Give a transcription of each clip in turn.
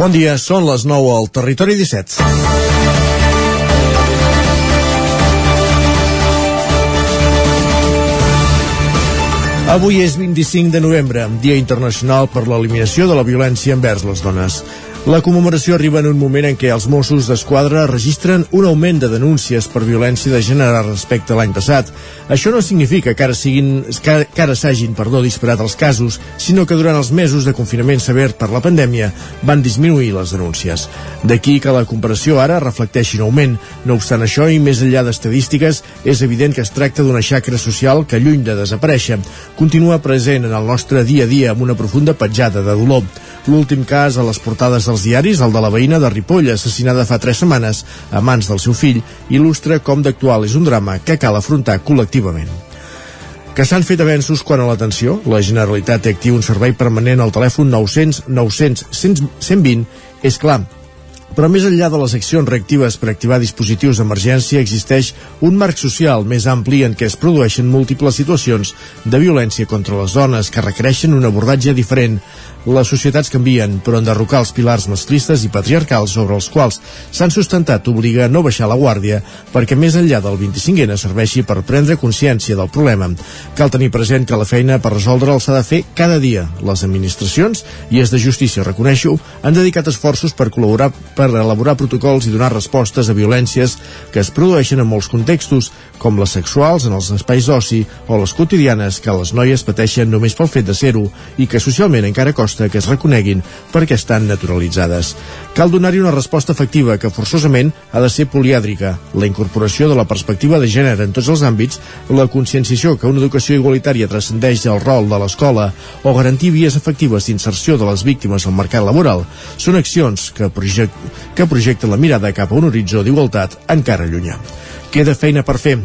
Bon dia, són les 9 al Territori 17. Avui és 25 de novembre, Dia Internacional per l'Eliminació de la Violència envers les Dones. La commemoració arriba en un moment en què els Mossos d'Esquadra registren un augment de denúncies per violència de gènere respecte a l'any passat. Això no significa que ara siguin que, ara s'hagin, perdó, disparat els casos, sinó que durant els mesos de confinament sever per la pandèmia van disminuir les denúncies. D'aquí que la comparació ara reflecteixi un augment. No obstant això, i més enllà d'estadístiques, és evident que es tracta d'una xacra social que, lluny de desaparèixer, continua present en el nostre dia a dia amb una profunda petjada de dolor. L'últim cas a les portades dels diaris, el de la veïna de Ripoll, assassinada fa tres setmanes a mans del seu fill, il·lustra com d'actual és un drama que cal afrontar col·lectivament. Que s'han fet avenços quan a l'atenció, la Generalitat té actiu un servei permanent al telèfon 900 900 120, és clar, però més enllà de les accions reactives per activar dispositius d'emergència existeix un marc social més ampli en què es produeixen múltiples situacions de violència contra les dones que requereixen un abordatge diferent les societats canvien, però enderrocar els pilars masclistes i patriarcals sobre els quals s'han sustentat obliga a no baixar la guàrdia perquè més enllà del 25N serveixi per prendre consciència del problema. Cal tenir present que la feina per resoldre'l s'ha de fer cada dia. Les administracions, i és de justícia reconeixo, han dedicat esforços per col·laborar per elaborar protocols i donar respostes a violències que es produeixen en molts contextos, com les sexuals en els espais d'oci o les quotidianes que les noies pateixen només pel fet de ser-ho i que socialment encara costa que es reconeguin perquè estan naturalitzades. Cal donar-hi una resposta efectiva que forçosament ha de ser poliàdrica, la incorporació de la perspectiva de gènere en tots els àmbits, la conscienciació que una educació igualitària transcendeix el rol de l'escola o garantir vies efectives d'inserció de les víctimes al mercat laboral són accions que, project que projecten la mirada cap a un horitzó d'igualtat encara llunyà. Queda feina per fer,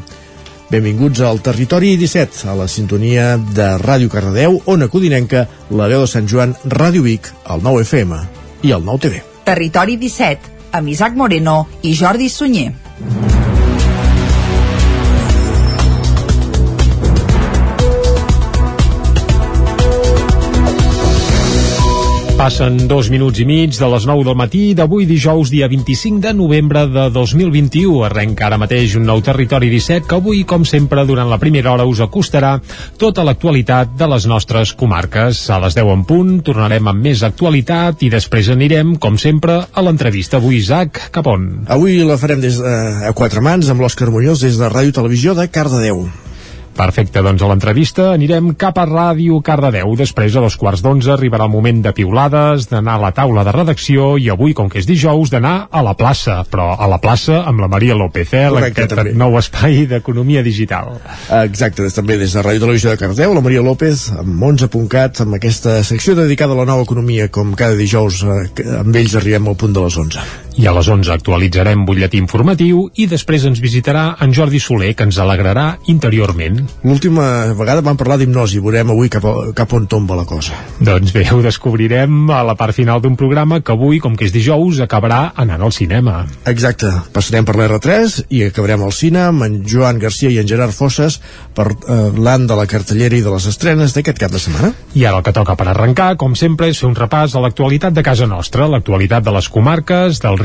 Benvinguts al Territori 17, a la sintonia de Ràdio Cardedeu, Ona Codinenca, la veu de Sant Joan, Ràdio Vic, el 9 FM i el 9 TV. Territori 17, amb Isaac Moreno i Jordi Sunyer. Passen dos minuts i mig de les 9 del matí d'avui dijous, dia 25 de novembre de 2021. Arrenca ara mateix un nou territori 17 que avui, com sempre, durant la primera hora us acostarà tota l'actualitat de les nostres comarques. A les 10 en punt tornarem amb més actualitat i després anirem, com sempre, a l'entrevista. Avui, Isaac, cap on? Avui la farem des de, a quatre mans amb l'Òscar Muñoz des de Ràdio Televisió de Cardedeu. Perfecte, doncs a l'entrevista anirem cap a Ràdio Cardedeu. Després, a dos quarts d'onze, arribarà el moment de piulades, d'anar a la taula de redacció i avui, com que és dijous, d'anar a la plaça, però a la plaça amb la Maria López, eh? Correcte, aquest també. nou espai d'economia digital. Exacte, des, també des de Ràdio Televisió de Cardeu, la Maria López, amb 11.cat, amb aquesta secció dedicada a la nova economia, com cada dijous eh, amb ells arribem al punt de les 11. I a les 11 actualitzarem butlletí informatiu i després ens visitarà en Jordi Soler, que ens alegrarà interiorment. L'última vegada vam parlar d'hipnosi, veurem avui cap, a, cap on tomba la cosa. Doncs bé, ho descobrirem a la part final d'un programa que avui, com que és dijous, acabarà anant al cinema. Exacte, passarem per l'R3 i acabarem al cine amb en Joan Garcia i en Gerard Fosses parlant de la cartellera i de les estrenes d'aquest cap de setmana. I ara el que toca per arrencar, com sempre, és fer un repàs a l'actualitat de casa nostra, l'actualitat de les comarques, del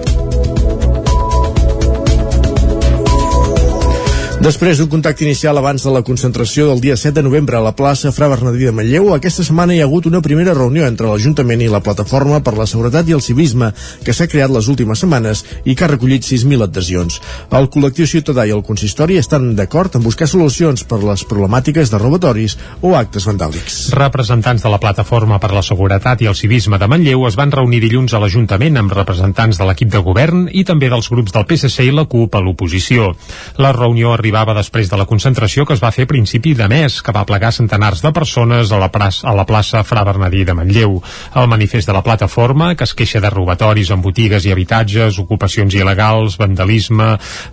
Després d'un contacte inicial abans de la concentració del dia 7 de novembre a la plaça Fra Bernadí de Manlleu, aquesta setmana hi ha hagut una primera reunió entre l'Ajuntament i la Plataforma per la Seguretat i el Civisme que s'ha creat les últimes setmanes i que ha recollit 6.000 adhesions. El col·lectiu ciutadà i el consistori estan d'acord en buscar solucions per les problemàtiques de robatoris o actes vandàlics. Representants de la Plataforma per la Seguretat i el Civisme de Manlleu es van reunir dilluns a l'Ajuntament amb representants de l'equip de govern i també dels grups del PSC i la CUP a l'oposició. La reunió arribava després de la concentració que es va fer a principi de mes, que va plegar centenars de persones a la, plaça, a la plaça Fra Bernadí de Manlleu. El manifest de la plataforma, que es queixa de robatoris en botigues i habitatges, ocupacions il·legals, vandalisme,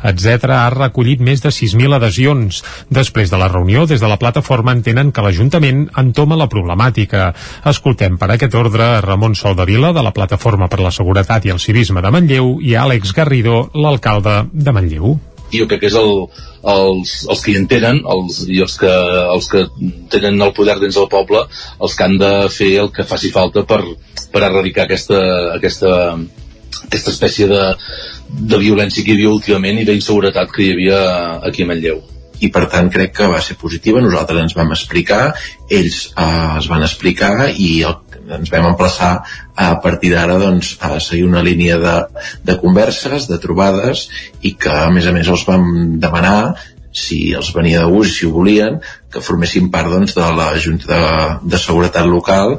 etc., ha recollit més de 6.000 adhesions. Després de la reunió, des de la plataforma entenen que l'Ajuntament entoma la problemàtica. Escoltem per aquest ordre Ramon Soldavila, de la Plataforma per la Seguretat i el Civisme de Manlleu, i Àlex Garrido, l'alcalde de Manlleu jo crec que és el, els, els que hi entenen els, i els que, els que tenen el poder dins del poble els que han de fer el que faci falta per, per erradicar aquesta, aquesta, aquesta espècie de, de violència que hi havia últimament i d'inseguretat que hi havia aquí a Manlleu. I per tant crec que va ser positiva. Nosaltres ens vam explicar ells eh, es van explicar i el, ens vam emplaçar a partir d'ara doncs, a seguir una línia de, de converses, de trobades i que a més a més els vam demanar si els venia de gust i si ho volien que formessin part doncs, de la Junta de, de Seguretat Local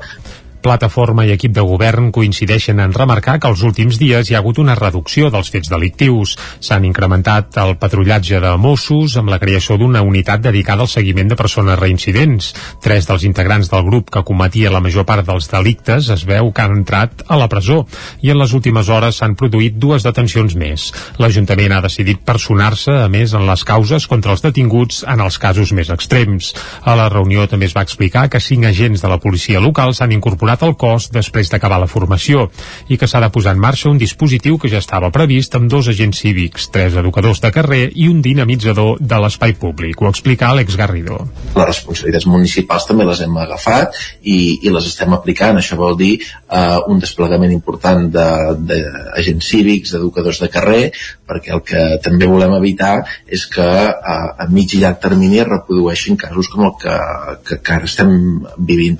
Plataforma i equip de govern coincideixen en remarcar que els últims dies hi ha hagut una reducció dels fets delictius. S'han incrementat el patrullatge de Mossos amb la creació d'una unitat dedicada al seguiment de persones reincidents. Tres dels integrants del grup que cometia la major part dels delictes es veu que han entrat a la presó i en les últimes hores s'han produït dues detencions més. L'Ajuntament ha decidit personar-se, a més, en les causes contra els detinguts en els casos més extrems. A la reunió també es va explicar que cinc agents de la policia local s'han incorporat incorporat al cos després d'acabar la formació i que s'ha de posar en marxa un dispositiu que ja estava previst amb dos agents cívics, tres educadors de carrer i un dinamitzador de l'espai públic. Ho explica Àlex Garrido. Les responsabilitats municipals també les hem agafat i, i les estem aplicant. Això vol dir eh, un desplegament important d'agents cívics, d'educadors de carrer, perquè el que també volem evitar és que eh, a mig i llarg termini es reprodueixin casos com el que, que, que ara estem vivint.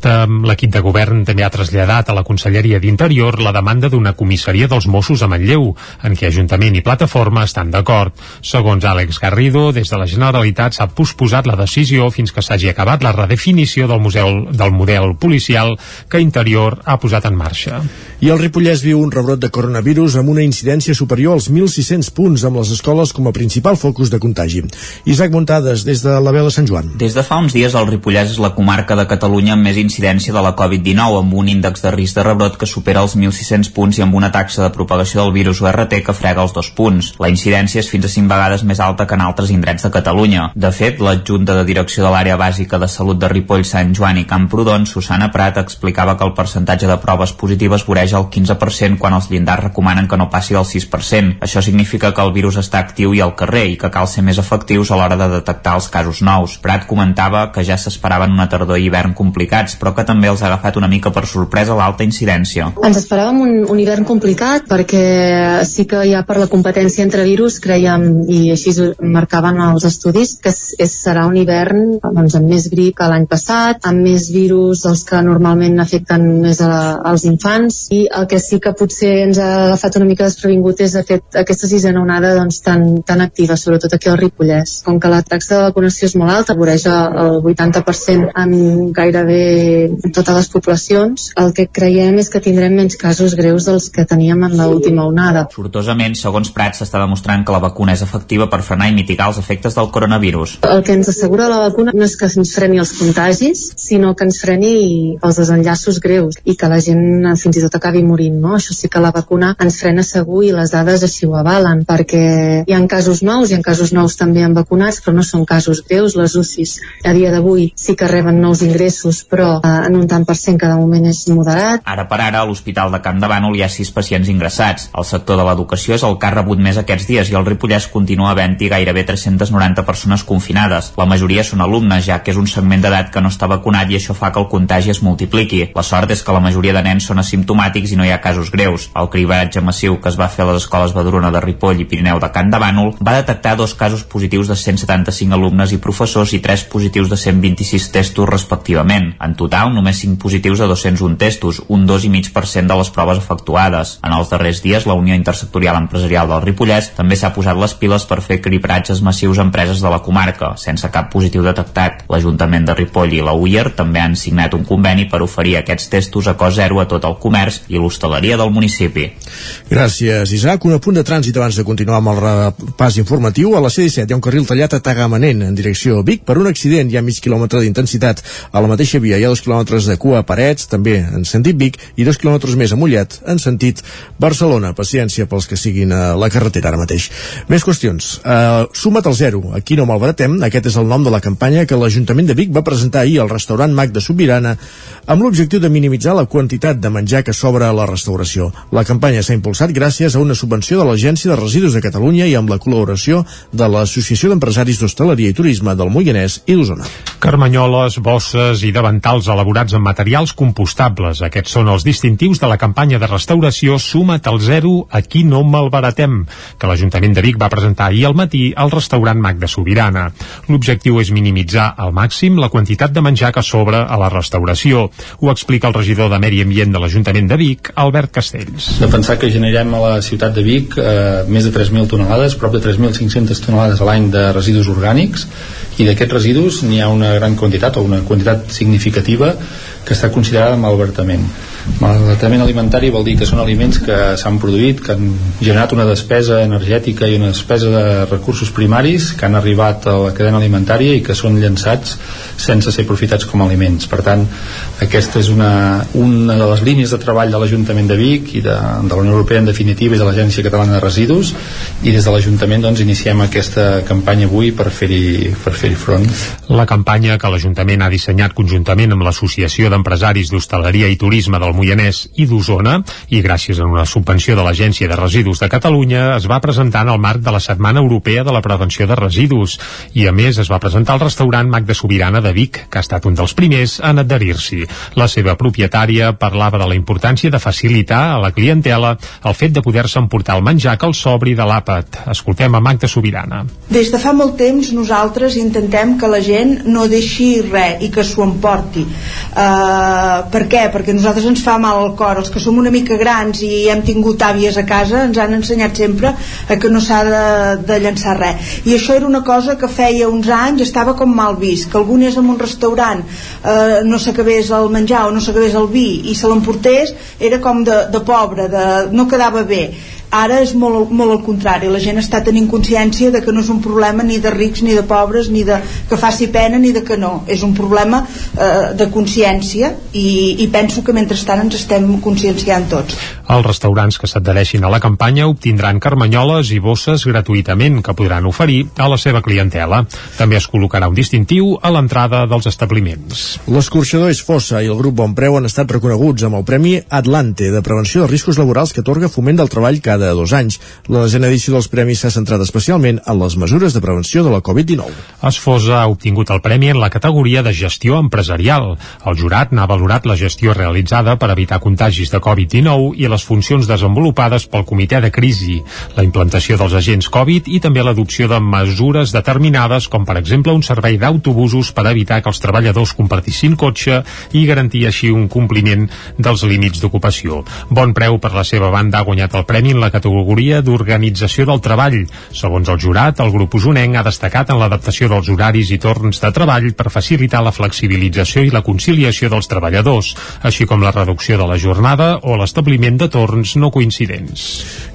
L'equip de govern també ha traslladat a la Conselleria d'Interior la demanda d'una comissaria dels Mossos a Manlleu, en què Ajuntament i Plataforma estan d'acord. Segons Àlex Garrido, des de la Generalitat s'ha posposat la decisió fins que s'hagi acabat la redefinició del, museu, del model policial que Interior ha posat en marxa. I el Ripollès viu un rebrot de coronavirus amb una incidència superior als 1.600 punts amb les escoles com a principal focus de contagi. Isaac Montades, des de la veu de Sant Joan. Des de fa uns dies el Ripollès és la comarca de Catalunya amb més incidència de la Covid-19 amb un índex de risc de rebrot que supera els 1.600 punts i amb una taxa de propagació del virus URT que frega els dos punts. La incidència és fins a 5 vegades més alta que en altres indrets de Catalunya. De fet, l'adjunta de direcció de l'àrea bàsica de salut de Ripoll, Sant Joan i Camprodon, Susana Prat, explicava que el percentatge de proves positives voreja el 15% quan els llindars recomanen que no passi del 6%. Això significa que el virus està actiu i al carrer i que cal ser més efectius a l'hora de detectar els casos nous. Prat comentava que ja s'esperaven una tardor i hivern complicats, però que també els ha agafat una mica per sorpresa l'alta incidència. Ens esperàvem un, un hivern complicat perquè sí que ja per la competència entre virus creiem, i així marcaven els estudis, que és, serà un hivern doncs, amb més grip que l'any passat, amb més virus dels que normalment afecten més a, als infants, i el que sí que potser ens ha agafat una mica desprevingut és aquest, aquesta sisena onada doncs, tan, tan activa, sobretot aquí al Ripollès. Com que la taxa de vacunació és molt alta, voreja el 80% en gairebé totes les poblacions, el que creiem és que tindrem menys casos greus dels que teníem en l'última onada. Sortosament, segons Prats, s'està demostrant que la vacuna és efectiva per frenar i mitigar els efectes del coronavirus. El que ens assegura la vacuna no és que ens freni els contagis, sinó que ens freni els desenllaços greus i que la gent fins i tot acabi morint. No? Això sí que la vacuna ens frena segur i les dades així ho avalen, perquè hi ha casos nous, hi ha casos nous també en vacunats, però no són casos greus. Les UCIs a dia d'avui sí que reben nous ingressos, però eh, en un tant per cent que de moment és moderat. Ara per ara, a l'Hospital de Camp de Bànol hi ha sis pacients ingressats. El sector de l'educació és el que ha rebut més aquests dies i el Ripollès continua havent-hi gairebé 390 persones confinades. La majoria són alumnes, ja que és un segment d'edat que no està vacunat i això fa que el contagi es multipliqui. La sort és que la majoria de nens són asimptomàtics i no hi ha casos greus. El cribaratge massiu que es va fer a les escoles Badruna de Ripoll i Pirineu de Camp de Bànol va detectar dos casos positius de 175 alumnes i professors i tres positius de 126 testos respectivament. En total, només 5 positius a 201 testos, un 2,5% de les proves efectuades. En els darrers dies, la Unió Intersectorial Empresarial del Ripollès també s'ha posat les piles per fer cribratges massius a empreses de la comarca, sense cap positiu detectat. L'Ajuntament de Ripoll i la UIR també han signat un conveni per oferir aquests testos a cost zero a tot el comerç i l'hostaleria del municipi. Gràcies, Isaac. Un apunt de trànsit abans de continuar amb el repàs informatiu. A la C-17 hi ha un carril tallat a Tagamanent en direcció a Vic per un accident. Hi ha mig quilòmetre d'intensitat. A la mateixa via hi ha dos quilòmetres de cua a Parets, també en sentit Vic, i dos quilòmetres més a Mollet, en sentit Barcelona. Paciència pels que siguin a la carretera ara mateix. Més qüestions. Uh, suma't al zero. Aquí no malbaratem. Aquest és el nom de la campanya que l'Ajuntament de Vic va presentar ahir al restaurant Mac de Sobirana amb l'objectiu de minimitzar la quantitat de menjar que sol cobra la restauració. La campanya s'ha impulsat gràcies a una subvenció de l'Agència de Residus de Catalunya i amb la col·laboració de l'Associació d'Empresaris d'Hostaleria i Turisme del Moianès i d'Osona. Carmanyoles, bosses i davantals elaborats amb materials compostables. Aquests són els distintius de la campanya de restauració Suma't al zero, aquí no malbaratem, que l'Ajuntament de Vic va presentar ahir al matí al restaurant Mac de Sobirana. L'objectiu és minimitzar al màxim la quantitat de menjar que sobra a la restauració. Ho explica el regidor de Medi Ambient de l'Ajuntament de Vic, Albert Castells. De pensar que generem a la ciutat de Vic eh, més de 3.000 tonelades, prop de 3.500 tonelades a l'any de residus orgànics i d'aquests residus n'hi ha una gran quantitat o una quantitat significativa que està considerada malbertament. Malbaratament alimentari vol dir que són aliments que s'han produït, que han generat una despesa energètica i una despesa de recursos primaris que han arribat a la cadena alimentària i que són llançats sense ser aprofitats com a aliments. Per tant, aquesta és una, una de les línies de treball de l'Ajuntament de Vic i de, de la Unió Europea en definitiva i de l'Agència Catalana de Residus i des de l'Ajuntament doncs, iniciem aquesta campanya avui per fer-hi per fer front. La campanya que l'Ajuntament ha dissenyat conjuntament amb l'Associació d'Empresaris d'Hostaleria i Turisme del Moianès i d'Osona i gràcies a una subvenció de l'Agència de Residus de Catalunya es va presentar en el marc de la Setmana Europea de la Prevenció de Residus i a més es va presentar al restaurant Mac de Sobirana de Vic, que ha estat un dels primers en adherir-s'hi. La seva propietària parlava de la importància de facilitar a la clientela el fet de poder-se emportar el menjar que el sobri de l'àpat. Escoltem a Magda Sobirana. Des de fa molt temps nosaltres intentem que la gent no deixi res i que s'ho emporti. Uh, per què? Perquè nosaltres ens fa mal al cor. Els que som una mica grans i hem tingut àvies a casa ens han ensenyat sempre a que no s'ha de, de llançar res. I això era una cosa que feia uns anys estava com mal vist, que algú anés a un restaurant eh, no s'acabés el menjar o no s'acabés el vi i se l'emportés, era com de, de pobre, de, no quedava bé ara és molt, molt al contrari. La gent està tenint consciència de que no és un problema ni de rics ni de pobres ni de que faci pena ni de que no. És un problema eh, de consciència i, i penso que mentrestant ens estem conscienciant tots Els restaurants que s'adhereixin a la campanya obtindran carmanyoles i bosses gratuïtament que podran oferir a la seva clientela. També es col·locarà un distintiu a l'entrada dels establiments. L'escorxador és Fossa i el grup Bon Preu han estat reconeguts amb el Premi Atlante de Prevenció de Riscos Laborals que atorga Foment del Treball cada dos anys. La desena edició dels premis s'ha centrat especialment en les mesures de prevenció de la Covid-19. Esfosa ha obtingut el premi en la categoria de gestió empresarial. El jurat n'ha valorat la gestió realitzada per evitar contagis de Covid-19 i les funcions desenvolupades pel comitè de crisi, la implantació dels agents Covid i també l'adopció de mesures determinades com per exemple un servei d'autobusos per evitar que els treballadors compartissin cotxe i garantir així un compliment dels límits d'ocupació. Bon preu per la seva banda ha guanyat el premi en la categoria d'organització del treball. Segons el jurat, el grup usonenc ha destacat en l'adaptació dels horaris i torns de treball per facilitar la flexibilització i la conciliació dels treballadors, així com la reducció de la jornada o l'establiment de torns no coincidents.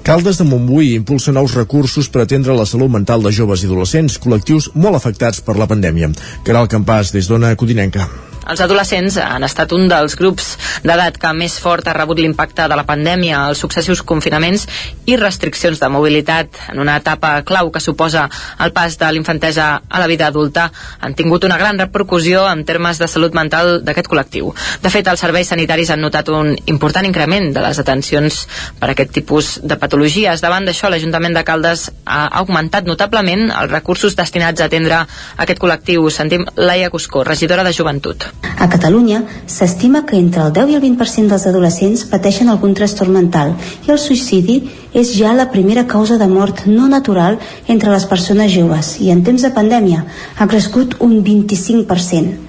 Caldes de Montbui impulsa nous recursos per atendre la salut mental de joves i adolescents, col·lectius molt afectats per la pandèmia. Caral Campàs, des d'Ona Codinenca. Els adolescents han estat un dels grups d'edat que més fort ha rebut l'impacte de la pandèmia, els successius confinaments i restriccions de mobilitat en una etapa clau que suposa el pas de l'infantesa a la vida adulta han tingut una gran repercussió en termes de salut mental d'aquest col·lectiu. De fet, els serveis sanitaris han notat un important increment de les atencions per a aquest tipus de patologies. Davant d'això, l'Ajuntament de Caldes ha augmentat notablement els recursos destinats a atendre aquest col·lectiu. Sentim Laia Cuscó, regidora de Joventut. A Catalunya s'estima que entre el 10 i el 20% dels adolescents pateixen algun trastorn mental i el suïcidi és ja la primera causa de mort no natural entre les persones joves i en temps de pandèmia ha crescut un 25%.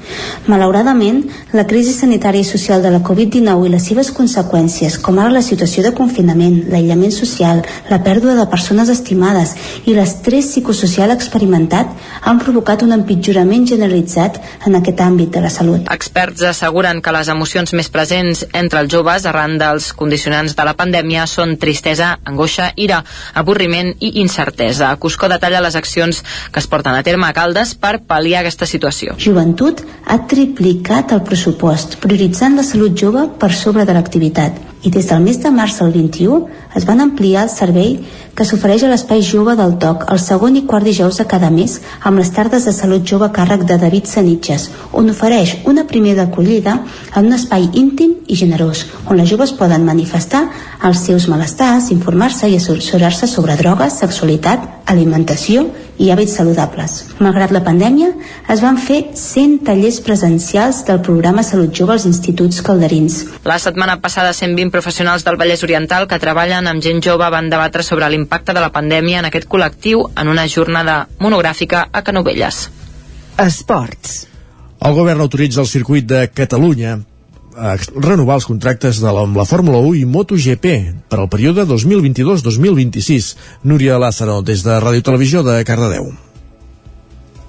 Malauradament, la crisi sanitària i social de la Covid-19 i les seves conseqüències, com ara la situació de confinament, l'aïllament social, la pèrdua de persones estimades i l'estrès psicosocial experimentat han provocat un empitjorament generalitzat en aquest àmbit de la salut. Experts asseguren que les emocions més presents entre els joves arran dels condicionants de la pandèmia són tristesa, angoixa, ira, avorriment i incertesa. Cuscó detalla les accions que es porten a terme a Caldes per pal·liar aquesta situació. Joventut ha triplicat el pressupost, prioritzant la salut jove per sobre de l'activitat. I des del mes de març al 21 es van ampliar el servei que s'ofereix a l'Espai Jove del TOC el segon i quart dijous de cada mes amb les tardes de salut jove a càrrec de David Sanitges, on ofereix una primera acollida en un espai íntim i generós, on les joves poden manifestar els seus malestars, informar-se i assessorar-se sobre drogues, sexualitat, alimentació i hàbits saludables. Malgrat la pandèmia, es van fer 100 tallers presencials del programa Salut Jove als instituts calderins. La setmana passada, 120 professionals del Vallès Oriental que treballen amb gent jove van debatre sobre l'impacte de la pandèmia en aquest col·lectiu en una jornada monogràfica a Canovelles. Esports. El govern autoritza el circuit de Catalunya a renovar els contractes de la, amb la Fórmula 1 i MotoGP per al període 2022-2026. Núria Lázaro, des de Ràdio Televisió de Cardedeu.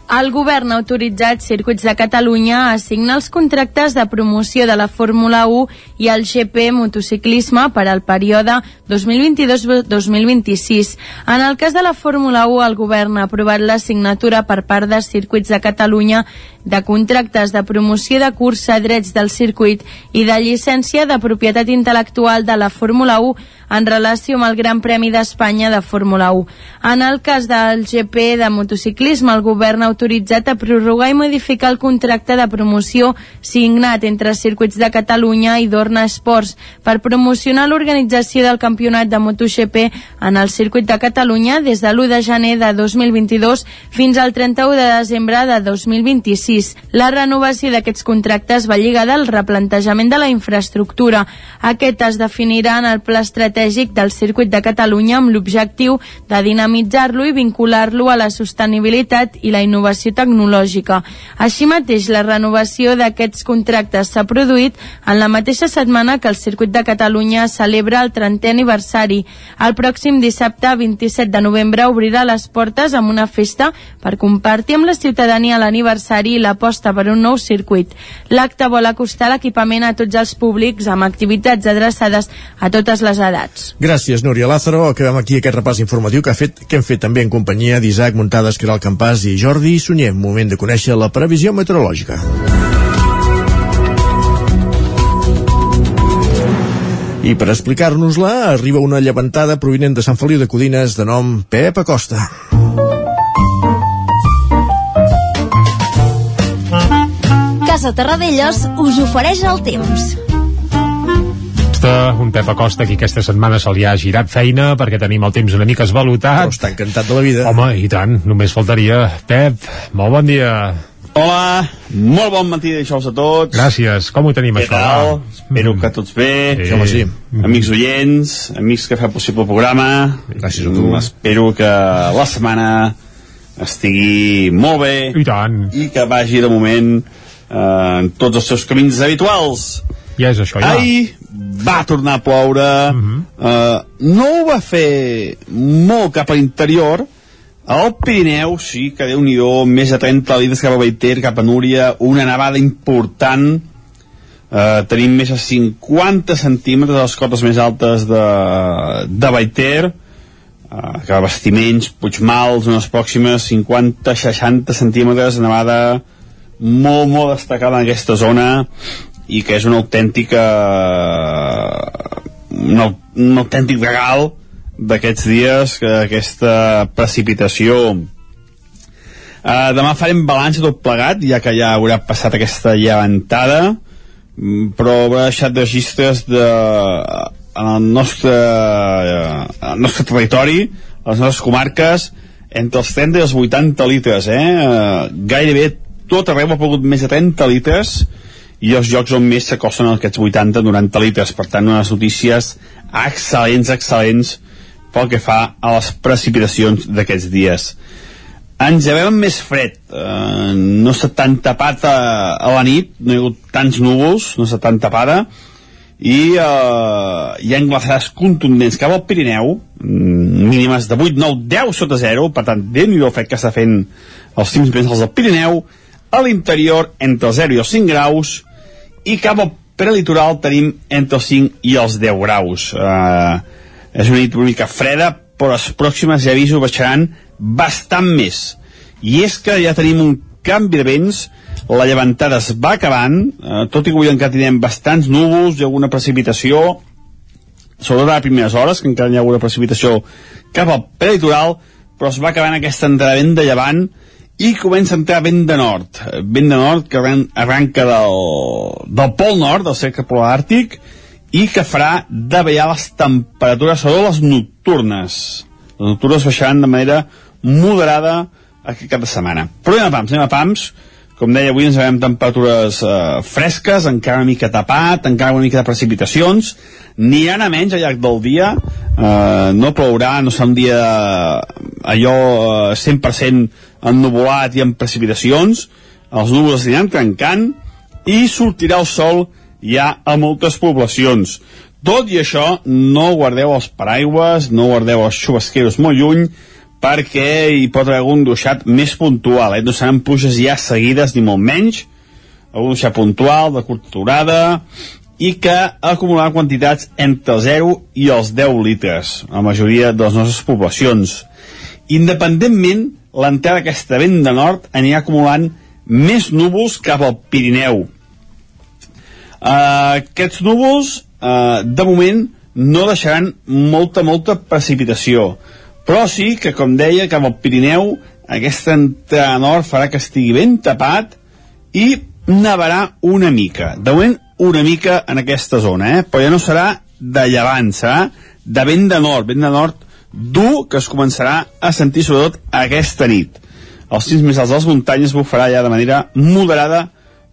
El govern ha autoritzat Circuits de Catalunya a signar els contractes de promoció de la Fórmula 1 i el GP motociclisme per al període 2022-2026. En el cas de la Fórmula 1, el govern ha aprovat la signatura per part de Circuits de Catalunya de contractes de promoció de cursa, drets del circuit i de llicència de propietat intel·lectual de la Fórmula 1 en relació amb el Gran Premi d'Espanya de Fórmula 1. En el cas del GP de motociclisme, el govern ha autoritzat a prorrogar i modificar el contracte de promoció signat entre Circuits de Catalunya i Dorna Esports per promocionar l'organització del campionat de MotoGP en el circuit de Catalunya des de l'1 de gener de 2022 fins al 31 de desembre de 2026 pis. La renovació d'aquests contractes va lligada al replantejament de la infraestructura. Aquest es definirà en el pla estratègic del circuit de Catalunya amb l'objectiu de dinamitzar-lo i vincular-lo a la sostenibilitat i la innovació tecnològica. Així mateix, la renovació d'aquests contractes s'ha produït en la mateixa setmana que el circuit de Catalunya celebra el 30è aniversari. El pròxim dissabte 27 de novembre obrirà les portes amb una festa per compartir amb la ciutadania l'aniversari i l'aposta per un nou circuit. L'acte vol acostar l'equipament a tots els públics amb activitats adreçades a totes les edats. Gràcies, Núria Lázaro. Acabem aquí aquest repàs informatiu que, ha fet, que hem fet també en companyia d'Isaac Muntades, Caral Campàs i Jordi Sunyer. Moment de conèixer la previsió meteorològica. I per explicar-nos-la, arriba una llevantada provinent de Sant Feliu de Codines de nom Pep Acosta. Casa Terradellos us ofereix el temps. Un Pep Acosta que aquesta setmana se li ha girat feina perquè tenim el temps una mica esvalutat. Però està encantat de la vida. Home, i tant, només faltaria. Pep, molt bon dia. Hola, molt bon matí de dijous a tots. Gràcies, com ho tenim Què això? tal? Espero que tots bé. Sí. Home, sí. Amics oients, amics que fa possible el programa. Gràcies a tu. Espero que la setmana estigui molt bé. I tant. I que vagi de moment eh, en tots els seus camins habituals. Ja és això, ja. Ahir va tornar a ploure, eh, no ho va fer molt cap a l'interior, al Pirineu sí que déu nhi més de 30 litres cap a Baiter, cap a Núria, una nevada important, eh, tenim més de 50 centímetres a les cotes més altes de, de Baiter, eh, que a Bastiments, Puigmals, unes pròximes 50-60 centímetres de nevada molt, molt destacada en aquesta zona i que és una autèntica un, au- un autèntic regal d'aquests dies que aquesta precipitació uh, demà farem balanç tot plegat ja que ja haurà passat aquesta llevantada mm, però haurà deixat registres de, en el nostre, en el nostre territori a les nostres comarques entre els 30 i els 80 litres eh? Uh, gairebé tot arreu ha pogut més de 30 litres i els llocs on més s'acosten aquests 80-90 litres. Per tant unes notícies excel·lents, excel·lents pel que fa a les precipitacions d'aquests dies. Ens llevem amb més fred. Eh, no està tan tapat a, a la nit. No hi ha hagut tants núvols no està tan tapada. I eh, hi ha glaçades contundents cap al Pirineu mm, mínimes de 8, 9, 10 sota 0 per tant, déu nhi fred que està fent els cims més alts del Pirineu a l'interior entre els 0 i els 5 graus i cap al prelitoral tenim entre els 5 i els 10 graus. Eh, és una nit una mica freda però les pròximes ja aviso baixaran bastant més. I és que ja tenim un canvi de vents la llevantada es va acabant eh, tot i que avui encara tindrem bastants núvols i alguna precipitació sobretot a les primeres hores, que encara hi ha hagut precipitació cap al prelitoral, però es va acabant aquesta entrada vent de llevant i comença a entrar vent de nord. Vent de nord que arranca del, del pol nord, del cercle polar àrtic, i que farà davallar les temperatures, sobre les nocturnes. Les nocturnes baixaran de manera moderada aquest cap de setmana. Però anem a pams, anem a pams, com deia avui ens veiem temperatures eh, fresques, encara una mica tapat, encara una mica de precipitacions, n'hi ha a menys al llarg del dia, eh, no plourà, no serà un dia allò eh, 100% ennuvolat i amb precipitacions, els núvols aniran trencant i sortirà el sol ja a moltes poblacions. Tot i això, no guardeu els paraigües, no guardeu els xubasqueros molt lluny, perquè hi pot haver algun duixat més puntual, eh? no seran pluges ja seguides ni molt menys, algun duixat puntual, de curta durada, i que acumularà quantitats entre 0 i els 10 litres, la majoria de les nostres poblacions. Independentment, l'entrada d'aquesta vent de nord anirà acumulant més núvols cap al Pirineu. Uh, aquests núvols, uh, de moment, no deixaran molta, molta precipitació però sí que, com deia, cap al Pirineu, aquesta entrada nord farà que estigui ben tapat i nevarà una mica. De moment, una mica en aquesta zona, eh? però ja no serà de llevant, serà de vent de nord, vent de nord dur que es començarà a sentir sobretot aquesta nit. Els cims més alts de les muntanyes bufarà ja de manera moderada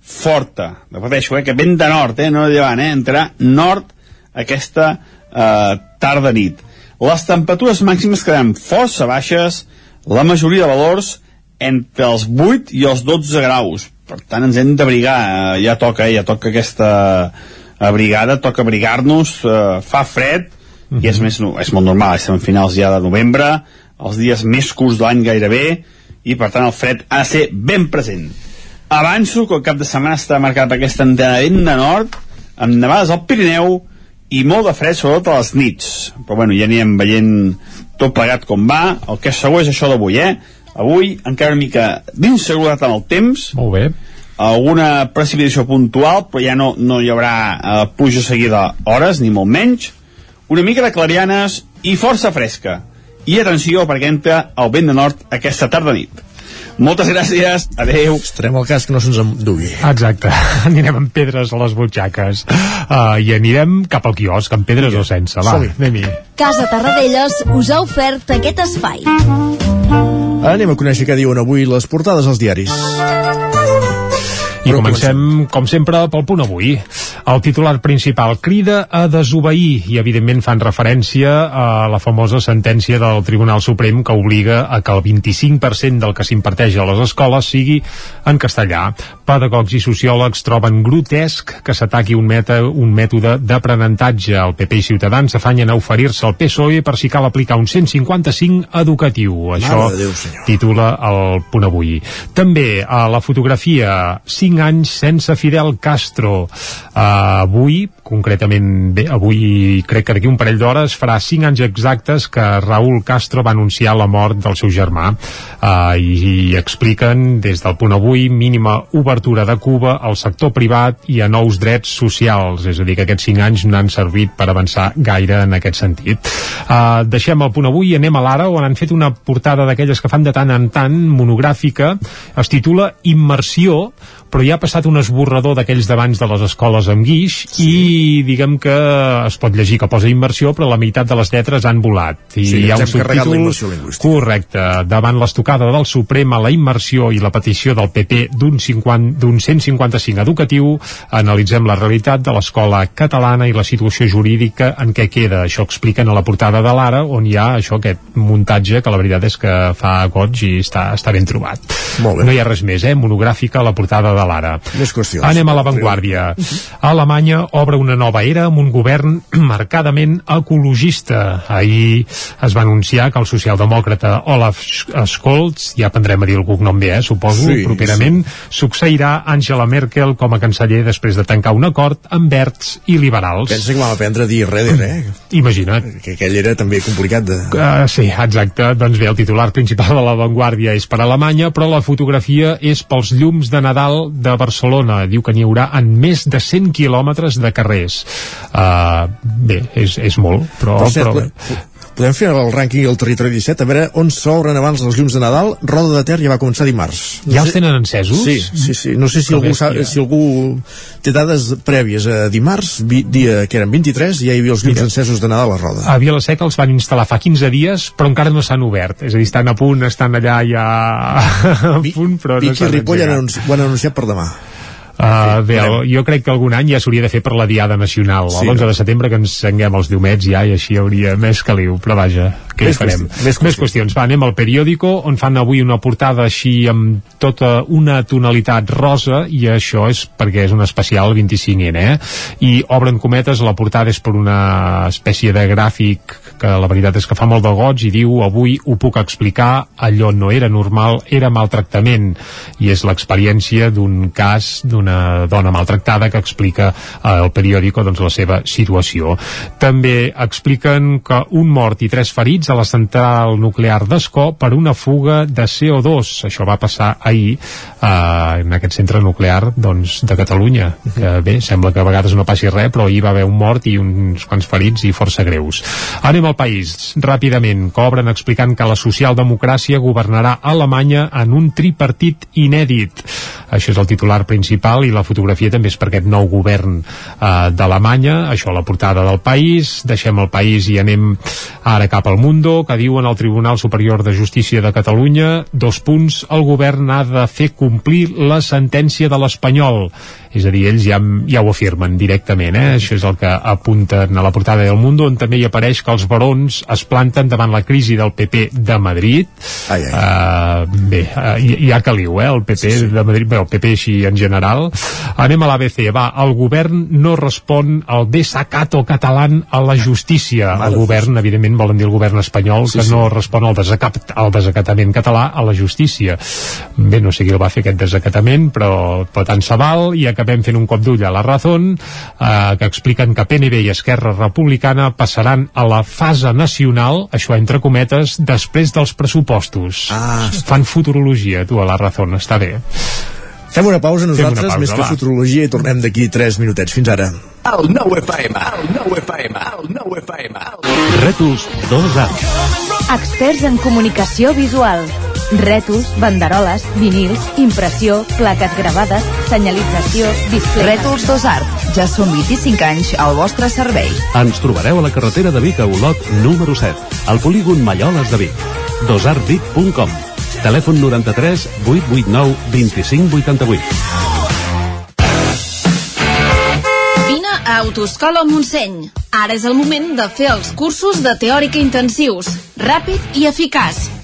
forta. Repeteixo, eh, que vent de nord, eh, no de llevant, eh, entrarà nord aquesta eh, tarda-nit. Les temperatures màximes quedaran força baixes, la majoria de valors entre els 8 i els 12 graus. Per tant, ens hem d'abrigar, eh, ja toca, eh, ja toca aquesta abrigada, toca abrigar-nos, eh, fa fred, -hmm. i és, més, és molt normal, estem en finals ja de novembre, els dies més curts de l'any gairebé, i per tant el fred ha de ser ben present. Avanço que el cap de setmana està marcat per aquesta antena de nord, amb nevades al Pirineu, i molt de fred, sobretot a les nits. Però bueno, ja anirem veient tot plegat com va. El que és segur és això d'avui, eh? Avui encara una mica d'inseguretat en el temps. Molt bé. Alguna precipitació puntual, però ja no, no hi haurà eh, pluja seguida hores, ni molt menys. Una mica de clarianes i força fresca. I atenció, perquè entra el vent de nord aquesta tarda nit. Moltes gràcies, adeu. Estarem al cas que no se'ns endugui. Exacte, anirem amb pedres a les butxaques uh, i anirem cap al quiosc, amb pedres sí. o sense. Va, anem -hi. Casa Tarradellas us ha ofert aquest espai. Anem a conèixer què diuen avui les portades als diaris. I comencem, com sempre, pel punt avui. El titular principal crida a desobeir i, evidentment, fan referència a la famosa sentència del Tribunal Suprem que obliga a que el 25% del que s'imparteix a les escoles sigui en castellà. Pedagogs i sociòlegs troben grotesc que s'ataqui un, meta, un mètode d'aprenentatge. El PP i Ciutadans s'afanyen a oferir-se al PSOE per si cal aplicar un 155 educatiu. Això Déu, titula el punt avui. També a la fotografia 5 5 anys sense Fidel Castro. Uh, avui, concretament, bé, avui crec que d'aquí un parell d'hores farà 5 anys exactes que Raúl Castro va anunciar la mort del seu germà. Uh, i, I expliquen, des del punt avui, mínima obertura de Cuba al sector privat i a nous drets socials. És a dir, que aquests 5 anys no han servit per avançar gaire en aquest sentit. Uh, deixem el punt avui i anem a l'ara, on han fet una portada d'aquelles que fan de tant en tant, monogràfica, es titula Immersió, però ja ha passat un esborrador d'aquells d'abans de les escoles amb guix sí. i diguem que es pot llegir que posa immersió, però la meitat de les lletres han volat. I sí, hi ha un subtítol correcte, davant l'estocada del Suprem a la immersió i la petició del PP d'un 155 educatiu, analitzem la realitat de l'escola catalana i la situació jurídica en què queda. Això expliquen a la portada de l'Ara, on hi ha això, aquest muntatge que la veritat és que fa goig i està, està ben trobat. Molt bé. No hi ha res més, eh? Monogràfica a la portada de l'Ara. Anem a l'avantguàrdia. Alemanya obre una nova era amb un govern marcadament ecologista. Ahir es va anunciar que el socialdemòcrata Olaf Scholz, ja aprendrem a dir el cognom bé, eh, suposo, sí, properament, sí. succeirà Angela Merkel com a canceller després de tancar un acord amb verds i liberals. Pensa que vam aprendre a dir Reder, eh? Imagina't. Que aquell era també complicat de... Uh, sí, exacte. Doncs bé, el titular principal de l'avantguàrdia és per Alemanya, però la fotografia és pels llums de Nadal de Barcelona. Diu que n'hi haurà en més de 100 quilòmetres quilòmetres de carrers. Uh, bé, és, és molt, però... Per cert, però podem fer el rànquing del territori 17 a veure on s'obren abans les llums de Nadal Roda de Ter ja va començar dimarts Ja els tenen encesos? Sí, sí, sí. no sé si algú, bèstia. sa, si algú té dades prèvies a dimarts, vi, dia que eren 23 ja hi havia els llums encesos de Nadal a Roda A Vilaseca els van instal·lar fa 15 dies, però encara no s'han obert. És a dir, estan a punt, estan allà ja a punt, però no Vic i s'han Ripoll han, ho han anunciat per demà Uh, bé, el, jo crec que algun any ja s'hauria de fer per la Diada Nacional, Sí. l'11 de setembre que ens enguem els diumets ja i així hauria més caliu, però vaja, què Més farem? qüestions, més més qüestions. Va, anem al periòdico on fan avui una portada així amb tota una tonalitat rosa i això és perquè és un especial 25N, eh? I obren cometes, la portada és per una espècie de gràfic que la veritat és que fa molt de goig i diu avui ho puc explicar, allò no era normal, era maltractament i és l'experiència d'un cas d'una dona maltractada que explica eh, al periòdico doncs, la seva situació. També expliquen que un mort i tres ferits a la central nuclear d'Escó per una fuga de CO2. Això va passar ahir eh, en aquest centre nuclear doncs, de Catalunya, que bé, sembla que a vegades no passi res, però ahir va haver un mort i uns quants ferits i força greus. Anem al país, ràpidament, que obren explicant que la socialdemocràcia governarà Alemanya en un tripartit inèdit. Això és el titular principal i la fotografia també és per aquest nou govern eh, d'Alemanya, això a la portada del país, deixem el país i anem ara cap al Mundo, que diuen al Tribunal Superior de Justícia de Catalunya, dos punts, el govern ha de fer complir la sentència de l'Espanyol. És a dir, ells ja, ja ho afirmen directament, eh? això és el que apunten a la portada del Mundo, on també hi apareix que els barons es planten davant la crisi del PP de Madrid. Ai, ai. Uh, bé, uh, hi, hi ha caliu, eh, el PP sí, sí. de Madrid, bé, el PP així en general. Anem a l'ABC, va, el govern no respon al desacato catalán a la justícia. El govern, evidentment, volen dir el govern espanyol, Sí, que sí. no respon al, desacat, al desacatament català a la justícia. Bé, no sé qui el va fer aquest desacatament, però, però tant se val, i acabem fent un cop d'ull a la Razón, eh, que expliquen que PNB i Esquerra Republicana passaran a la fase nacional, això entre cometes, després dels pressupostos. Ah, Fan futurologia, tu, a la Razón, està bé. Fem una pausa nosaltres, una pausa, més que va. futurologia, i tornem d'aquí 3 minutets. Fins ara. El nou FM, el nou FM, el nou FM. Rètols 2A. Experts en comunicació visual. Rètols, banderoles, vinils, impressió, plaques gravades, senyalització, display... Rètols Dos Art. Ja són 25 anys al vostre servei. Ens trobareu a la carretera de Vic a Olot, número 7, al polígon Malloles de Vic. dosartvic.com Telèfon 93 889 2588. Vine a Autoscola Montseny. Ara és el moment de fer els cursos de teòrica intensius, ràpid i eficaç.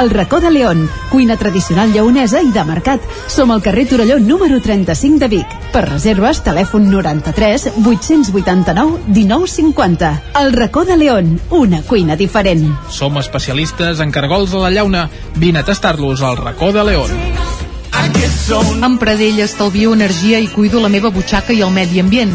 El racó de León, cuina tradicional lleonesa i de mercat. Som al carrer Torelló número 35 de Vic. Per reserves, telèfon 93 889 1950. El racó de León, una cuina diferent. Som especialistes en cargols a la llauna. Vine a tastar-los al racó de León. Amb Pradell estalvio energia i cuido la meva butxaca i el medi ambient.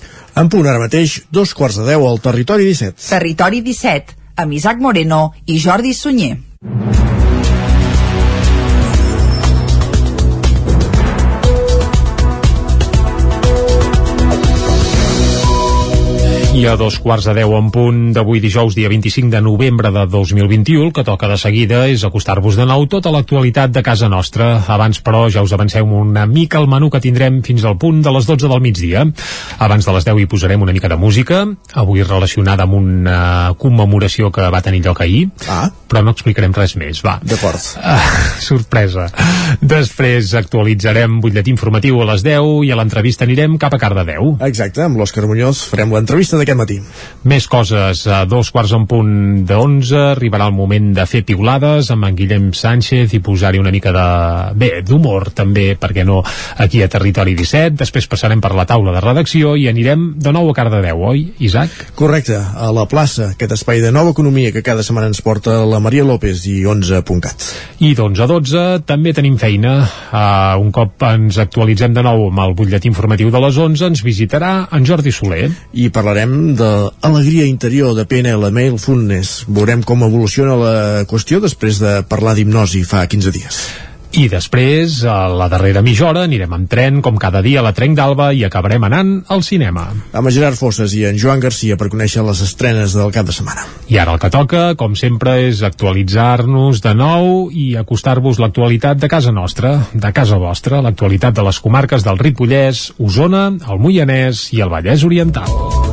En punt ara mateix, dos quarts de deu al Territori 17. Territori 17, amb Isaac Moreno i Jordi Sunyer. I a dos quarts de deu en punt d'avui dijous, dia 25 de novembre de 2021, el que toca de seguida és acostar-vos de nou tota l'actualitat de casa nostra. Abans, però, ja us avanceu una mica el menú que tindrem fins al punt de les 12 del migdia. Abans de les 10 hi posarem una mica de música, avui relacionada amb una commemoració que va tenir lloc ahir, ah. però no explicarem res més, va. D'acord. Uh, sorpresa. Després actualitzarem butlletí informatiu a les 10 i a l'entrevista anirem cap a Cardedeu. Exacte, amb l'Òscar Muñoz farem l'entrevista d'aquest matí. Més coses, a dos quarts en punt 11 arribarà el moment de fer piulades amb en Guillem Sánchez i posar-hi una mica de... bé, d'humor també, perquè no, aquí a Territori 17, després passarem per la taula de redacció i anirem de nou a Cardedeu, oi, Isaac? Correcte, a la plaça, aquest espai de nova economia que cada setmana ens porta la Maria López i 11.cat. I d'11 a 12 també tenim feina. Uh, un cop ens actualitzem de nou amb el butlletí informatiu de les 11, ens visitarà en Jordi Soler. I parlarem de alegria interior de PNL Mindfulness. Veurem com evoluciona la qüestió després de parlar d'hipnosi fa 15 dies. I després, a la darrera mitja hora, anirem amb tren, com cada dia, a la Trenc d'Alba i acabarem anant al cinema. Amb en Gerard Fosses i en Joan Garcia per conèixer les estrenes del cap de setmana. I ara el que toca, com sempre, és actualitzar-nos de nou i acostar-vos l'actualitat de casa nostra, de casa vostra, l'actualitat de les comarques del Ripollès, Osona, el Moianès i el Vallès Oriental.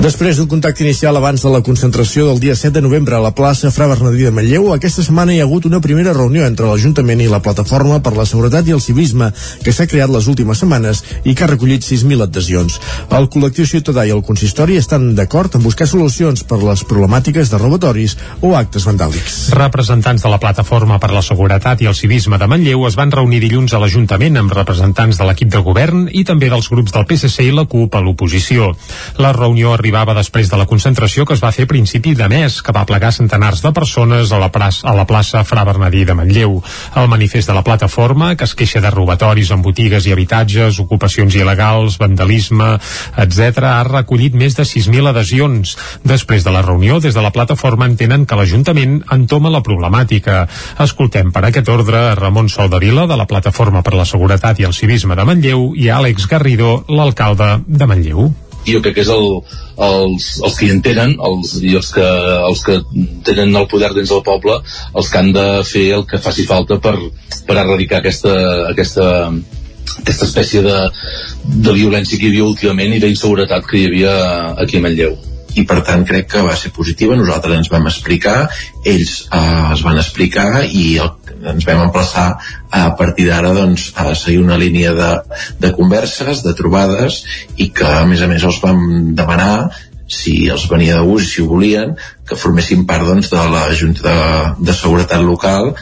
Després d'un contacte inicial abans de la concentració del dia 7 de novembre a la plaça Fra Bernadí de Manlleu, aquesta setmana hi ha hagut una primera reunió entre l'Ajuntament i la Plataforma per la Seguretat i el Civisme que s'ha creat les últimes setmanes i que ha recollit 6.000 adhesions. El col·lectiu ciutadà i el consistori estan d'acord en buscar solucions per les problemàtiques de robatoris o actes vandàlics. Representants de la Plataforma per la Seguretat i el Civisme de Manlleu es van reunir dilluns a l'Ajuntament amb representants de l'equip de govern i també dels grups del PSC i la CUP a l'oposició. La reunió arribava després de la concentració que es va fer a principi de mes, que va plegar centenars de persones a la, plaça, a la plaça Fra Bernadí de Manlleu. El manifest de la plataforma, que es queixa de robatoris en botigues i habitatges, ocupacions il·legals, vandalisme, etc., ha recollit més de 6.000 adhesions. Després de la reunió, des de la plataforma entenen que l'Ajuntament entoma la problemàtica. Escoltem per aquest ordre Ramon Soldavila, de la Plataforma per la Seguretat i el Civisme de Manlleu, i Àlex Garrido, l'alcalde de Manlleu jo crec que és el, els, els que hi entenen els, i els que, els que tenen el poder dins del poble els que han de fer el que faci falta per, per erradicar aquesta, aquesta, aquesta espècie de, de violència que hi havia últimament i d'inseguretat que hi havia aquí a Manlleu. I per tant crec que va ser positiva. Nosaltres ens vam explicar, ells eh, es van explicar i el, ens vam emplaçar a partir d'ara doncs, a seguir una línia de, de converses, de trobades i que a més a més els vam demanar si els venia de gust si ho volien que formessin part doncs, de la Junta de, de Seguretat Local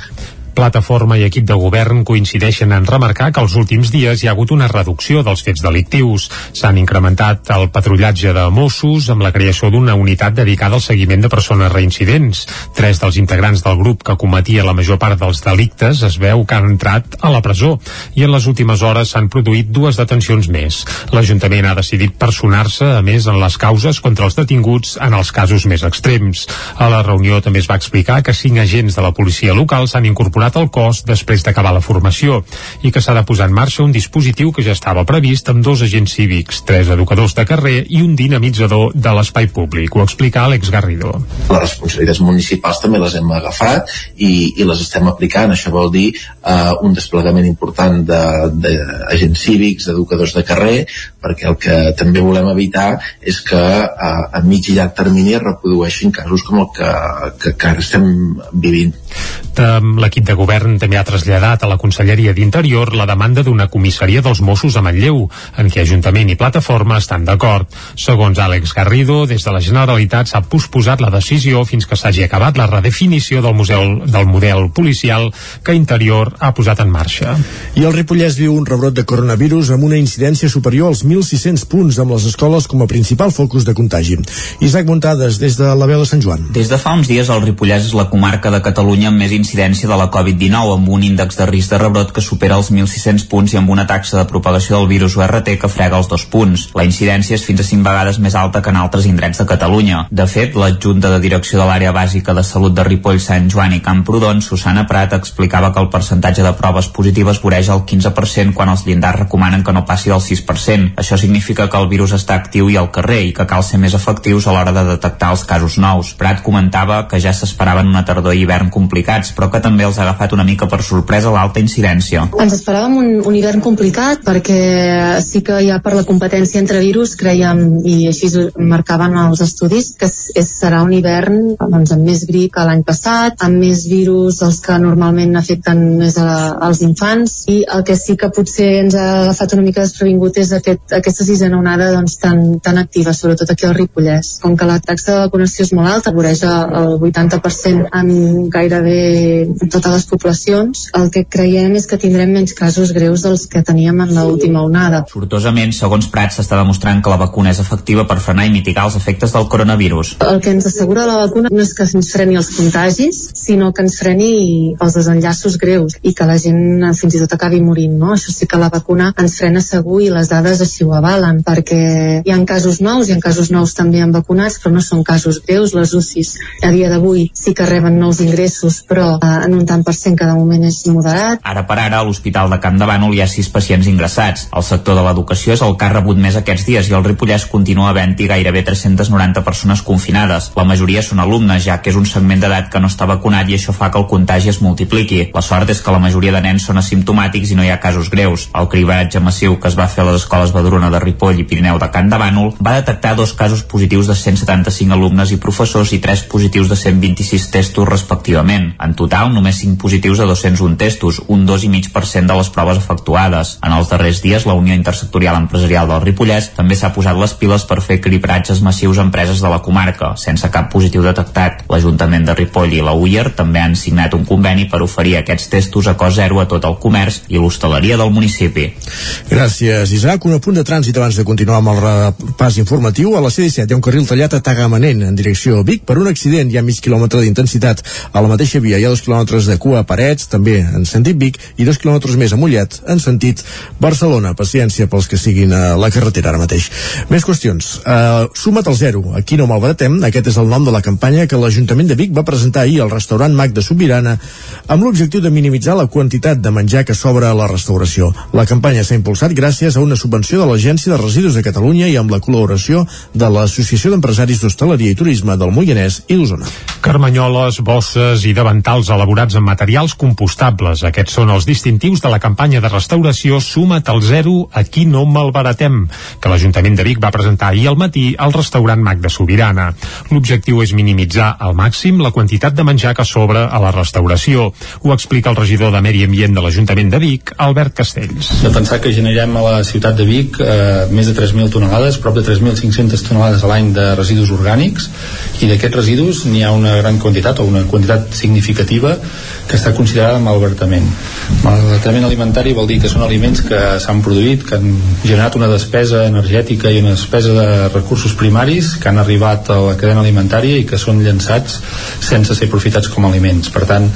Plataforma i equip de govern coincideixen en remarcar que els últims dies hi ha hagut una reducció dels fets delictius. S'han incrementat el patrullatge de Mossos amb la creació d'una unitat dedicada al seguiment de persones reincidents. Tres dels integrants del grup que cometia la major part dels delictes es veu que han entrat a la presó i en les últimes hores s'han produït dues detencions més. L'Ajuntament ha decidit personar-se, a més, en les causes contra els detinguts en els casos més extrems. A la reunió també es va explicar que cinc agents de la policia local s'han incorporat estimat el cost després d'acabar la formació i que s'ha de posar en marxa un dispositiu que ja estava previst amb dos agents cívics, tres educadors de carrer i un dinamitzador de l'espai públic. Ho explica Àlex Garrido. Les responsabilitats municipals també les hem agafat i, i les estem aplicant. Això vol dir eh, un desplegament important d'agents cívics, d'educadors de carrer, perquè el que també volem evitar és que eh, a mig i llarg termini es reprodueixin casos com el que, que, que ara estem vivint. L'equip de govern també ha traslladat a la Conselleria d'Interior la demanda d'una comissaria dels Mossos a Manlleu, en què Ajuntament i Plataforma estan d'acord. Segons Àlex Garrido, des de la Generalitat s'ha posposat la decisió fins que s'hagi acabat la redefinició del, museu, del model policial que Interior ha posat en marxa. I el Ripollès viu un rebrot de coronavirus amb una incidència superior als 1.600 punts amb les escoles com a principal focus de contagi. Isaac Montades, des de la veu de Sant Joan. Des de fa uns dies el Ripollès és la comarca de Catalunya amb més incidència de la Covid-19 amb un índex de risc de rebrot que supera els 1.600 punts i amb una taxa de propagació del virus URT que frega els dos punts. La incidència és fins a 5 vegades més alta que en altres indrets de Catalunya. De fet, l'adjunta de direcció de l'àrea bàsica de salut de Ripoll, Sant Joan i Camprodon, Susana Prat, explicava que el percentatge de proves positives voreja el 15% quan els llindars recomanen que no passi del 6%. Això significa que el virus està actiu i al carrer i que cal ser més efectius a l'hora de detectar els casos nous. Prat comentava que ja s'esperaven una tardor i hivern complicats, però que també els ha agafat una mica per sorpresa l'alta incidència. Ens esperàvem un, un hivern complicat perquè sí que ja per la competència entre virus creiem, i així marcaven els estudis, que és, serà un hivern doncs, amb més grip que l'any passat, amb més virus els que normalment afecten més a, als infants, i el que sí que potser ens ha agafat una mica desprevingut és aquest, aquesta sisena onada doncs, tan, tan activa, sobretot aquí al Ripollès. Com que la taxa de vacunació és molt alta, voreja el 80% en gairebé totes les poblacions, el que creiem és que tindrem menys casos greus dels que teníem en l'última onada. Sortosament, segons Prats, s'està demostrant que la vacuna és efectiva per frenar i mitigar els efectes del coronavirus. El que ens assegura la vacuna no és que ens freni els contagis, sinó que ens freni els desenllaços greus i que la gent fins i tot acabi morint, no? Això sí que la vacuna ens frena segur i les dades així ho avalen, perquè hi ha casos nous, hi ha casos nous també han vacunats, però no són casos greus, les UCIs a dia d'avui sí que reben nous ingressos, però eh, en un tant per cent que de moment és moderat. Ara per ara, a l'Hospital de Camp de Bànol hi ha sis pacients ingressats. El sector de l'educació és el que ha rebut més aquests dies i el Ripollès continua havent-hi gairebé 390 persones confinades. La majoria són alumnes, ja que és un segment d'edat que no està vacunat i això fa que el contagi es multipliqui. La sort és que la majoria de nens són asimptomàtics i no hi ha casos greus. El cribatge massiu que es va fer a les escoles Badruna de Ripoll i Pirineu de Camp de Bànol va detectar dos casos positius de 175 alumnes i professors i tres positius de 126 testos respectivament. En total, només 5 positius de 201 testos, un 2,5% de les proves efectuades. En els darrers dies, la Unió Intersectorial Empresarial del Ripollès també s'ha posat les piles per fer cribratges massius a empreses de la comarca, sense cap positiu detectat. L'Ajuntament de Ripoll i la UIR també han signat un conveni per oferir aquests testos a cost zero a tot el comerç i l'hostaleria del municipi. Gràcies, Isaac. Un apunt de trànsit abans de continuar amb el repàs informatiu. A la C-17 hi ha un carril tallat a Tagamanent en direcció a Vic per un accident. Hi ha mig quilòmetre d'intensitat. A la mateixa via hi ha dos quilòmetres de cua a Parets, també en sentit Vic, i dos quilòmetres més a Mollet, en sentit Barcelona. Paciència pels que siguin a la carretera ara mateix. Més qüestions. Uh, suma't al zero. Aquí no malbaratem. Aquest és el nom de la campanya que l'Ajuntament de Vic va presentar ahir al restaurant Mac de Sobirana amb l'objectiu de minimitzar la quantitat de menjar que sobra a la restauració. La campanya s'ha impulsat gràcies a una subvenció de l'Agència de Residus de Catalunya i amb la col·laboració de l'Associació d'Empresaris d'Hostaleria i Turisme del Moianès i d'Osona. Carmanyoles, bosses i davantals elaborats amb materials compostables. Aquests són els distintius de la campanya de restauració Suma't al zero, aquí no malbaratem, que l'Ajuntament de Vic va presentar ahir al matí al restaurant Mac de Sobirana. L'objectiu és minimitzar al màxim la quantitat de menjar que sobra a la restauració. Ho explica el regidor de Medi Ambient de l'Ajuntament de Vic, Albert Castells. De pensar que generem a la ciutat de Vic eh, més de 3.000 tonelades, prop de 3.500 tonelades a l'any de residus orgànics i d'aquests residus n'hi ha una gran quantitat o una quantitat significativa que està considerada malbertament. Malbertament alimentari vol dir que són aliments que s'han produït, que han generat una despesa energètica i una despesa de recursos primaris que han arribat a la cadena alimentària i que són llançats sense ser aprofitats com a aliments. Per tant,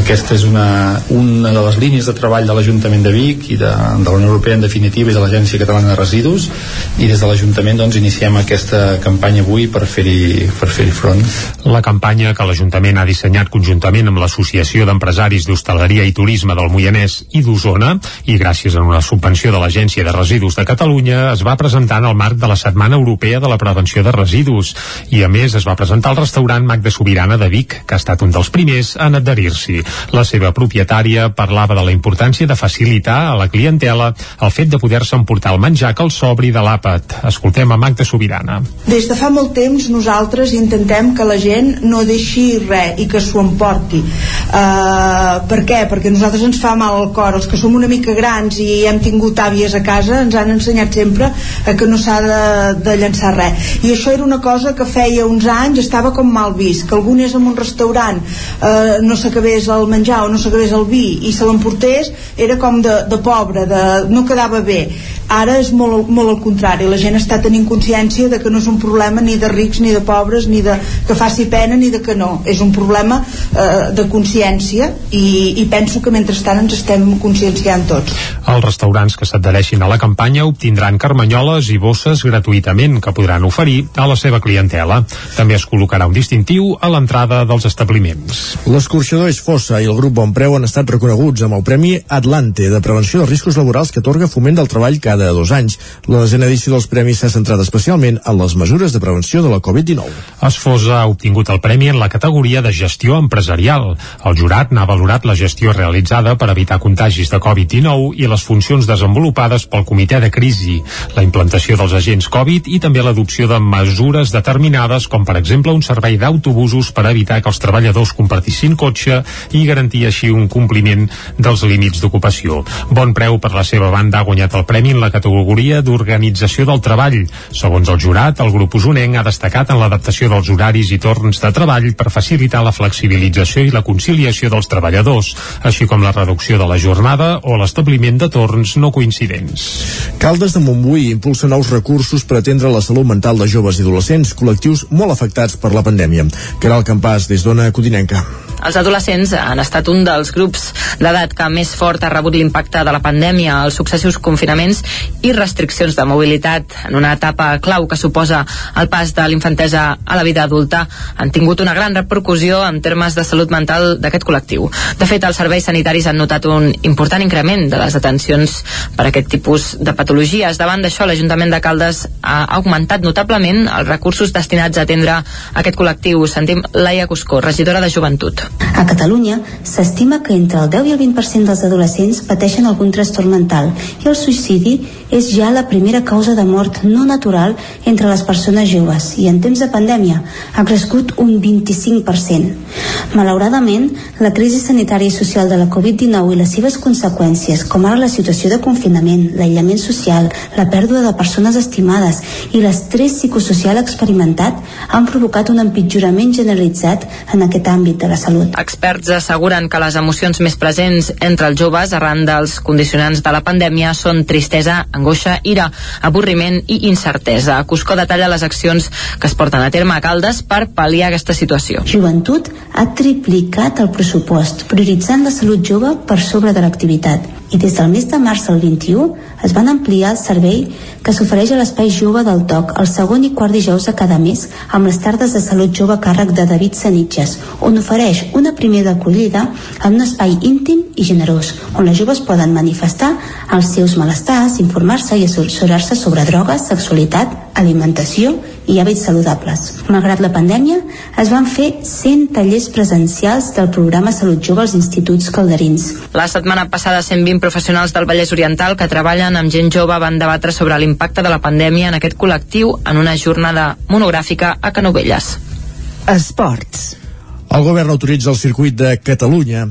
aquesta és una, una de les línies de treball de l'Ajuntament de Vic i de, de la Unió Europea en definitiva i de l'Agència Catalana de Residus i des de l'Ajuntament doncs, iniciem aquesta campanya avui per fer-hi per fer front. La campanya que l'Ajuntament ha dissenyat conjuntament amb l'Associació d'Empresaris d'Hostaleria i Turisme del Moianès i d'Osona, i gràcies a una subvenció de l'Agència de Residus de Catalunya, es va presentar en el marc de la Setmana Europea de la Prevenció de Residus, i a més es va presentar al restaurant Mac de Sobirana de Vic, que ha estat un dels primers en adherir-s'hi. La seva propietària parlava de la importància de facilitar a la clientela el fet de poder-se emportar el menjar que el sobri de l'àpat. Escoltem a Magda Sobirana. Des de fa molt temps nosaltres intentem que la gent no deixi res i que s'ho emporti. Uh, per què? Perquè nosaltres ens fa mal al cor. Els que som una mica grans i hem tingut àvies a casa ens han ensenyat sempre a que no s'ha de, de llançar res. I això era una cosa que feia uns anys estava com mal vist, que algú anés en un restaurant uh, no s'acabés el menjar o no s'acabés el vi i se l'emportés era com de, de pobre, de, no quedava bé ara és molt, molt al contrari. La gent està tenint consciència de que no és un problema ni de rics ni de pobres ni de que faci pena ni de que no. És un problema eh, de consciència i, i penso que mentrestant ens estem conscienciant tots. Els restaurants que s'adhereixin a la campanya obtindran carmanyoles i bosses gratuïtament que podran oferir a la seva clientela. També es col·locarà un distintiu a l'entrada dels establiments. L'escorxador és Fossa i el grup Bon Preu han estat reconeguts amb el Premi Atlante de Prevenció de Riscos Laborals que atorga Foment del Treball cada cada dos anys. La desena edició dels premis s'ha centrat especialment en les mesures de prevenció de la Covid-19. Esfosa ha obtingut el premi en la categoria de gestió empresarial. El jurat n'ha valorat la gestió realitzada per evitar contagis de Covid-19 i les funcions desenvolupades pel comitè de crisi, la implantació dels agents Covid i també l'adopció de mesures determinades com per exemple un servei d'autobusos per evitar que els treballadors compartissin cotxe i garantir així un compliment dels límits d'ocupació. Bon preu per la seva banda ha guanyat el premi en la categoria d'organització del treball. Segons el jurat, el grup usonenc ha destacat en l'adaptació dels horaris i torns de treball per facilitar la flexibilització i la conciliació dels treballadors, així com la reducció de la jornada o l'establiment de torns no coincidents. Caldes de Montbui impulsa nous recursos per atendre la salut mental de joves i adolescents, col·lectius molt afectats per la pandèmia. Caral Campàs, des d'Ona Codinenca. Els adolescents han estat un dels grups d'edat que més fort ha rebut l'impacte de la pandèmia, els successius confinaments i restriccions de mobilitat en una etapa clau que suposa el pas de l'infantesa a la vida adulta han tingut una gran repercussió en termes de salut mental d'aquest col·lectiu. De fet, els serveis sanitaris han notat un important increment de les atencions per a aquest tipus de patologies. Davant d'això, l'Ajuntament de Caldes ha augmentat notablement els recursos destinats a atendre aquest col·lectiu. Sentim Laia Cuscó, regidora de Joventut. A Catalunya s'estima que entre el 10 i el 20% dels adolescents pateixen algun trastorn mental i el suïcidi és ja la primera causa de mort no natural entre les persones joves i en temps de pandèmia ha crescut un 25%. Malauradament, la crisi sanitària i social de la Covid-19 i les seves conseqüències, com ara la situació de confinament, l'aïllament social, la pèrdua de persones estimades i l'estrès psicosocial experimentat, han provocat un empitjorament generalitzat en aquest àmbit de la salut. Experts asseguren que les emocions més presents entre els joves arran dels condicionants de la pandèmia són tristesa, angoixa, ira, avorriment i incertesa. Cuscó detalla les accions que es porten a terme a Caldes per pal·liar aquesta situació. Joventut ha triplicat el pressupost, prioritzant la salut jove per sobre de l'activitat. I des del mes de març al 21 es van ampliar el servei que s'ofereix a l'Espai Jove del TOC el segon i quart dijous de cada mes amb les tardes de salut jove a càrrec de David Sanitges, on ofereix una primera acollida en un espai íntim i generós, on les joves poden manifestar els seus malestars, informar-se i assessorar-se sobre drogues, sexualitat, alimentació i hàbits saludables. Malgrat la pandèmia, es van fer 100 tallers presencials del programa Salut Jove als instituts calderins. La setmana passada 120 professionals del Vallès Oriental que treballen amb gent jove van debatre sobre l'impacte de la pandèmia en aquest col·lectiu en una jornada monogràfica a Canovelles. Esports. El govern autoritza el circuit de Catalunya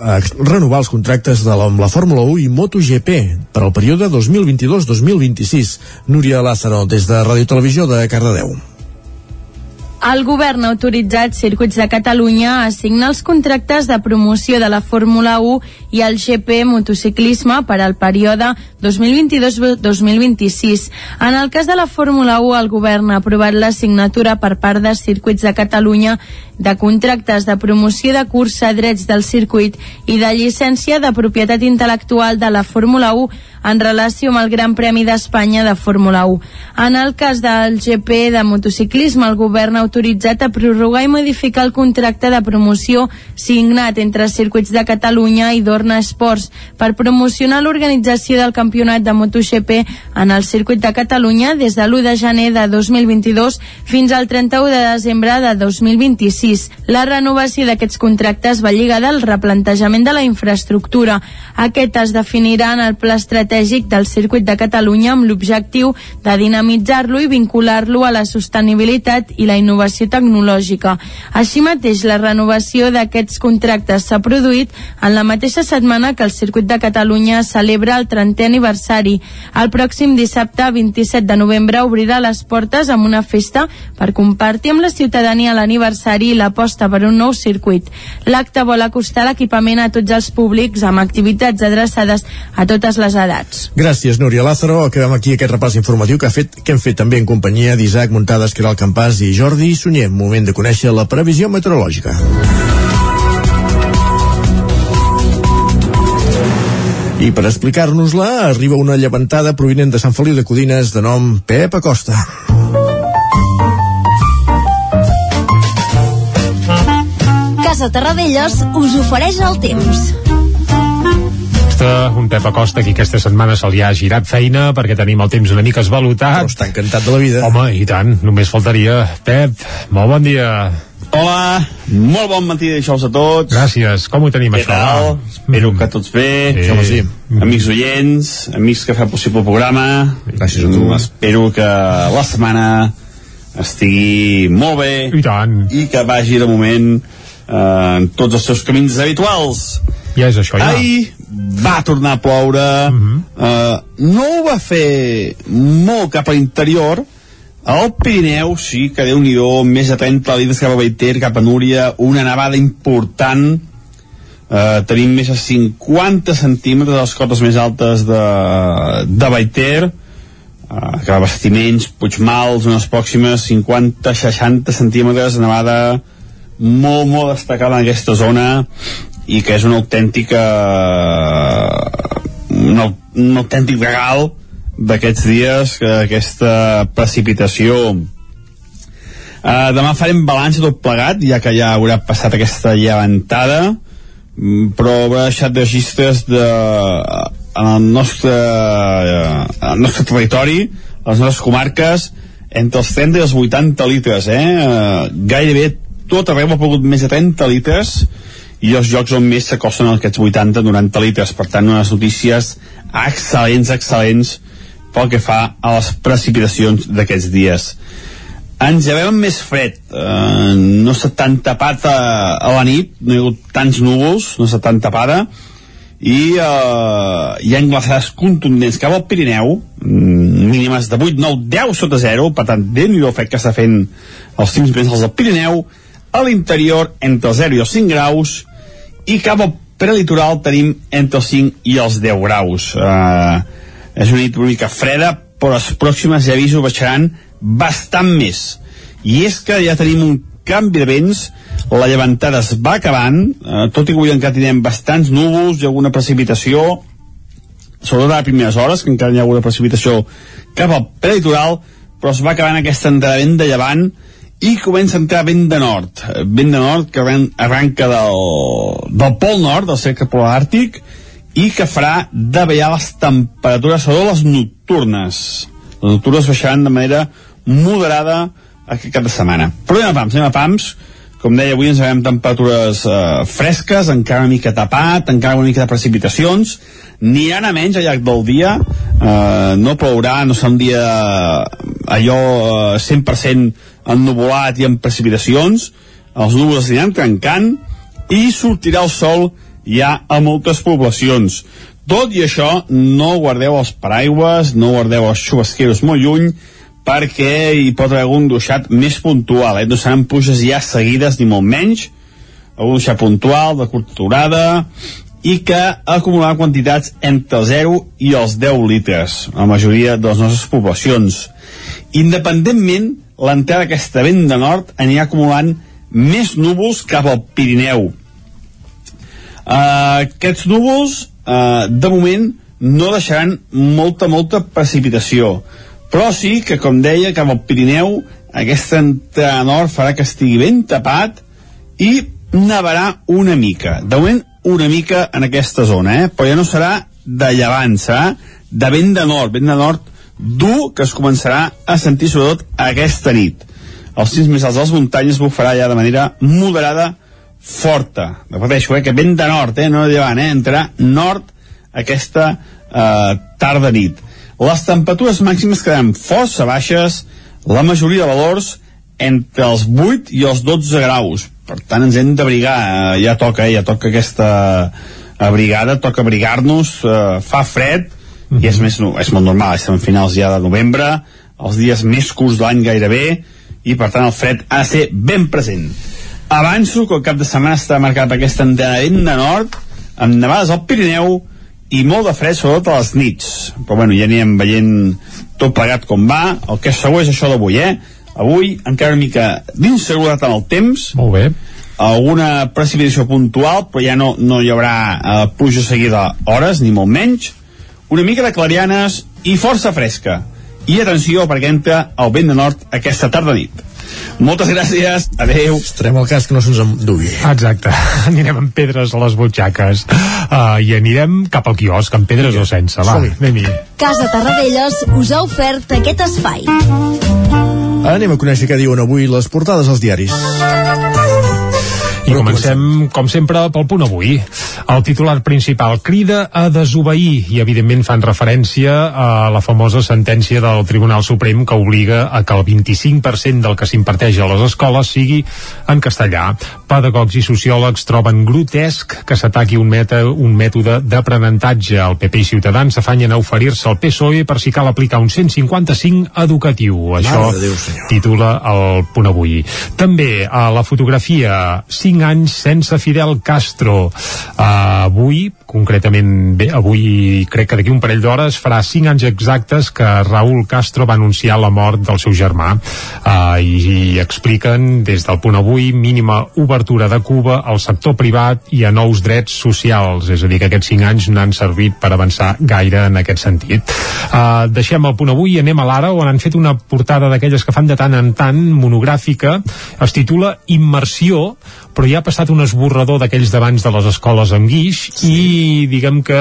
a renovar els contractes de la, amb la Fórmula 1 i MotoGP per al període 2022-2026. Núria Lázaro, des de Ràdio Televisió de Cardedeu. El govern ha autoritzat Circuits de Catalunya a signar els contractes de promoció de la Fórmula 1 i el GP motociclisme per al període 2022-2026. En el cas de la Fórmula 1, el govern ha aprovat la signatura per part de Circuits de Catalunya de contractes de promoció de cursa, drets del circuit i de llicència de propietat intel·lectual de la Fórmula 1 en relació amb el Gran Premi d'Espanya de Fórmula 1. En el cas del GP de motociclisme, el govern ha autoritzat a prorrogar i modificar el contracte de promoció signat entre Circuits de Catalunya i Dorna Esports per promocionar l'organització del campionat de MotoGP en el Circuit de Catalunya des de l'1 de gener de 2022 fins al 31 de desembre de 2026. La renovació d'aquests contractes va lligada al replantejament de la infraestructura. Aquest es definirà en el pla estratègic del Circuit de Catalunya amb l'objectiu de dinamitzar-lo i vincular-lo a la sostenibilitat i la innovació tecnològica. Així mateix, la renovació d'aquests contractes s'ha produït en la mateixa setmana que el Circuit de Catalunya celebra el 30è aniversari. El pròxim dissabte 27 de novembre obrirà les portes amb una festa per compartir amb la ciutadania l'aniversari i l'aposta per un nou circuit. L'acte vol acostar l'equipament a tots els públics amb activitats adreçades a totes les edats. Gràcies, Núria Lázaro. Acabem aquí aquest repàs informatiu que, ha fet, que hem fet també en companyia d'Isaac Muntades, Caral Campàs i Jordi Sunyer. Moment de conèixer la previsió meteorològica. I per explicar-nos-la, arriba una llevantada provinent de Sant Feliu de Codines de nom Pep Acosta. Casa Terradellos us ofereix el temps. Un Pep Acosta, qui aquesta setmana se li ha girat feina perquè tenim el temps una mica esvalutat. Però està encantat de la vida. Home, i tant, només faltaria. Pep, molt bon dia. Hola, molt bon matí de a tots. Gràcies, com ho tenim Què això? tal? Espero que tots bé. Sí. Home, sí. Amics oients, amics que fa possible el programa. Gràcies a tu. Espero que la setmana estigui molt bé. I tant. I que vagi de moment en tots els seus camins habituals. Ja és això, ja. Ahir va tornar a ploure, eh, no ho va fer molt cap a l'interior, al Pirineu sí que déu nhi més de 30 litres cap a Baiter, cap a Núria, una nevada important, eh, tenim més de 50 centímetres a les cotes més altes de, de Baiter, eh, que a Bastiments, Puigmals, unes pròximes 50-60 centímetres de nevada molt, molt destacada en aquesta zona i que és una autèntica un, un autèntic regal d'aquests dies que aquesta precipitació uh, demà farem balanç tot plegat ja que ja haurà passat aquesta llevantada mm, però haurà deixat registres de, en el nostre en el nostre territori les nostres comarques entre els 30 i els 80 litres eh? Uh, gairebé tot arreu ha pogut més de 30 litres i els jocs on més s'acosten aquests 80-90 litres. Per tant unes notícies excel·lents, excel·lents pel que fa a les precipitacions d'aquests dies. Ens llevem amb més fred. Eh, no s'ha tan tapat a, a la nit. No hi ha hagut tants núvols no s'ha tan tapada. I eh, hi ha glaçades contundents cap al Pirineu mm, mínimes de 8, 9, 10 sota 0 per tant, déu nhi fet que està fent els cims més alts del Pirineu a l'interior entre els 0 i els 5 graus i cap al prelitoral tenim entre els 5 i els 10 graus. Eh, és una nit una mica freda però les pròximes ja aviso baixaran bastant més. I és que ja tenim un canvi de vents la llevantada es va acabant eh, tot i que avui encara tindrem bastants núvols i alguna precipitació sobretot a les primeres hores que encara hi ha alguna precipitació cap al prelitoral però es va acabant de vent de llevant i comença a entrar vent de nord. Eh, vent de nord que arran- arranca del, del pol nord del cercle polar àrtic i que farà davallar les temperatures sobretot les nocturnes. Les nocturnes baixaran de manera moderada aquest cap de setmana. Però anem a pams, anem a pams. Com deia avui ens veiem temperatures eh, fresques encara una mica tapat, encara una mica de precipitacions. Aniran a menys al llarg del dia. Eh, no plourà, no serà un dia allò eh, 100% ennuvolat i amb precipitacions els núvols aniran trencant i sortirà el sol ja a moltes poblacions. Tot i això no guardeu els paraigües no guardeu els xubasqueros molt lluny perquè hi pot haver algun duixat més puntual eh? no seran pluges ja seguides ni molt menys. Algun duixat puntual de curta durada i que acumularà quantitats entre el 0 i els 10 litres la majoria de les nostres poblacions. Independentment l'entrada d'aquesta vent de nord anirà acumulant més núvols cap al Pirineu uh, aquests núvols uh, de moment no deixaran molta, molta precipitació. Però sí que, com deia, cap al Pirineu, aquesta entrada nord farà que estigui ben tapat i nevarà una mica. De moment, una mica en aquesta zona, eh? però ja no serà de llevant, serà de vent de nord, vent de nord dur que es començarà a sentir sobretot aquesta nit. Els cims més alts de les muntanyes bufarà ja de manera moderada forta. Repeteixo, eh, que vent de nord, eh, no de llevant, eh, entrarà nord aquesta eh, tarda-nit. Les temperatures màximes quedaran força baixes, la majoria de valors entre els 8 i els 12 graus. Per tant, ens hem d'abrigar, eh, ja toca, eh, ja toca aquesta abrigada, toca abrigar-nos, eh, fa fred, mm -hmm. i és, més, no, és molt normal, estem a finals ja de novembre, els dies més curts de l'any gairebé, i per tant el fred ha de ser ben present. Avanço que el cap de setmana està marcat per aquesta antena de nord, amb nevades al Pirineu, i molt de fred, sobretot a les nits. Però bueno, ja anirem veient tot plegat com va. El que és segur és això d'avui, eh? Avui encara una mica d'inseguretat en el temps. Molt bé. Alguna precipitació puntual, però ja no, no hi haurà eh, pluja seguida hores, ni molt menys. Una mica de clarianes i força fresca. I atenció, perquè entra el vent de nord aquesta tarda nit. Moltes gràcies, adeu. Estarem al cas que no se'ns endugui. Exacte, anirem amb pedres a les butxaques uh, i anirem cap al quiosc, amb pedres o sense, va, anem-hi. Casa Tarradellas us ha ofert aquest espai. Anem a conèixer què diuen avui les portades als diaris. I comencem, com sempre, pel punt avui. El titular principal crida a desobeir i, evidentment, fan referència a la famosa sentència del Tribunal Suprem que obliga a que el 25% del que s'imparteix a les escoles sigui en castellà. Pedagogs i sociòlegs troben grotesc que s'ataqui un, meta, un mètode d'aprenentatge. El PP i Ciutadans s'afanyen a oferir-se al PSOE per si cal aplicar un 155 educatiu. Això Déu, titula el punt avui. També a la fotografia 5 anys sense Fidel Castro. Uh, avui, concretament bé, avui crec que d'aquí un parell d'hores farà 5 anys exactes que Raúl Castro va anunciar la mort del seu germà. Uh, i, i expliquen des del punt avui mínima obertura de Cuba al sector privat i a nous drets socials, és a dir que aquests 5 anys no han servit per avançar gaire en aquest sentit. Uh, deixem el punt avui i anem a l'ara on han fet una portada d'aquelles que fan de tant en tant monogràfica, es titula Immersió, però ja ha passat un esborrador d'aquells d'abans de les escoles amb guix sí. i diguem que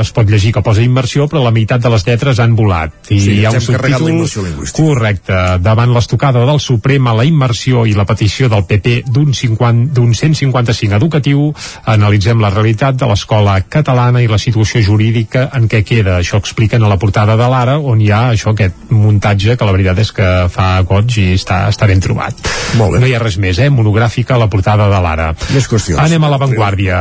es pot llegir que posa immersió però la meitat de les lletres han volat i Sí, hi ha un subtítol correcte, davant l'estocada del Suprem a la immersió i la petició del PP d'un 50 d'un 155 educatiu analitzem la realitat de l'escola catalana i la situació jurídica en què queda, això expliquen a la portada de l'Ara on hi ha això, aquest muntatge que la veritat és que fa goig i està, està ben trobat Molt bé. no hi ha res més, eh? monogràfica a la portada de l'Ara Més qüestions. Anem a l'avantguàrdia.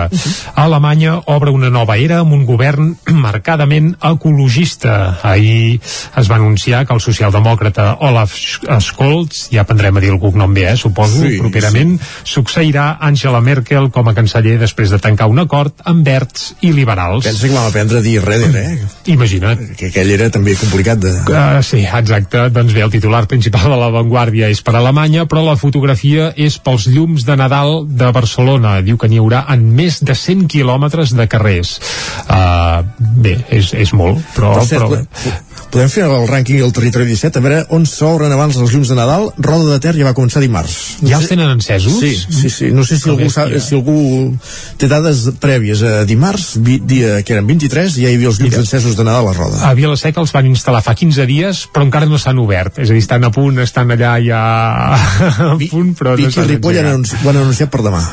Alemanya obre una nova era amb un govern marcadament ecologista. Ahir es va anunciar que el socialdemòcrata Olaf Scholz, ja aprendrem a dir el cognom bé, eh, suposo, Sí, properament, succeirà Angela Merkel com a canceller després de tancar un acord amb verds i liberals. Pensa que vam aprendre a dir Redder, eh? Imagina't. Que aquell era també complicat de... Uh, sí, exacte. Doncs bé, el titular principal de l'avantguàrdia és per Alemanya, però la fotografia és pels llums de Nadal de Barcelona. Diu que n'hi haurà en més de 100 quilòmetres de carrers. Uh, bé, és, és molt, però... Per cert, però... po- podem fer el rànquing del territori 17 a veure on s'obren abans els llums de Nadal. Roda de Ter ja va començar dimarts. Ja els tenen encesos? Sí, sí, sí. no sé si algú, sap, si algú té dades prèvies. A dimarts, vi, dia que eren 23 ja hi havia els llums encesos de Nadal a Roda. A Vilaseca els van instal·lar fa 15 dies, però encara no s'han obert. És a dir, estan a punt, estan allà ja a punt, però no Vic s'han Ripoll han, ho han anunciat per demà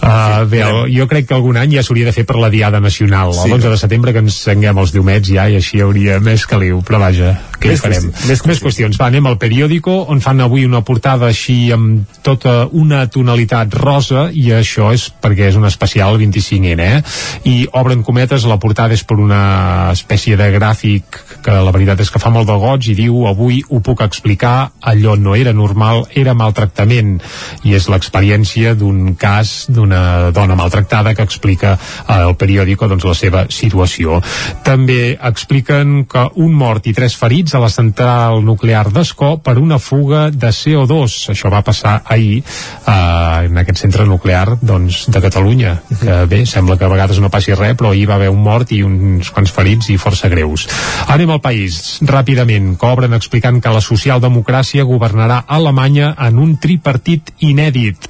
Uh, bé, jo crec que algun any ja s'hauria de fer per la Diada Nacional, Sí. l'11 de setembre que ens enguem els diumets ja i així hi hauria més caliu, però vaja, què hi Més farem? qüestions, més més qüestions. Va, anem al periòdico on fan avui una portada així amb tota una tonalitat rosa i això és perquè és un especial 25N, eh? I obren cometes, la portada és per una espècie de gràfic que la veritat és que fa molt de goig i diu avui ho puc explicar, allò no era normal, era maltractament i és l'experiència d'un cas d'una dona maltractada que explica eh, al periòdico doncs, la seva situació. També expliquen que un mort i tres ferits a la central nuclear d'Escó per una fuga de CO2. Això va passar ahir eh, en aquest centre nuclear doncs, de Catalunya, que bé, sembla que a vegades no passi res, però ahir va haver un mort i uns quants ferits i força greus. Anem al país, ràpidament, que obren explicant que la socialdemocràcia governarà Alemanya en un tripartit inèdit.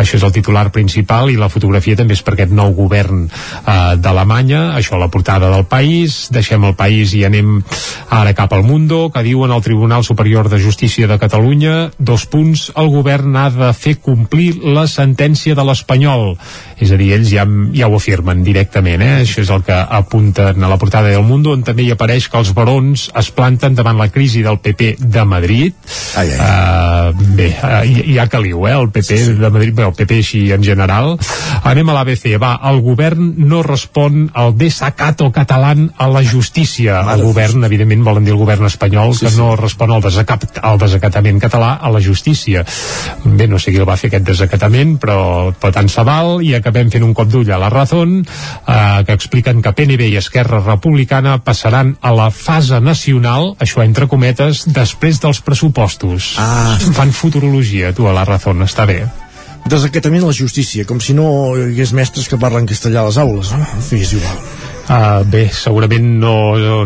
Això és el titular principal i la fotografia també és per aquest nou govern eh, d'Alemanya, això a la portada del país, deixem el país i anem ara cap al Mundo, que diuen el Tribunal Superior de Justícia de Catalunya, dos punts, el govern ha de fer complir la sentència de l'Espanyol. És a dir, ells ja, ja ho afirmen directament, eh? això és el que apunten a la portada del Mundo, on també hi apareix que els barons es planten davant la crisi del PP de Madrid. Ai, ai. Uh, bé, uh, hi, hi ha caliu, eh? el PP sí, sí. de Madrid, bé, el PP així en general. Anem a l'ABC, va, el govern no respon al desacato catalán a la justícia. El govern, evidentment, volen dir el govern espanyol, sí, que no respon al, desacat, al desacatament català a la justícia. Bé, no sé qui el va fer aquest desacatament, però, però tant se val, i acabem fent un cop d'ull a la Razón, eh, que expliquen que PNB i Esquerra Republicana passaran a la fase nacional, això entre cometes, després dels pressupostos. Ah. Fan futurologia, tu, a la Razón, està bé. Desacatament a la justícia, com si no hi hagués mestres que parlen castellà a les aules. No? En fi, és igual. Uh, bé, segurament no,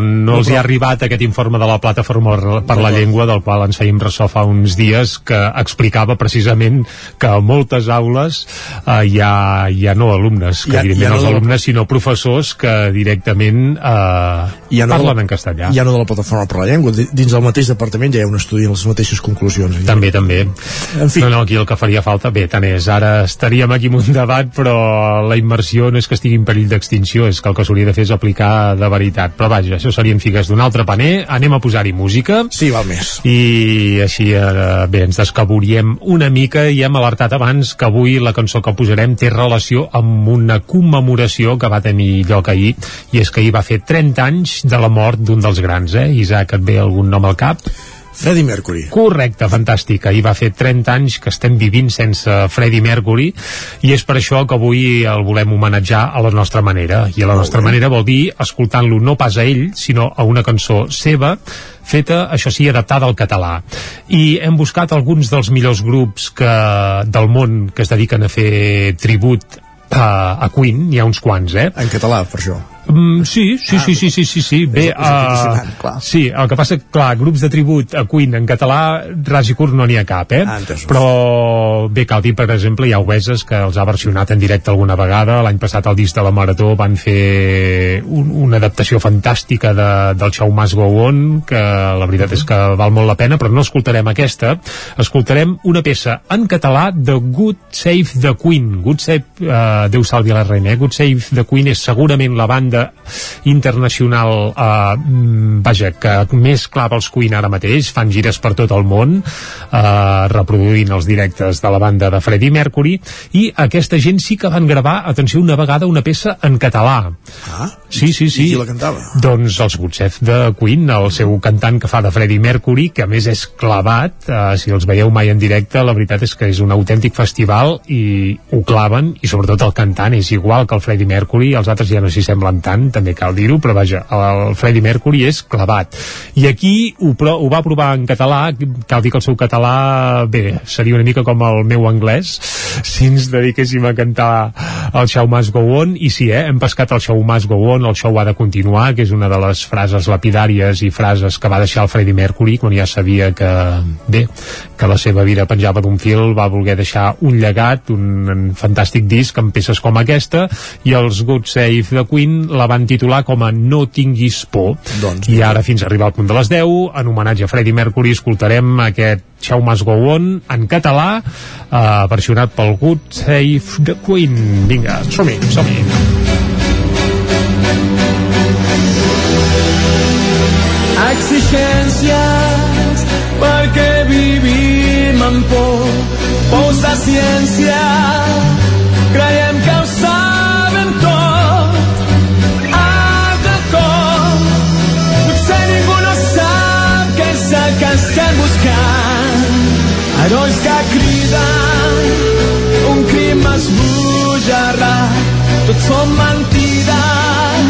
no els hi ha arribat aquest informe de la Plataforma per la Llengua, del qual ens fèiem ressò fa uns dies, que explicava precisament que a moltes aules uh, hi, ha, hi ha no alumnes, que ha- evidentment hi ha els no- alumnes, sinó professors que directament uh, Ja no parlen en castellà. Ja no de la plataforma per la llengua, di- dins del mateix departament ja hi ha un estudi amb les mateixes conclusions. També, també. En fi. No, no, aquí el que faria falta, bé, tant és, ara estaríem aquí amb un debat, però la immersió no és que estigui en perill d'extinció, és que el que s'hauria de fer és aplicar de veritat. Però vaja, això serien figues d'un altre paner, anem a posar-hi música. Sí, val més. I així, eh, bé, ens descaboriem una mica i hem alertat abans que avui la cançó que posarem té relació amb una commemoració que va tenir lloc ahir, i és que ahir va fer 30 anys de la mort d'un dels grans, eh? Isaac, et ve algun nom al cap? Freddie Mercury. Correcte, fantàstic. Ahir va fer 30 anys que estem vivint sense Freddie Mercury i és per això que avui el volem homenatjar a la nostra manera. I a la nostra manera vol dir escoltant-lo no pas a ell, sinó a una cançó seva feta, això sí, adaptada al català. I hem buscat alguns dels millors grups que, del món que es dediquen a fer tribut a, a Queen, n'hi ha uns quants, eh? En català, per això. Mm, sí, sí, sí, sí, sí, sí, sí. Bé, uh, sí, el que passa, clar, grups de tribut a Queen en català, ras i curt no n'hi ha cap, eh? Ah. Però bé, cal dir, per exemple, hi ha Obeses que els ha versionat en directe alguna vegada. L'any passat al disc de la Marató van fer un, una adaptació fantàstica de, del Show Must Go On, que la veritat és que val molt la pena, però no escoltarem aquesta. Escoltarem una peça en català de Good Save the Queen. Good Save, uh, Déu salvi la reina, eh? Good Save the Queen és segurament la banda internacional eh, mm, vaja, que més clava els Queen ara mateix, fan gires per tot el món eh, reproduint els directes de la banda de Freddie Mercury i aquesta gent sí que van gravar, atenció, una vegada una peça en català. Ah, Sí, sí, sí. I qui la cantava? Doncs els Gutsef de Queen, el seu cantant que fa de Freddie Mercury, que a més és clavat, eh, si els veieu mai en directe, la veritat és que és un autèntic festival i ho claven, i sobretot el cantant és igual que el Freddie Mercury, els altres ja no s'hi semblen tant, també cal dir-ho, però vaja, el Freddie Mercury és clavat. I aquí ho, pro, ho va provar en català, cal dir que el seu català, bé, seria una mica com el meu anglès, si ens dediquéssim a cantar el Show Must Go On, i sí, eh, hem pescat el Show Must Go On, el show ha de continuar, que és una de les frases lapidàries i frases que va deixar el Freddie Mercury quan ja sabia que, bé, que la seva vida penjava d'un fil, va voler deixar un llegat, un, fantàstic disc amb peces com aquesta, i els God Save the Queen la van titular com a No tinguis por. Doncs, I ara, fins a arribar al punt de les 10, en homenatge a Freddie Mercury, escoltarem aquest Show Must Go On en català, eh, versionat pel Good Save the Queen. Vinga, som-hi, som-hi. exigències perquè vivim amb por pous de ciència herois que criden un crim esbojarrat tot són mentides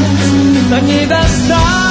tenyides de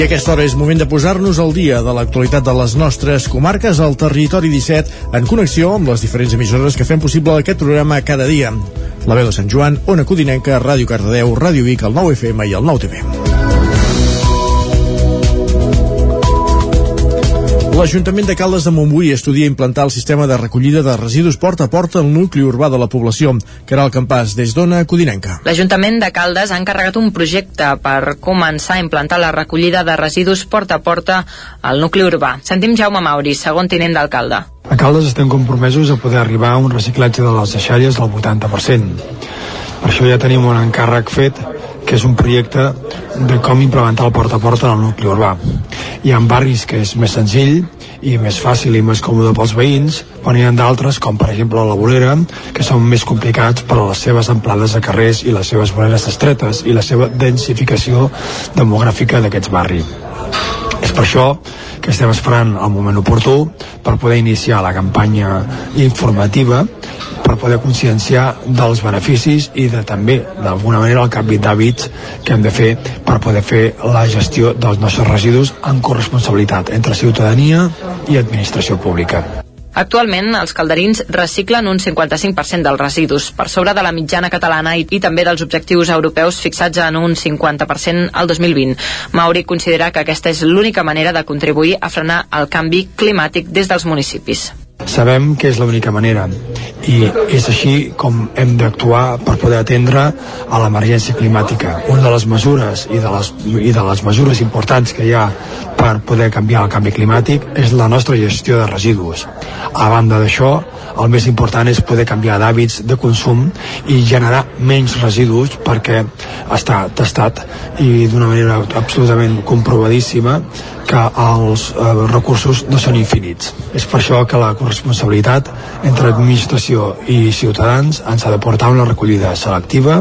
I a aquesta hora és moment de posar-nos al dia de l'actualitat de les nostres comarques al territori 17 en connexió amb les diferents emissores que fem possible aquest programa cada dia. La veu de Sant Joan, Ona Codinenca, Ràdio Cardedeu, Ràdio Vic, el 9 FM i el 9 L'Ajuntament de Caldes de Montbui estudia implantar el sistema de recollida de residus porta a porta al nucli urbà de la població, que era el campàs des d'Ona Codinenca. L'Ajuntament de Caldes ha encarregat un projecte per començar a implantar la recollida de residus porta a porta al nucli urbà. Sentim Jaume Mauri, segon tinent d'alcalde. A Caldes estem compromesos a poder arribar a un reciclatge de les deixalles del 80%. Per això ja tenim un encàrrec fet que és un projecte de com implementar el porta a porta en el nucli urbà. Hi ha barris que és més senzill i més fàcil i més còmode pels veïns, però n'hi ha d'altres, com per exemple la Bolera, que són més complicats per les seves amplades de carrers i les seves voreres estretes i la seva densificació demogràfica d'aquests barris. És per això que estem esperant el moment oportú per poder iniciar la campanya informativa per poder conscienciar dels beneficis i de també, d'alguna manera, el canvi d'hàbits que hem de fer per poder fer la gestió dels nostres residus en corresponsabilitat entre ciutadania i administració pública. Actualment, els calderins reciclen un 55% dels residus, per sobre de la mitjana catalana i, i també dels objectius europeus fixats en un 50% al 2020. Mauri considera que aquesta és l'única manera de contribuir a frenar el canvi climàtic des dels municipis. Sabem que és l'única manera i és així com hem d'actuar per poder atendre a l'emergència climàtica. Una de les mesures i de les, i de les mesures importants que hi ha per poder canviar el canvi climàtic és la nostra gestió de residus. A banda d'això, el més important és poder canviar d'hàbits de consum i generar menys residus perquè està testat i d'una manera absolutament comprovadíssima que els eh, recursos no són infinits. És per això que la corresponsabilitat entre administració i ciutadans ens ha de portar una recollida selectiva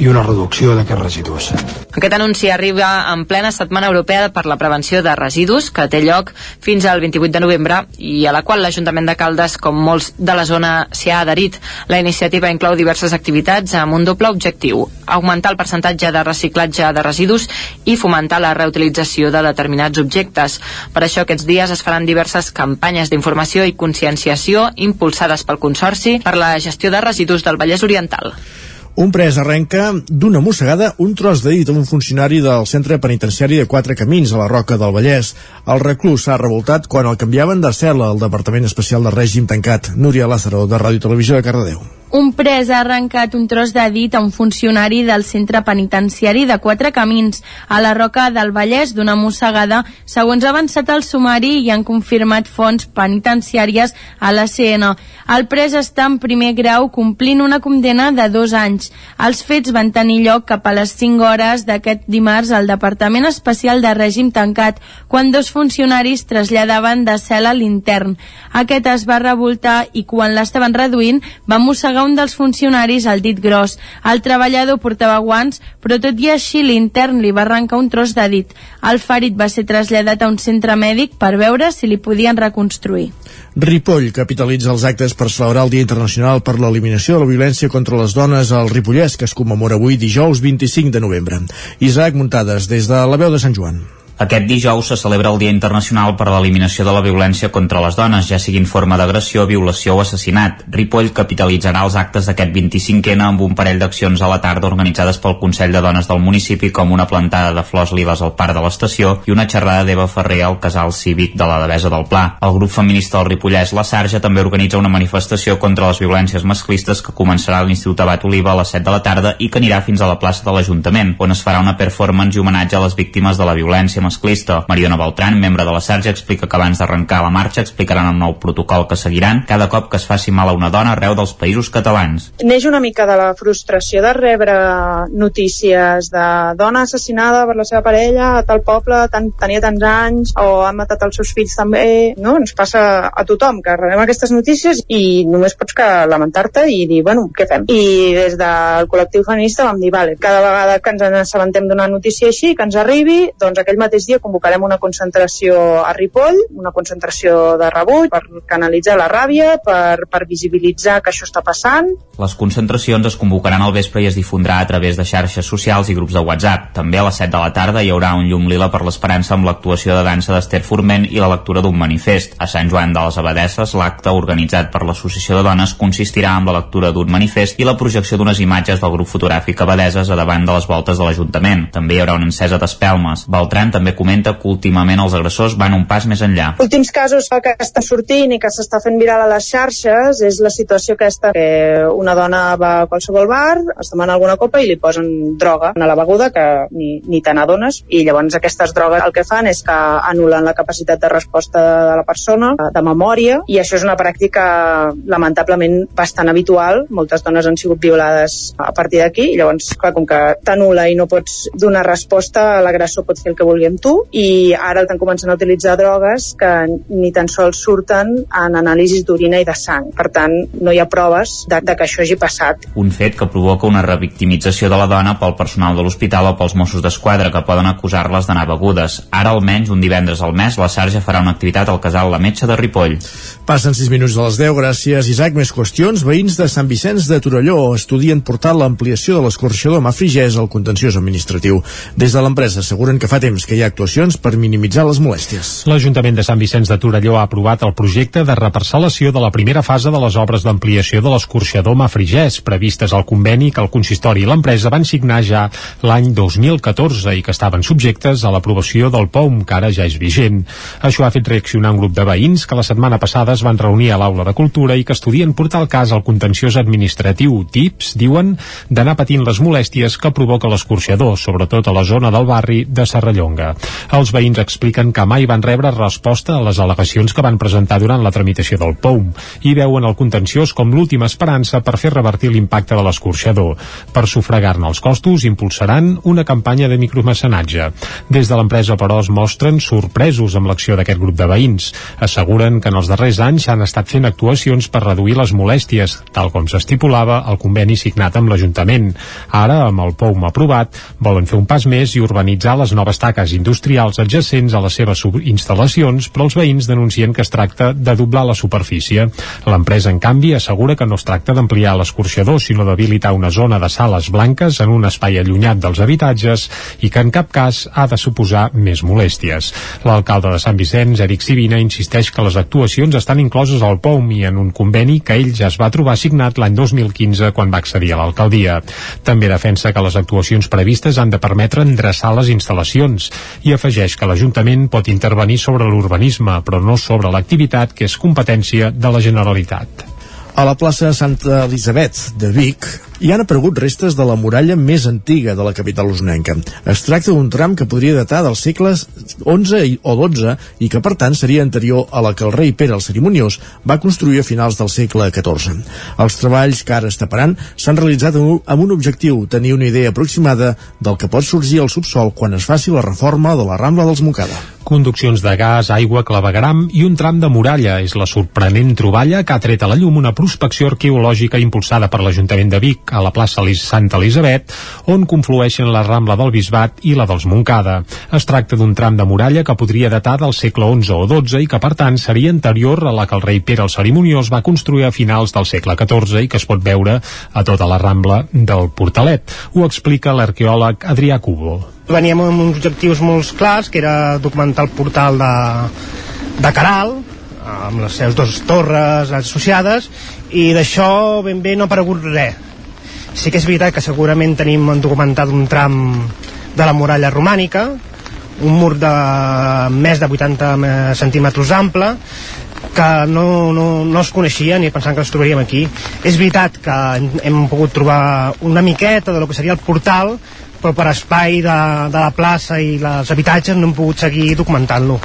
i una reducció d'aquests residus. Aquest anunci arriba en plena Setmana Europea per la Prevenció de Residus, que té lloc fins al 28 de novembre i a la qual l'Ajuntament de Caldes, com molts de la zona, s'hi ha adherit. La iniciativa inclou diverses activitats amb un doble objectiu, augmentar el percentatge de reciclatge de residus i fomentar la reutilització de determinats objectes. Per això aquests dies es faran diverses campanyes d'informació i conscienciació impulsades pel Consorci per la gestió de residus del Vallès Oriental. Un pres arrenca d'una mossegada un tros de dit un funcionari del centre penitenciari de Quatre Camins a la Roca del Vallès. El reclús s'ha revoltat quan el canviaven de cel·la al Departament Especial de Règim Tancat. Núria Lázaro, de Ràdio Televisió de Cardedeu. Un pres ha arrencat un tros de dit a un funcionari del centre penitenciari de Quatre Camins a la Roca del Vallès d'una mossegada, segons ha avançat el sumari i han confirmat fonts penitenciàries a la CN. El pres està en primer grau complint una condena de dos anys. Els fets van tenir lloc cap a les 5 hores d'aquest dimarts al Departament Especial de Règim Tancat, quan dos funcionaris traslladaven de cel a l'intern. Aquest es va revoltar i quan l'estaven reduint va mossegar un dels funcionaris al dit gros. El treballador portava guants, però tot i així l'intern li va arrencar un tros de dit. El ferit va ser traslladat a un centre mèdic per veure si li podien reconstruir. Ripoll capitalitza els actes per celebrar el Dia Internacional per l'Eliminació de la Violència contra les Dones al Ripollès, que es commemora avui dijous 25 de novembre. Isaac Muntades, des de la veu de Sant Joan. Aquest dijous se celebra el Dia Internacional per a l'Eliminació de la Violència contra les Dones, ja sigui en forma d'agressió, violació o assassinat. Ripoll capitalitzarà els actes d'aquest 25N amb un parell d'accions a la tarda organitzades pel Consell de Dones del municipi, com una plantada de flors liles al parc de l'estació i una xerrada d'Eva Ferrer al casal cívic de la Devesa del Pla. El grup feminista del Ripollès La Sarja també organitza una manifestació contra les violències masclistes que començarà a l'Institut Abat Oliva a les 7 de la tarda i que anirà fins a la plaça de l'Ajuntament, on es farà una performance i homenatge a les víctimes de la violència masclista. Mariona Beltran, membre de la Sarja, explica que abans d'arrencar la marxa explicaran el nou protocol que seguiran cada cop que es faci mal a una dona arreu dels països catalans. Neix una mica de la frustració de rebre notícies de dona assassinada per la seva parella a tal poble, tant, tenia tants anys, o han matat els seus fills també, no? Ens passa a tothom que rebem aquestes notícies i només pots que lamentar-te i dir, bueno, què fem? I des del col·lectiu feminista vam dir, vale, cada vegada que ens assabentem d'una notícia així, que ens arribi, doncs aquell mateix mateix dia convocarem una concentració a Ripoll, una concentració de rebuig per canalitzar la ràbia, per, per visibilitzar que això està passant. Les concentracions es convocaran al vespre i es difondrà a través de xarxes socials i grups de WhatsApp. També a les 7 de la tarda hi haurà un llum lila per l'esperança amb l'actuació de dansa d'Ester Forment i la lectura d'un manifest. A Sant Joan de les Abadesses, l'acte organitzat per l'Associació de Dones consistirà en la lectura d'un manifest i la projecció d'unes imatges del grup fotogràfic Abadeses a davant de les voltes de l'Ajuntament. També hi haurà una encesa d'espelmes. Beltran també comenta que últimament els agressors van un pas més enllà. Últims casos que està sortint i que s'està fent viral a les xarxes és la situació aquesta que una dona va a qualsevol bar, es demana alguna copa i li posen droga a la beguda que ni, ni te n'adones. I llavors aquestes drogues el que fan és que anulen la capacitat de resposta de la persona, de memòria i això és una pràctica lamentablement bastant habitual, moltes dones han sigut violades a partir d'aquí i llavors clar, com que t'anula i no pots donar resposta l'agressor pot fer el que vulgui amb tu i ara estan començant a utilitzar drogues que ni tan sols surten en anàlisis d'orina i de sang. Per tant, no hi ha proves de, de que això hagi passat. Un fet que provoca una revictimització de la dona pel personal de l'hospital o pels Mossos d'Esquadra que poden acusar-les d'anar begudes. Ara almenys un divendres al mes la Sarja farà una activitat al casal La Metxa de Ripoll. Passen 6 minuts de les 10, gràcies Isaac. Més qüestions. Veïns de Sant Vicenç de Torelló estudien portar l'ampliació de l'escorxador Mafrigès al contenciós administratiu. Des de l'empresa asseguren que fa temps que hi ha actuacions per minimitzar les molèsties. L'Ajuntament de Sant Vicenç de Torelló ha aprovat el projecte de reparcel·lació de la primera fase de les obres d'ampliació de l'escorxador Mafrigès, previstes al conveni que el consistori i l'empresa van signar ja l'any 2014 i que estaven subjectes a l'aprovació del POUM, que ara ja és vigent. Això ha fet reaccionar un grup de veïns que la setmana passada es van reunir a l'Aula de Cultura i que estudien portar el cas al contenciós administratiu. Tips, diuen, d'anar patint les molèsties que provoca l'escorxador, sobretot a la zona del barri de Serrallonga. Els veïns expliquen que mai van rebre resposta a les al·legacions que van presentar durant la tramitació del POUM i veuen el contenciós com l'última esperança per fer revertir l'impacte de l'escorxador. Per sufragar-ne els costos, impulsaran una campanya de micromecenatge. Des de l'empresa, però, es mostren sorpresos amb l'acció d'aquest grup de veïns. Asseguren que en els darrers anys s'han estat fent actuacions per reduir les molèsties, tal com s'estipulava al conveni signat amb l'Ajuntament. Ara, amb el POUM aprovat, volen fer un pas més i urbanitzar les noves taques industrials adjacents a les seves instal·lacions, però els veïns denuncien que es tracta de doblar la superfície. L'empresa, en canvi, assegura que no es tracta d'ampliar l'escorxador, sinó d'habilitar una zona de sales blanques en un espai allunyat dels habitatges i que en cap cas ha de suposar més molèsties. L'alcalde de Sant Vicenç, Eric Sivina, insisteix que les actuacions estan incloses al POUM i en un conveni que ell ja es va trobar signat l'any 2015 quan va accedir a l'alcaldia. També defensa que les actuacions previstes han de permetre endreçar les instal·lacions i afegeix que l'Ajuntament pot intervenir sobre l'urbanisme, però no sobre l'activitat que és competència de la Generalitat. A la plaça Santa Elisabet de Vic hi han aparegut restes de la muralla més antiga de la capital usnenca. Es tracta d'un tram que podria datar dels segles XI o XII i que per tant seria anterior a la que el rei Pere el Cerimoniós va construir a finals del segle XIV. Els treballs que ara es taparan s'han realitzat amb un objectiu, tenir una idea aproximada del que pot sorgir al subsol quan es faci la reforma de la Rambla dels Moncada conduccions de gas, aigua, clavegram i un tram de muralla. És la sorprenent troballa que ha tret a la llum una prospecció arqueològica impulsada per l'Ajuntament de Vic a la plaça Santa Elisabet, on conflueixen la Rambla del Bisbat i la dels Moncada. Es tracta d'un tram de muralla que podria datar del segle XI o XII i que, per tant, seria anterior a la que el rei Pere el Cerimoniós va construir a finals del segle XIV i que es pot veure a tota la Rambla del Portalet. Ho explica l'arqueòleg Adrià Cubo veníem amb uns objectius molt clars, que era documentar el portal de, de Caral, amb les seves dues torres associades, i d'això ben bé no ha aparegut res. Sí que és veritat que segurament tenim documentat un tram de la muralla romànica, un mur de més de 80 centímetres ample, que no, no, no es coneixia ni pensant que els trobaríem aquí. És veritat que hem pogut trobar una miqueta de lo que seria el portal, però per espai de, de la plaça i els habitatges no hem pogut seguir documentant-lo.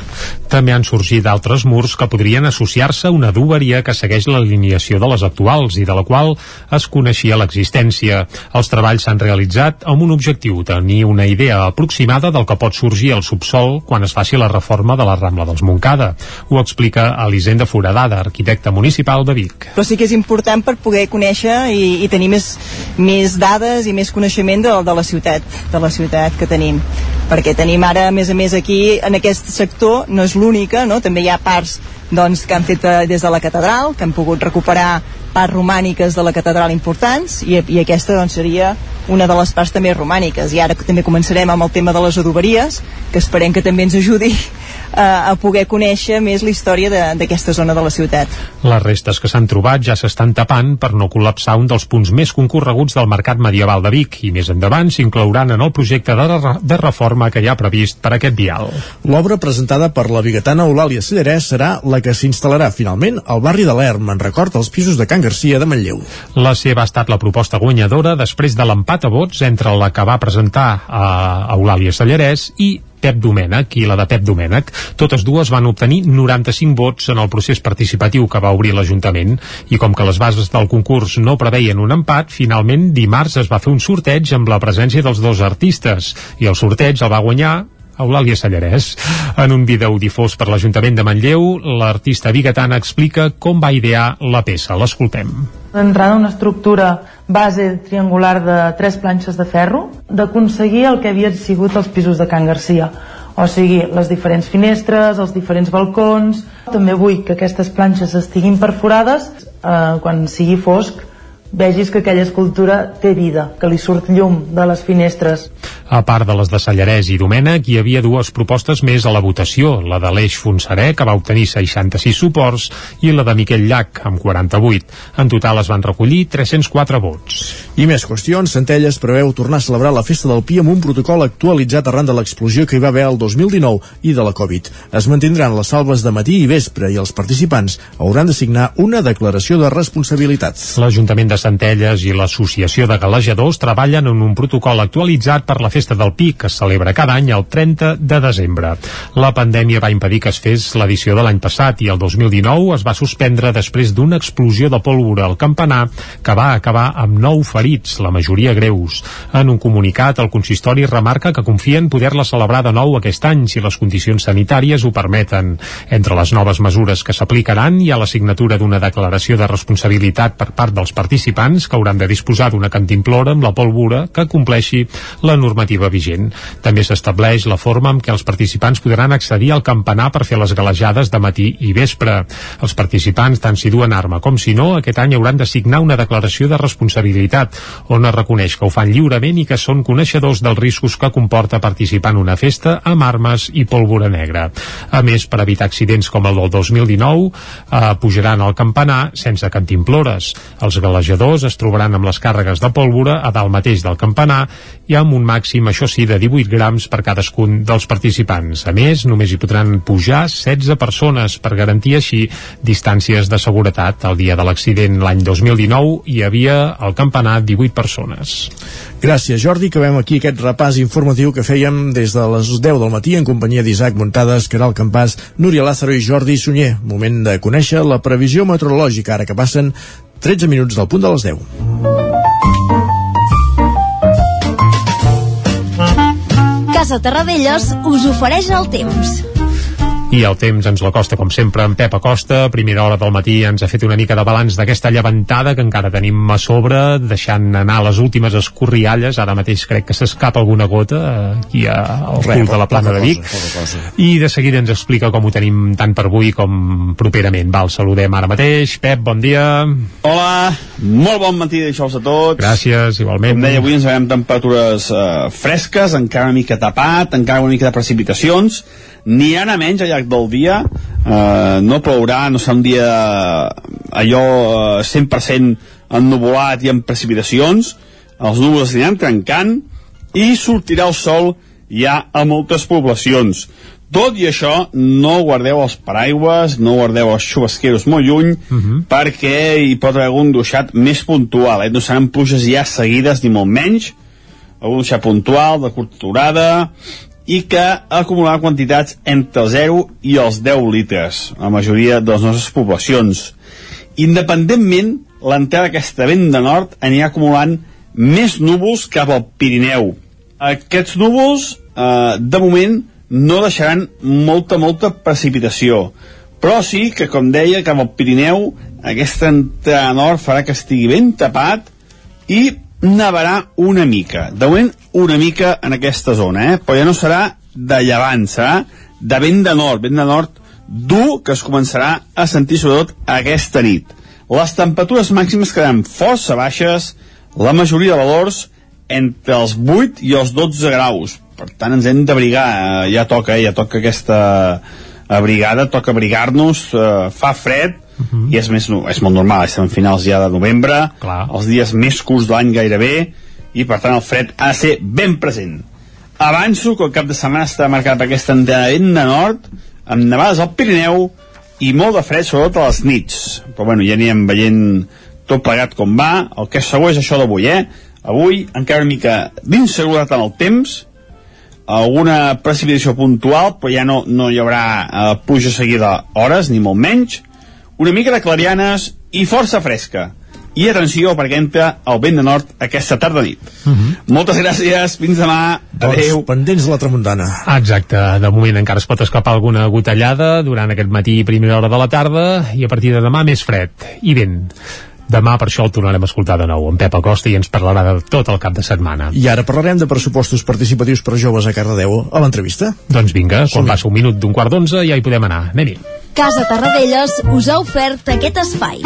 També han sorgit altres murs que podrien associar-se a una duberia que segueix l'alineació de les actuals i de la qual es coneixia l'existència. Els treballs s'han realitzat amb un objectiu, tenir una idea aproximada del que pot sorgir al subsol quan es faci la reforma de la Rambla dels Moncada. Ho explica Elisenda Foradada, arquitecte municipal de Vic. Però sí que és important per poder conèixer i, i tenir més, més dades i més coneixement de, de la ciutat, de la ciutat que tenim. Perquè tenim ara, a més a més, aquí, en aquest sector, no és l'única, no? també hi ha parts doncs, que han fet eh, des de la catedral, que han pogut recuperar parts romàniques de la catedral importants i, i aquesta doncs, seria una de les parts també romàniques i ara també començarem amb el tema de les adoberies que esperem que també ens ajudi a, a poder conèixer més la història d'aquesta zona de la ciutat. Les restes que s'han trobat ja s'estan tapant per no col·lapsar un dels punts més concorreguts del mercat medieval de Vic i més endavant s'inclouran en el projecte de, de reforma que hi ha previst per aquest vial. L'obra presentada per la bigatana Eulàlia Cellerès serà la que s'instal·larà finalment al barri de l'Erm en record als pisos de Can Garcia de Manlleu. La seva ha estat la proposta guanyadora després de l'empat a vots entre la que va presentar a Eulàlia Cellerès i Pep Domènech i la de Pep Domènech. Totes dues van obtenir 95 vots en el procés participatiu que va obrir l'Ajuntament i com que les bases del concurs no preveien un empat, finalment dimarts es va fer un sorteig amb la presència dels dos artistes i el sorteig el va guanyar Eulàlia Sallarès. En un vídeo difós per l'Ajuntament de Manlleu, l'artista bigatana explica com va idear la peça. L'escoltem. D'entrada una estructura base triangular de tres planxes de ferro, d'aconseguir el que havien sigut els pisos de Can Garcia, o sigui, les diferents finestres, els diferents balcons. També vull que aquestes planxes estiguin perforades eh, quan sigui fosc vegis que aquella escultura té vida, que li surt llum de les finestres. A part de les de Sallarès i Domènech, hi havia dues propostes més a la votació, la de l'Eix Fonseré, que va obtenir 66 suports, i la de Miquel Llach, amb 48. En total es van recollir 304 vots. I més qüestions, Centelles preveu tornar a celebrar la festa del Pi amb un protocol actualitzat arran de l'explosió que hi va haver el 2019 i de la Covid. Es mantindran les salves de matí i vespre i els participants hauran de signar una declaració de responsabilitats. L'Ajuntament de Centelles i l'Associació de Galejadors treballen en un protocol actualitzat per la Festa del Pi, que es celebra cada any el 30 de desembre. La pandèmia va impedir que es fes l'edició de l'any passat i el 2019 es va suspendre després d'una explosió de pólvora al campanar que va acabar amb nou ferits, la majoria greus. En un comunicat, el consistori remarca que confia en poder-la celebrar de nou aquest any si les condicions sanitàries ho permeten. Entre les noves mesures que s'aplicaran hi ha la signatura d'una declaració de responsabilitat per part dels participants participants que hauran de disposar d'una cantimplora amb la pólvora que compleixi la normativa vigent. També s'estableix la forma en què els participants podran accedir al campanar per fer les galejades de matí i vespre. Els participants, tant si duen arma com si no, aquest any hauran de signar una declaració de responsabilitat on es reconeix que ho fan lliurement i que són coneixedors dels riscos que comporta participar en una festa amb armes i pólvora negra. A més, per evitar accidents com el del 2019, eh, pujaran al campanar sense cantimplores. Els galejadors golejadors es trobaran amb les càrregues de pólvora a dalt mateix del campanar i amb un màxim, això sí, de 18 grams per cadascun dels participants. A més, només hi podran pujar 16 persones per garantir així distàncies de seguretat. El dia de l'accident l'any 2019 hi havia al campanar 18 persones. Gràcies, Jordi. Acabem aquí aquest repàs informatiu que fèiem des de les 10 del matí en companyia d'Isaac Muntades, Caral Campàs, Núria Lázaro i Jordi Sunyer. Moment de conèixer la previsió meteorològica, ara que passen 13 minuts del punt de les 10. Casa Terradellos us ofereix el temps. I el temps ens l'acosta, com sempre, en Pep Acosta. A primera hora del matí ens ha fet una mica de balanç d'aquesta llevantada que encara tenim a sobre, deixant anar les últimes escorrialles. Ara mateix crec que s'escapa alguna gota aquí al cul de la plana de Vic. I de seguida ens explica com ho tenim tant per avui com properament. Val, saludem ara mateix. Pep, bon dia. Hola, molt bon matí d'aixòs a tots. Gràcies, igualment. Com deia, avui ens veiem temperatures eh, fresques, encara una mica tapat, encara una mica de precipitacions n'hi ha a menys al llarg del dia eh, no plourà, no serà un dia allò eh, 100% ennuvolat i amb precipitacions els núvols aniran trencant i sortirà el sol ja a moltes poblacions tot i això, no guardeu els paraigües, no guardeu els xubasqueros molt lluny, uh -huh. perquè hi pot haver algun duixat més puntual, eh? no seran pluges ja seguides ni molt menys, algun duixat puntual, de curta durada, i que acumularà quantitats entre el 0 i els 10 litres, la majoria de les nostres poblacions. Independentment, l'entrada d'aquesta vent de nord anirà acumulant més núvols cap al Pirineu. Aquests núvols, eh, de moment, no deixaran molta, molta precipitació, però sí que, com deia, cap al Pirineu, aquesta entrada nord farà que estigui ben tapat i nevarà una mica. De moment, una mica en aquesta zona, eh? però ja no serà de llevant, serà de vent de nord, vent de nord dur que es començarà a sentir sobretot aquesta nit. Les temperatures màximes quedaran força baixes, la majoria de valors entre els 8 i els 12 graus. Per tant, ens hem d'abrigar, eh, ja toca, eh, ja toca aquesta abrigada, toca abrigar-nos, eh, fa fred, uh -huh. i és, més, és molt normal, estem en finals ja de novembre, Clar. els dies més curts de l'any gairebé, i per tant el fred ha de ser ben present. Avanço que el cap de setmana està marcat per aquesta vent de nord, amb nevades al Pirineu i molt de fred, sobretot a les nits. Però bueno, ja anirem veient tot plegat com va. El que és segur és això d'avui, eh? Avui encara una mica d'inseguretat en el temps, alguna precipitació puntual, però ja no, no hi haurà eh, pluja seguida hores, ni molt menys, una mica de clarianes i força fresca. I atenció, perquè entra el vent de nord aquesta tarda nit. Uh -huh. Moltes gràcies, fins demà, adeu. Doncs pendents de la tramuntana. Exacte, de moment encara es pot escapar alguna gotellada durant aquest matí i primera hora de la tarda i a partir de demà més fred i vent. Demà per això el tornarem a escoltar de nou en Pep Acosta i ens parlarà de tot el cap de setmana. I ara parlarem de pressupostos participatius per joves a Cardedeu a l'entrevista. Doncs vinga, quan passa un minut d'un quart d'onze ja hi podem anar. Anem-hi. Casa Tarradellas us ha ofert aquest espai.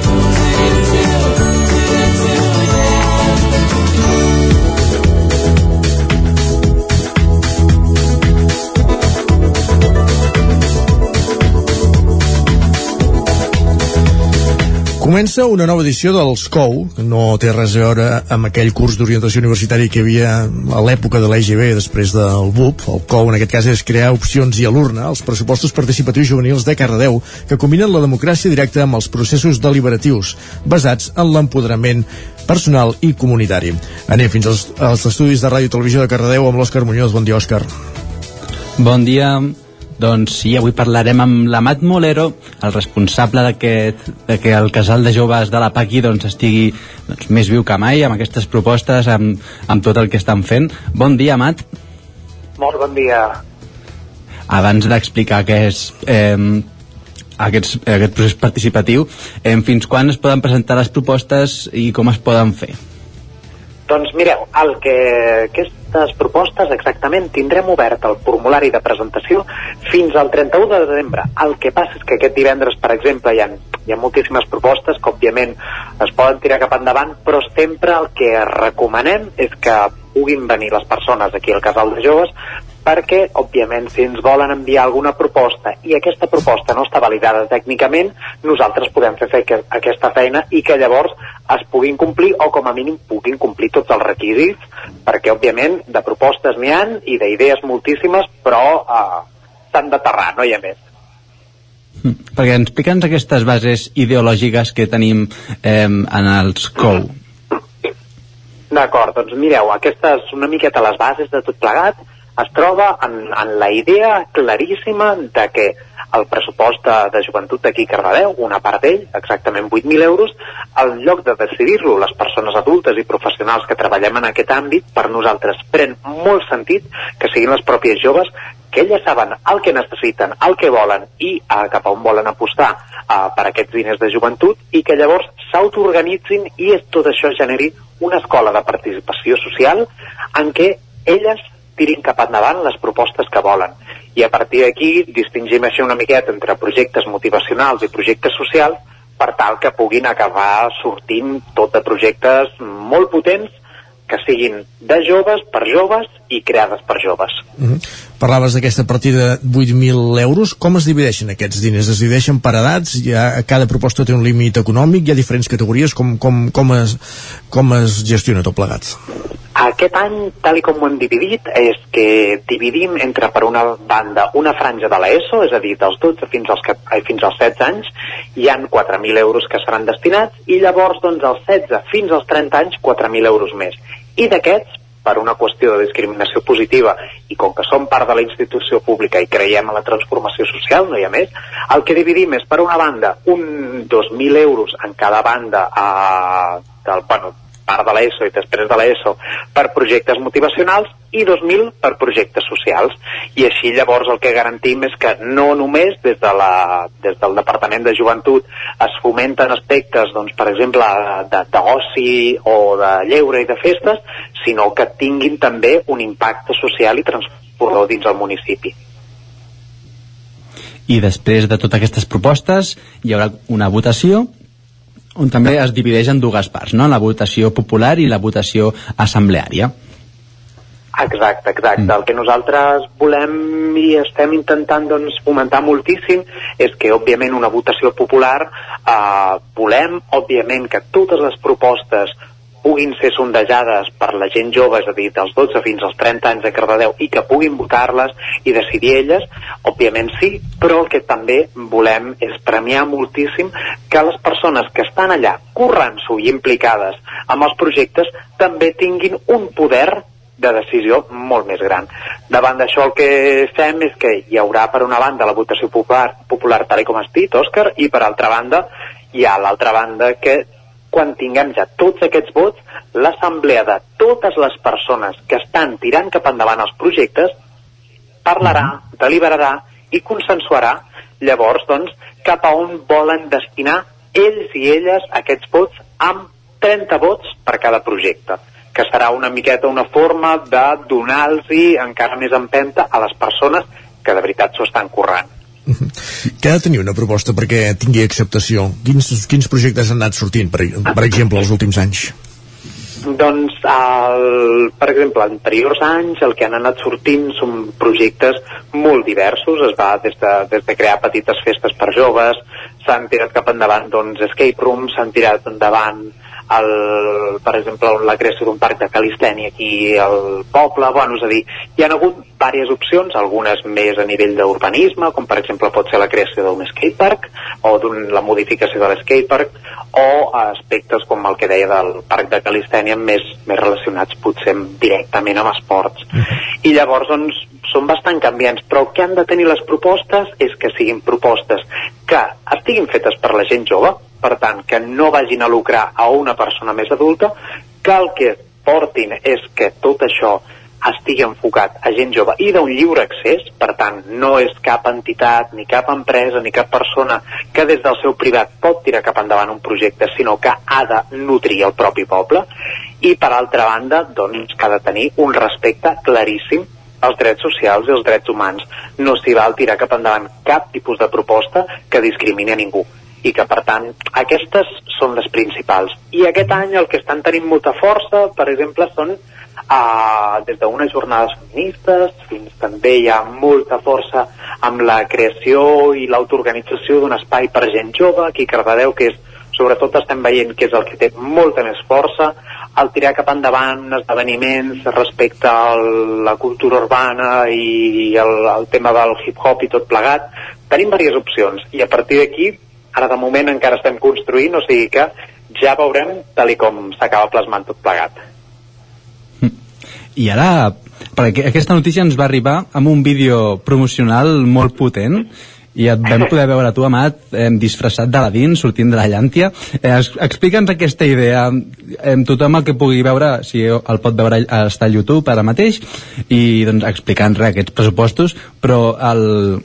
Comença una nova edició dels COU, que no té res a veure amb aquell curs d'orientació universitària que hi havia a l'època de l'EGB després del BUP. El COU en aquest cas és crear opcions i a l'urna els pressupostos participatius juvenils de Cardedeu que combinen la democràcia directa amb els processos deliberatius basats en l'empoderament personal i comunitari. Anem fins als, als estudis de Ràdio i Televisió de Cardedeu amb l'Òscar Muñoz. Bon dia, Òscar. Bon dia. Doncs sí, avui parlarem amb l'Amat Molero, el responsable d'aquest de que el casal de joves de la Paqui doncs, estigui doncs, més viu que mai amb aquestes propostes, amb, amb tot el que estan fent. Bon dia, Amat. Molt bon dia. Abans d'explicar què és eh, aquest, aquest procés participatiu, eh, fins quan es poden presentar les propostes i com es poden fer? Doncs mireu, el que aquestes propostes exactament tindrem obert el formulari de presentació fins al 31 de desembre. El que passa és que aquest divendres, per exemple, hi ha, hi ha moltíssimes propostes que òbviament es poden tirar cap endavant, però sempre el que recomanem és que puguin venir les persones aquí al casal de joves perquè, òbviament, si ens volen enviar alguna proposta i aquesta proposta no està validada tècnicament, nosaltres podem fer, fer aquesta feina i que llavors es puguin complir o com a mínim puguin complir tots els requisits, perquè, òbviament, de propostes n'hi han i d'idees moltíssimes, però eh, s'han d'aterrar, no hi ha més. Hm, Perquè explica'ns aquestes bases ideològiques que tenim eh, en els COU. D'acord, doncs mireu, aquestes una miqueta les bases de tot plegat es troba en, en la idea claríssima de que el pressupost de, de joventut d'aquí a Cardedeu, una part d'ell, exactament 8.000 euros, al lloc de decidir-lo les persones adultes i professionals que treballem en aquest àmbit, per nosaltres pren molt sentit que siguin les pròpies joves que elles saben el que necessiten, el que volen i eh, cap a on volen apostar eh, per aquests diners de joventut i que llavors s'autoorganitzin i tot això generi una escola de participació social en què elles tirin cap endavant les propostes que volen. I a partir d'aquí distingim això una miqueta entre projectes motivacionals i projectes socials per tal que puguin acabar sortint tot de projectes molt potents que siguin de joves per joves i creades per joves. Mm -hmm. Parlaves d'aquesta partida de 8.000 euros. Com es divideixen aquests diners? Es divideixen per edats? Ja, cada proposta té un límit econòmic? Hi ha diferents categories? Com, com, com, es, com es gestiona tot plegat? Aquest any, tal i com ho hem dividit, és que dividim entre, per una banda, una franja de l'ESO, és a dir, dels 12 fins als, fins als 16 anys, hi han 4.000 euros que seran destinats, i llavors, doncs, als 16 fins als 30 anys, 4.000 euros més. I d'aquests, per una qüestió de discriminació positiva i com que som part de la institució pública i creiem en la transformació social, no hi ha més, el que dividim és, per una banda, un 2.000 euros en cada banda a, del, bueno, part de l'ESO i després de l'ESO per projectes motivacionals i 2.000 per projectes socials. I així llavors el que garantim és que no només des, de la, des del Departament de Joventut es fomenten aspectes, doncs, per exemple, d'oci o de lleure i de festes, sinó que tinguin també un impacte social i transformador dins el municipi. I després de totes aquestes propostes hi haurà una votació on també es divideix en dues parts, no? la votació popular i la votació assembleària. Exacte, exacte. Mm. El que nosaltres volem i estem intentant doncs, fomentar moltíssim és que, òbviament, una votació popular eh, volem, òbviament, que totes les propostes puguin ser sondejades per la gent jove, és a dir, dels 12 fins als 30 anys de Cardedeu, i que puguin votar-les i decidir elles, òbviament sí, però el que també volem és premiar moltíssim que les persones que estan allà currant-s'ho i implicades amb els projectes també tinguin un poder de decisió molt més gran. Davant d'això el que fem és que hi haurà per una banda la votació popular, popular tal com has dit, Òscar, i per altra banda hi ha l'altra banda que quan tinguem ja tots aquests vots, l'assemblea de totes les persones que estan tirant cap endavant els projectes parlarà, mhm. deliberarà i consensuarà llavors doncs, cap a on volen destinar ells i elles aquests vots amb 30 vots per cada projecte que serà una miqueta una forma de donar-los encara més empenta a les persones que de veritat s'ho estan currant. Que ha de tenir una proposta perquè tingui acceptació? Quins, quins projectes han anat sortint, per, per exemple, els últims anys? Doncs, el, per exemple, anteriors anys el que han anat sortint són projectes molt diversos, es va des de, des de crear petites festes per joves, s'han tirat cap endavant doncs, escape rooms, s'han tirat endavant el, per exemple, la creació d'un parc de calistènia aquí al poble, bueno, és a dir, hi ha hagut diverses opcions, algunes més a nivell d'urbanisme, com per exemple pot ser la creació d'un skatepark o la modificació de l'escatepark o aspectes com el que deia del parc de calistènia més, més relacionats potser directament amb esports. I llavors, doncs, són bastant canviants, però el que han de tenir les propostes és que siguin propostes que estiguin fetes per la gent jove, per tant, que no vagin a lucrar a una persona més adulta, que el que portin és que tot això estigui enfocat a gent jove i d'un lliure accés, per tant, no és cap entitat, ni cap empresa, ni cap persona que des del seu privat pot tirar cap endavant un projecte, sinó que ha de nutrir el propi poble, i per altra banda, doncs, que ha de tenir un respecte claríssim als drets socials i als drets humans. No s'hi val tirar cap endavant cap tipus de proposta que discrimini a ningú. I que per tant aquestes són les principals. I aquest any el que estan tenint molta força per exemple són uh, des d'unes jornades feministes fins també hi ha molta força amb la creació i l'autoorganització d'un espai per gent jove. Aquí a Cardedeu que és sobretot estem veient que és el que té molta més força el tirar cap endavant esdeveniments respecte a la cultura urbana i el, el tema del hip-hop i tot plegat, tenim diverses opcions i a partir d'aquí Ara de moment encara estem construint, o sigui que ja veurem tal com s'acaba plasmant tot plegat. I ara, perquè aquesta notícia ens va arribar amb un vídeo promocional molt potent i et vam poder veure tu, Amat, eh, disfressat de dins, sortint de la llàntia. Eh, Explica'ns aquesta idea. Eh, tothom el que pugui veure, si el pot veure, està a YouTube ara mateix, i doncs, explicant aquests pressupostos, però el,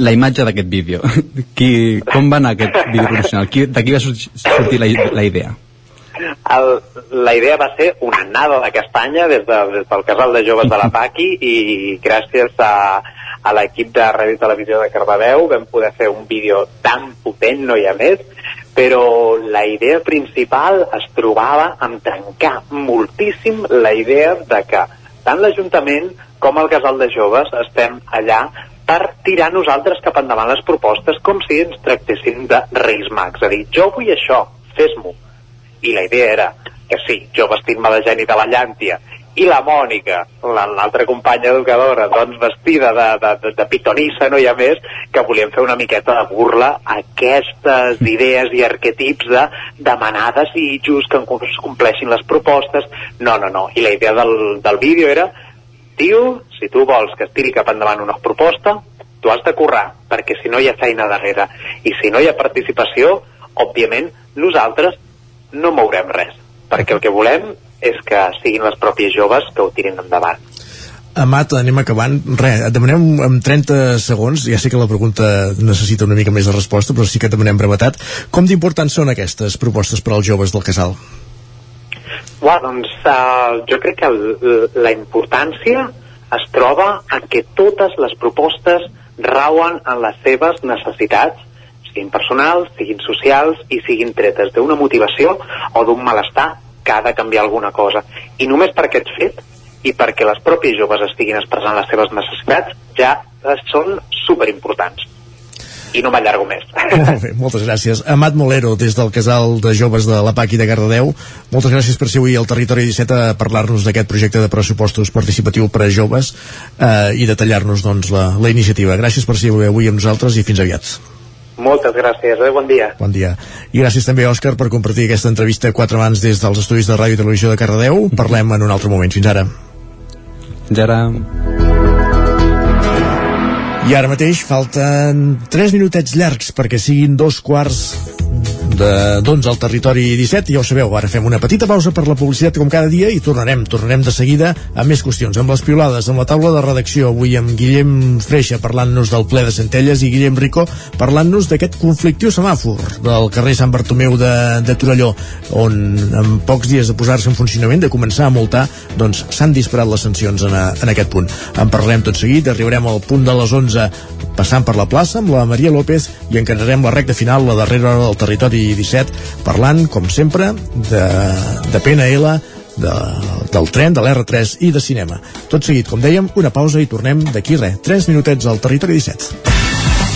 la imatge d'aquest vídeo. Qui, com va anar aquest vídeo promocional? Qui, de qui va sortir la, la idea? El, la idea va ser una nada de castanya des, de, des del casal de joves de la Paqui i gràcies a, a l'equip de Ràdio Televisió de Cardedeu vam poder fer un vídeo tan potent, no hi ha més, però la idea principal es trobava en trencar moltíssim la idea de que tant l'Ajuntament com el casal de joves estem allà per tirar nosaltres cap endavant les propostes com si ens tractessin de Reis Mags. És a dir, jo vull això, fes-m'ho. I la idea era que sí, jo vestit-me de geni de la llàntia i la Mònica, l'altra companya educadora, doncs vestida de, de, de, de pitonissa, no hi ha més, que volien fer una miqueta de burla a aquestes idees i arquetips de demanar desitjos, que es compleixin les propostes. No, no, no. I la idea del, del vídeo era, tio, si tu vols que es tiri cap endavant una proposta, tu has de currar, perquè si no hi ha feina darrere. I si no hi ha participació, òbviament, nosaltres no mourem res, perquè el que volem és que siguin les pròpies joves que ho tirin endavant. Amat, anem acabant. Re, et demanem en 30 segons, ja sé que la pregunta necessita una mica més de resposta, però sí que et demanem brevetat. Com d'importants són aquestes propostes per als joves del casal? Uà, doncs uh, jo crec que la importància es troba en que totes les propostes rauen en les seves necessitats siguin personals, siguin socials i siguin tretes d'una motivació o d'un malestar que ha de canviar alguna cosa. I només per aquest fet i perquè les pròpies joves estiguin expressant les seves necessitats ja són superimportants i no m'allargo més. Molt bé, moltes gràcies. Amat Molero, des del casal de joves de la PAC i de Cardedeu, moltes gràcies per ser avui al Territori 17 a parlar-nos d'aquest projecte de pressupostos participatiu per a joves eh, i detallar-nos doncs, la, la iniciativa. Gràcies per ser avui amb nosaltres i fins aviat. Moltes gràcies, eh? bon dia. Bon dia. I gràcies també, Òscar, per compartir aquesta entrevista quatre mans des dels estudis de Ràdio i Televisió de Cardedeu. Parlem en un altre moment. Fins ara. Fins ara. I ara mateix falten 3 minutets llargs perquè siguin dos quarts de doncs, al territori 17 ja ho sabeu, ara fem una petita pausa per la publicitat com cada dia i tornarem, tornarem de seguida amb més qüestions, amb les piolades, amb la taula de redacció avui amb Guillem Freixa parlant-nos del ple de Centelles i Guillem Rico parlant-nos d'aquest conflictiu semàfor del carrer Sant Bartomeu de, de Torelló on en pocs dies de posar-se en funcionament de començar a multar, doncs s'han disparat les sancions en, a, en aquest punt. En parlarem tot seguit, arribarem al punt de les 11 passant per la plaça amb la Maria López i encararem la recta final, la darrera hora del territori 17, parlant, com sempre, de, de PNL, de, del tren, de l'R3 i de cinema. Tot seguit, com dèiem, una pausa i tornem d'aquí res, 3 minutets al territori 17.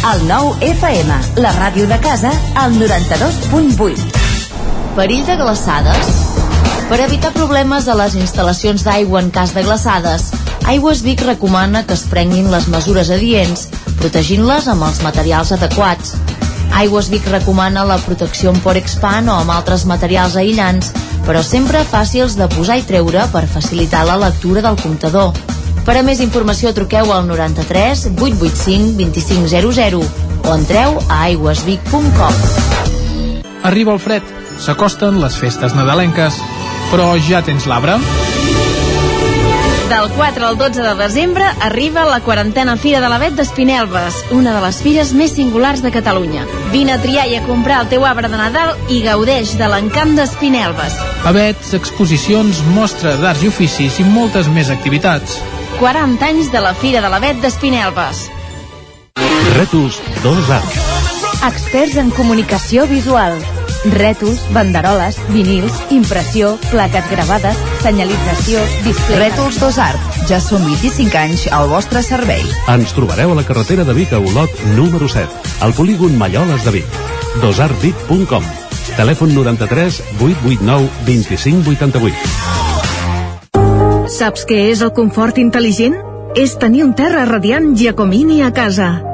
El nou FM, la ràdio de casa, al 92.8. Perill de glaçades? Per evitar problemes a les instal·lacions d'aigua en cas de glaçades, Aigües Vic recomana que es prenguin les mesures adients, protegint-les amb els materials adequats. Aigües Vic recomana la protecció amb Porexpan o amb altres materials aïllants, però sempre fàcils de posar i treure per facilitar la lectura del comptador. Per a més informació truqueu al 93 885 2500 o entreu a aigüesvic.com. Arriba el fred, s'acosten les festes nadalenques, però ja tens l'arbre? Del 4 al 12 de desembre arriba la quarantena Fira de l'Avet d'Espinelves, una de les fires més singulars de Catalunya. Vine a triar i a comprar el teu arbre de Nadal i gaudeix de l'encant d'Espinelves. Avets, exposicions, mostra d'arts i oficis i moltes més activitats. 40 anys de la Fira de l'Avet d'Espinelves. Rètols 2A. Experts en comunicació visual. Rètols, banderoles, vinils, impressió, plaques gravades, senyalització, display... Rètols Dos Art. Ja són 25 anys al vostre servei. Ens trobareu a la carretera de Vic a Olot, número 7, al polígon Malloles de Vic. dosartvic.com Telèfon 93 889 2588. Saps què és el confort intel·ligent? És tenir un terra radiant Giacomini a casa.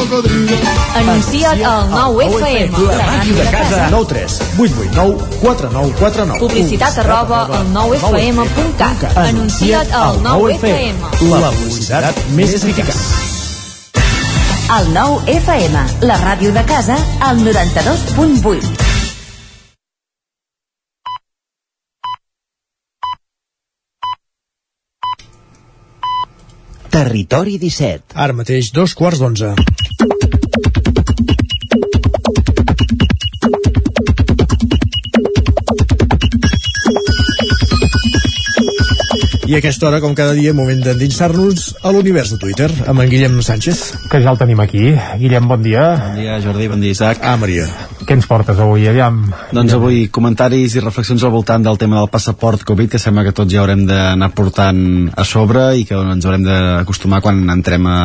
Anuncia't al 9FM. La màquina de casa. 9 3 8 8 9 4 9 4 9 Publicitat arroba al 9FM.cat. Anuncia't al 9FM. La publicitat més eficaç. El 9FM, la ràdio de casa, al 92.8. Territori 17. Ara mateix, dos quarts d'onze. I a aquesta hora, com cada dia, moment d'endinsar-nos a l'univers de Twitter, amb en Guillem Sánchez. Que ja el tenim aquí. Guillem, bon dia. Bon dia, Jordi, bon dia, Isaac. Ah, Maria. Què ens portes avui, aviam? Doncs avui comentaris i reflexions al voltant del tema del passaport Covid, que sembla que tots ja haurem d'anar portant a sobre i que ens haurem d'acostumar quan entrem a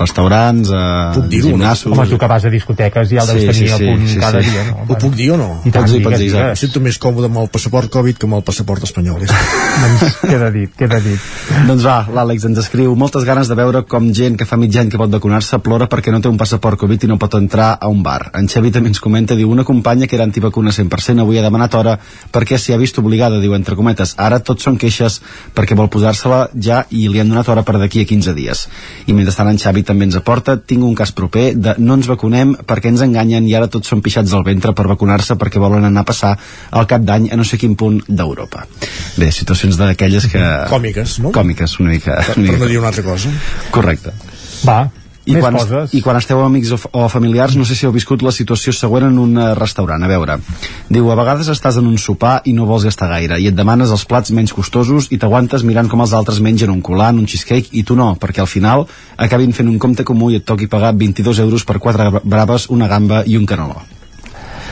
restaurants, a gimnasos... Home, tu que vas a discoteques ja el deus tenir a punt cada dia, no? Ho puc dir o no? I tant, Pots dir, digues, pots dir, Isaac. Em sento més còmode amb el passaport Covid que amb el passaport espanyol. Doncs queda dit, queda dit. Doncs va, l'Àlex ens escriu moltes ganes de veure com gent que fa mig any que pot vacunar-se plora perquè no té un passaport Covid i no pot entrar a un bar. En Xavi també ens comenta, diu, una companya que era antivacuna 100% avui ha demanat hora perquè s'hi ha vist obligada, diu, entre cometes. Ara tots són queixes perquè vol posar-se-la ja i li han donat hora per d'aquí a 15 dies. I mentrestant en Xavi també ens aporta, tinc un cas proper de no ens vacunem perquè ens enganyen i ara tots són pixats al ventre per vacunar-se perquè volen anar a passar al cap d'any a no sé quin punt d'Europa. Bé, situacions d'aquelles que... Còmiques, no? Còmiques, una mica. Per, una per mica. no dir una altra cosa. Correcte. Va, I més quan, coses. I quan esteu amb amics o, o familiars, no sé si heu viscut la situació següent en un eh, restaurant. A veure, diu, a vegades estàs en un sopar i no vols gastar gaire, i et demanes els plats menys costosos i t'aguantes mirant com els altres mengen un colant, un cheesecake, i tu no, perquè al final acabin fent un compte comú i et toqui pagar 22 euros per quatre bra- braves, una gamba i un caneló.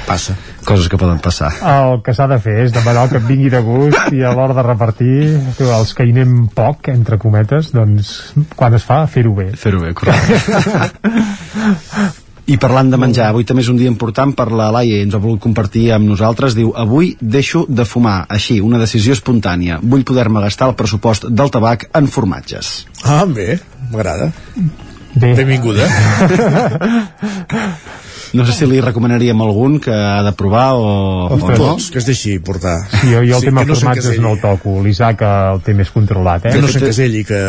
Passa. Coses que poden passar. El que s'ha de fer és demanar que et vingui de gust i a l'hora de repartir, tu, els que hi anem poc, entre cometes, doncs, quan es fa, fer-ho bé. Fer-ho bé, correcte. I parlant de menjar, avui també és un dia important per la Laia ens ha volgut compartir amb nosaltres. Diu, avui deixo de fumar. Així, una decisió espontània. Vull poder-me gastar el pressupost del tabac en formatges. Ah, bé, m'agrada. Bé. Benvinguda. No sé si li recomanaríem algun que ha de provar o... Ostres, o tots, que es deixi portar. Sí, jo, jo el Sí, tema no formatges no el toco. L'Isaac el té més controlat, eh? Que no s'encaselli, que,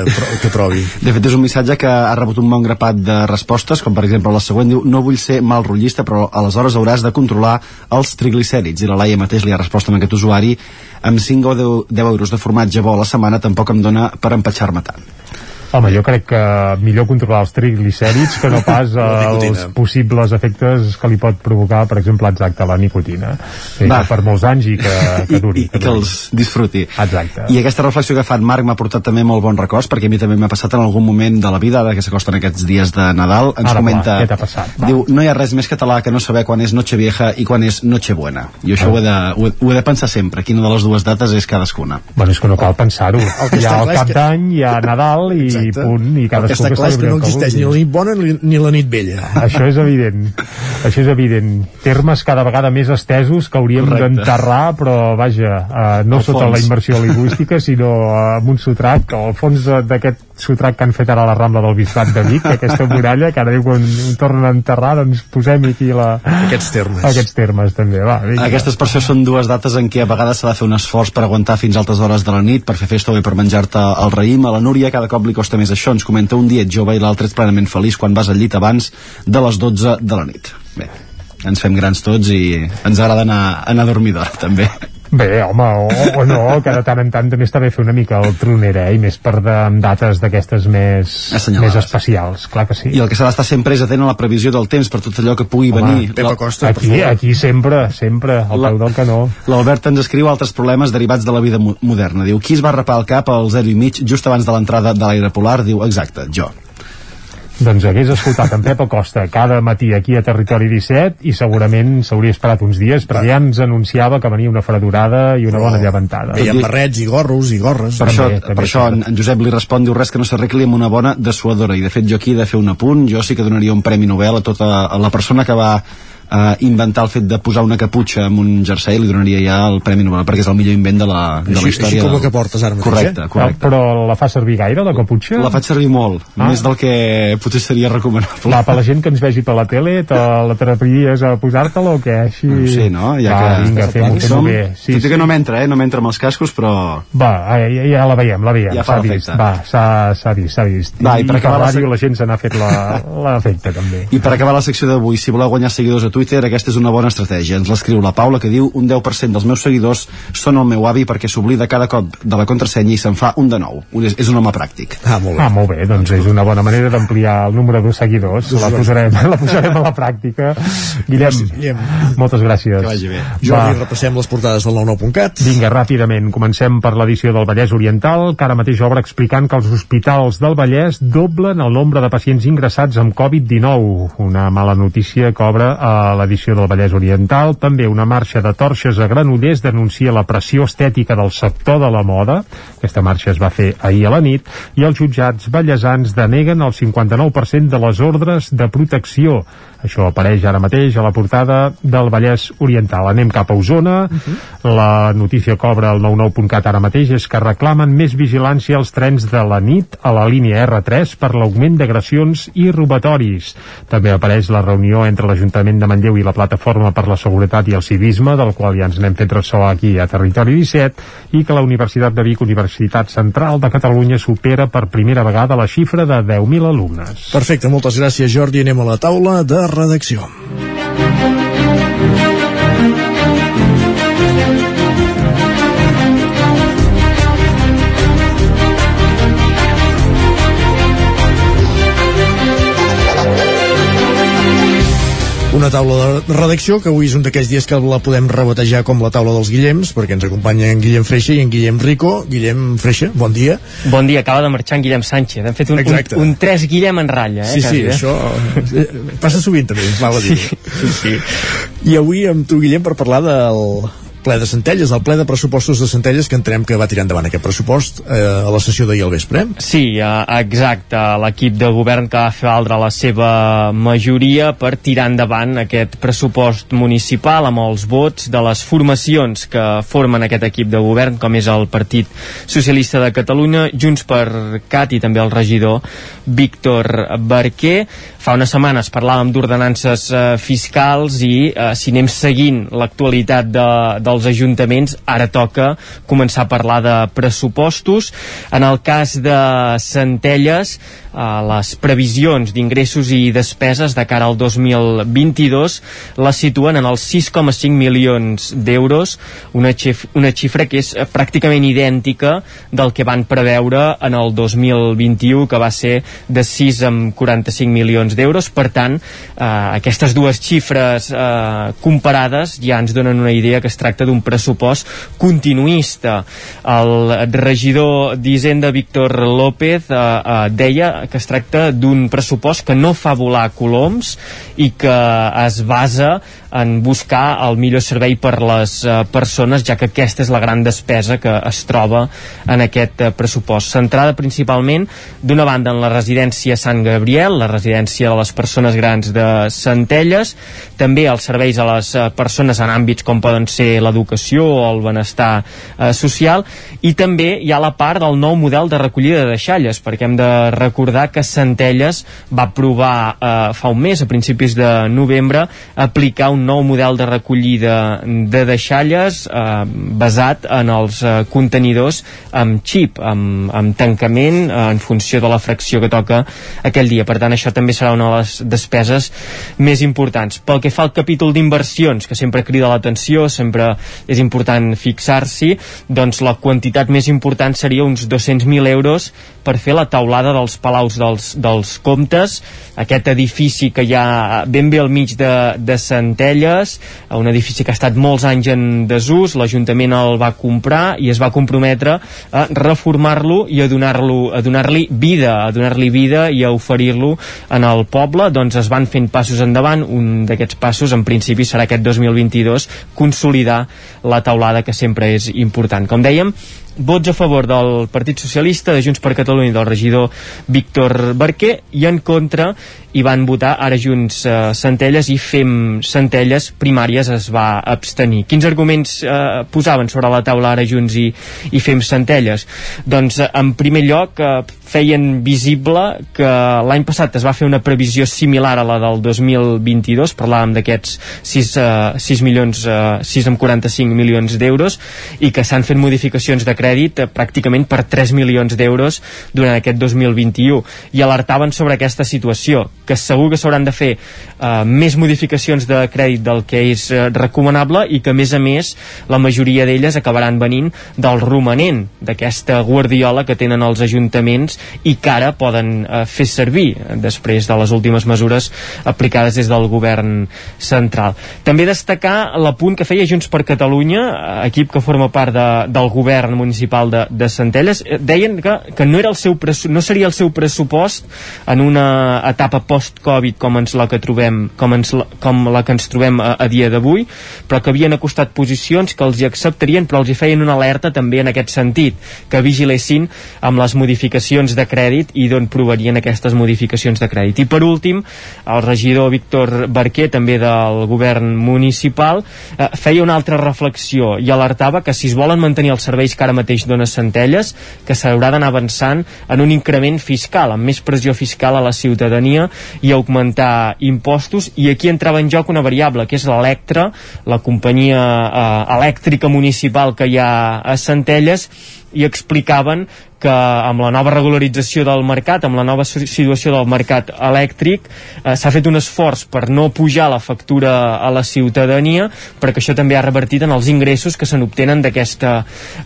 que provi. De fet, és un missatge que ha rebut un bon grapat de respostes, com per exemple la següent diu no vull ser mal rotllista, però aleshores hauràs de controlar els triglicèrids. I la Laia mateix li ha respost amb aquest usuari amb 5 o 10, 10 euros de formatge bo a la setmana tampoc em dona per empatxar-me tant. Home, jo crec que millor controlar els triglicèrids que no pas eh, els possibles efectes que li pot provocar, per exemple, exacte, la nicotina. Sí, Va. que per molts anys i que, que duri. I, i que els disfruti. Exacte. I aquesta reflexió que fa en Marc m'ha portat també molt bons records, perquè a mi també m'ha passat en algun moment de la vida, ara que s'acosten aquests dies de Nadal, ens Ara, comenta... clar, què t'ha passat? Va. Diu, no hi ha res més català que no saber quan és Nochevieja i quan és Nochebuena. Jo això ho, he de, ho, he, ho he de pensar sempre, quina de les dues dates és cadascuna. Bueno, és que no cal pensar-ho. que Hi ha el cap que- d'any, hi ha Nadal i Exacte. Punt, i El que està clar és que no el existeix ni la nit bona ni, la nit vella. Això és evident. Això és evident. Termes cada vegada més estesos que hauríem d'enterrar, però vaja, eh, no Al sota fons. la immersió lingüística, sinó eh, amb un sotrac, o al fons d'aquest sotrac que han fet ara a la Rambla del Bisbat de Vic, aquesta muralla, que ara diu quan ho tornen a enterrar, doncs posem aquí la... Aquests termes. Aquests termes, també, va. Vinga. Aquestes per això són dues dates en què a vegades s'ha de fer un esforç per aguantar fins a altes hores de la nit, per fer festa o bé per menjar-te el raïm. A la Núria cada cop li costa més això. Ens comenta un dia ets jove i l'altre ets plenament feliç quan vas al llit abans de les 12 de la nit. Bé, ens fem grans tots i ens agrada anar, anar a dormir d'hora, també. Bé, home, o, o no, que de tant en tant també està bé fer una mica el tronera, eh? i més per de, amb dates d'aquestes més, Assenyalades. més especials, clar que sí. I el que s'ha d'estar sempre és atent a la previsió del temps per tot allò que pugui venir. Pepa Costa, per Aquí, favor. aquí sempre, sempre, al La- peu del canó. L'Albert ens escriu altres problemes derivats de la vida mo- moderna. Diu, qui es va rapar el cap al 0 i mig just abans de l'entrada de l'aire polar? Diu, exacte, jo. Doncs hagués escoltat en Pep Acosta cada matí aquí a Territori 17 i segurament s'hauria esperat uns dies perquè ja ens anunciava que venia una fredurada i una bona llevantada. Veiem barrets i gorros i gorres. Per això, també, per això en, en Josep li respon, diu res que no s'arregli amb una bona dessuadora i de fet jo aquí he de fer un apunt, jo sí que donaria un premi Nobel a tota a la persona que va eh, inventar el fet de posar una caputxa amb un jersei li donaria ja el Premi Nobel perquè és el millor invent de la, de la història així com del- la que portes ara mateix, correcte, eh? correcte. Però la fa servir gaire, la caputxa? la faig servir molt, Ah. més del que potser seria recomanable Va, per la gent que ens vegi per la tele, te l'atreviries a posar-te-la o què? Així... Sí, no? Ja Va, que vinga, fem-ho, fem-ho som, bé. Sí, tot i que no m'entra, eh? No m'entra amb els cascos, però... Va, ja, ja la veiem, la veiem. Ja s'ha vist. Va, s'ha vist, s'ha vist. Va, i I, per per acabar la ràdio sec- la gent se n'ha fet la- l'efecte, també. I per acabar la secció d'avui, si voleu guanyar seguidors a Twitter, aquesta és una bona estratègia. Ens l'escriu la Paula, que diu un 10% dels meus seguidors són el meu avi perquè s'oblida cada cop de la contrasenya i se'n fa un de nou. Un- És, és un home pràctic. Ah, molt Ah, molt bé, doncs és una bona manera d'ampliar el número de seguidors. La posarem, la posarem a la pràctica. Guillem, Guillem. moltes gràcies. Que vagi bé. Jordi, repassem les portades del 99.cat. Vinga, ràpidament, comencem per l'edició del Vallès Oriental, que ara mateix obre explicant que els hospitals del Vallès doblen el nombre de pacients ingressats amb Covid-19. Una mala notícia que obre a l'edició del Vallès Oriental. També una marxa de torxes a Granollers denuncia la pressió estètica del sector de la moda. Aquesta marxa es va fer ahir a la nit i els jutjats ballesans deneguen el 59% de les ordres de protecció. Això apareix ara mateix a la portada del Vallès Oriental. Anem cap a Osona. La notícia obre el 99.cat ara mateix és que reclamen més vigilància als trens de la nit a la línia R3 per l'augment d'agressions i robatoris. També apareix la reunió entre l'Ajuntament de Manlleu i la Plataforma per la Seguretat i el Civisme, del qual ja ens n'hem fet ressò aquí a Territori 17, i que la Universitat de Vic, Universitat Central de Catalunya, supera per primera vegada la xifra de 10.000 alumnes. Perfecte, moltes gràcies, Jordi. Anem a la taula de redacció. Una taula de redacció que avui és un d'aquells dies que la podem rebatejar com la taula dels Guillems, perquè ens acompanyen en Guillem Freixa i en Guillem Rico. Guillem Freixa, bon dia. Bon dia, acaba de marxar en Guillem Sánchez. Hem fet un, Exacte. un, un 3 Guillem en ratlla, eh? Sí, sí, quasi, eh? això eh, passa sovint també, val a dir. Sí, sí. I avui amb tu, Guillem, per parlar del ple de Centelles, el ple de pressupostos de Centelles que entenem que va tirar endavant aquest pressupost eh, a la sessió d'ahir al vespre. Sí, eh, exacte. L'equip de govern que va fer valdre la seva majoria per tirar endavant aquest pressupost municipal amb els vots de les formacions que formen aquest equip de govern, com és el Partit Socialista de Catalunya, Junts per Cat i també el regidor Víctor Barquer. Fa unes setmanes parlàvem d'ordenances eh, fiscals i eh, si anem seguint l'actualitat de, dels ajuntaments, ara toca començar a parlar de pressupostos. En el cas de Centelles, les previsions d'ingressos i despeses de cara al 2022 les situen en els 6,5 milions d'euros, una, xif una xifra que és pràcticament idèntica del que van preveure en el 2021, que va ser de 6 amb 45 milions d'euros. Per tant, eh, aquestes dues xifres eh, comparades ja ens donen una idea que es tracta d'un pressupost continuista. El regidor d'Hisenda, Víctor López, eh, eh, deia que es tracta d'un pressupost que no fa volar coloms i que es basa en buscar el millor servei per les eh, persones, ja que aquesta és la gran despesa que es troba en aquest eh, pressupost. Centrada principalment, d'una banda, en la residència Sant Gabriel, la residència de les persones grans de Centelles, també els serveis a les eh, persones en àmbits com poden ser l'educació o el benestar eh, social, i també hi ha la part del nou model de recollida de deixalles, perquè hem de recordar que Centelles va provar eh, fa un mes, a principis de novembre, aplicar un nou model de recollida de deixalles eh, basat en els eh, contenidors amb xip, amb, amb tancament eh, en funció de la fracció que toca aquell dia. Per tant, això també serà una de les despeses més importants. Pel que fa al capítol d'inversions, que sempre crida l'atenció, sempre és important fixar-s'hi, doncs la quantitat més important seria uns 200.000 euros per fer la taulada dels palaus dels, dels comptes, aquest edifici que hi ha ben bé al mig de, de Centelles, un edifici que ha estat molts anys en desús, l'Ajuntament el va comprar i es va comprometre a reformar-lo i a donar-lo a donar-li vida, a donar-li vida i a oferir-lo en el poble, doncs es van fent passos endavant, un d'aquests passos en principi serà aquest 2022 consolidar la taulada que sempre és important. Com dèiem, vots a favor del Partit Socialista, de Junts per Catalunya i del regidor Víctor Barquer i en contra i van votar ara Junts eh, Centelles i Fem Centelles primàries es va abstenir. Quins arguments eh, posaven sobre la taula ara Junts i, i Fem Centelles? Doncs eh, en primer lloc eh, feien visible que l'any passat es va fer una previsió similar a la del 2022, parlàvem d'aquests 6, uh, 6 milions, uh, 6 amb 45 milions d'euros, i que s'han fet modificacions de crèdit uh, pràcticament per 3 milions d'euros durant aquest 2021, i alertaven sobre aquesta situació, que segur que s'hauran de fer uh, més modificacions de crèdit del que és uh, recomanable i que a més a més la majoria d'elles acabaran venint del romanent d'aquesta guardiola que tenen els ajuntaments i que ara poden eh, fer servir després de les últimes mesures aplicades des del govern central. També destacar l'apunt que feia Junts per Catalunya, eh, equip que forma part de, del govern municipal de, de Centelles, eh, deien que, que no, era el seu no seria el seu pressupost en una etapa post-Covid com ens la que trobem com, ens, com la que ens trobem a, a dia d'avui, però que havien acostat posicions que els hi acceptarien, però els hi feien una alerta també en aquest sentit, que vigilessin amb les modificacions de crèdit i d'on provenien aquestes modificacions de crèdit. I per últim, el regidor Víctor Barquer, també del govern municipal, eh, feia una altra reflexió i alertava que si es volen mantenir els serveis que ara mateix dona Centelles, que s'haurà d'anar avançant en un increment fiscal, amb més pressió fiscal a la ciutadania i augmentar impostos, i aquí entrava en joc una variable, que és l'Electra, la companyia eh, elèctrica municipal que hi ha a Centelles, i explicaven que amb la nova regularització del mercat, amb la nova situació del mercat elèctric, eh, s'ha fet un esforç per no pujar la factura a la ciutadania, perquè això també ha revertit en els ingressos que se n'obtenen d'aquesta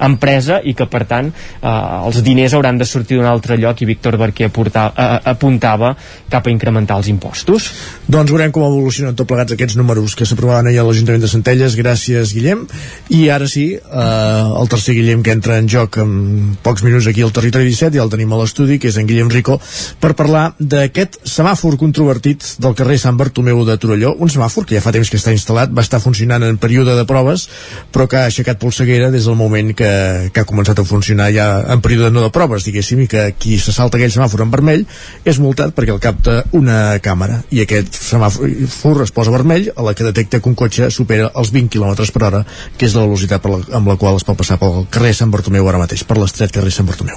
empresa i que, per tant, eh, els diners hauran de sortir d'un altre lloc i Víctor Barquer aportava, eh, apuntava cap a incrementar els impostos. Doncs veurem com evolucionen tot plegats aquests números que s'aprovaven ahir a l'Ajuntament de Centelles. Gràcies, Guillem. I ara sí, eh, el tercer Guillem que entra en joc en pocs minuts aquí al Territori 17 i el tenim a l'estudi, que és en Guillem Rico, per parlar d'aquest semàfor controvertit del carrer Sant Bartomeu de Torelló, un semàfor que ja fa temps que està instal·lat, va estar funcionant en període de proves, però que ha aixecat polseguera des del moment que, que ha començat a funcionar ja en període no de proves, diguéssim, i que qui se salta aquell semàfor en vermell és multat perquè el capta una càmera, i aquest semàfor es posa vermell a la que detecta que un cotxe supera els 20 km per hora, que és la velocitat la, amb la qual es pot passar pel carrer Sant Bartomeu ara mateix, per l'estret carrer Sant Bartomeu.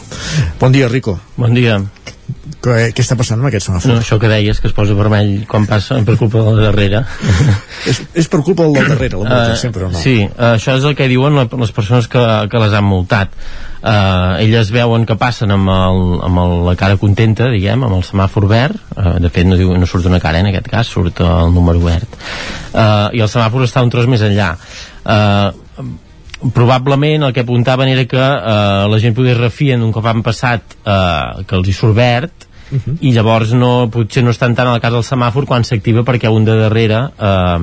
Bon dia, Rico. Bon dia. Què, què està passant amb aquest semàfor? No, això que deies, que es posa vermell quan passa per culpa del darrere. és, és per culpa del darrere, la multa, uh, sempre o no? Sí, uh, això és el que diuen les persones que, que les han multat. Uh, elles veuen que passen amb, el, amb el, la cara contenta, diguem, amb el semàfor verd, uh, de fet no, diu, no surt una cara en aquest cas, surt el número verd, uh, i el semàfor està un tros més enllà. Uh, probablement el que apuntaven era que eh, la gent podia refien un cop han passat eh, que els hi surt verd uh -huh. i llavors no, potser no estan tant al cas del semàfor quan s'activa perquè un de darrere eh,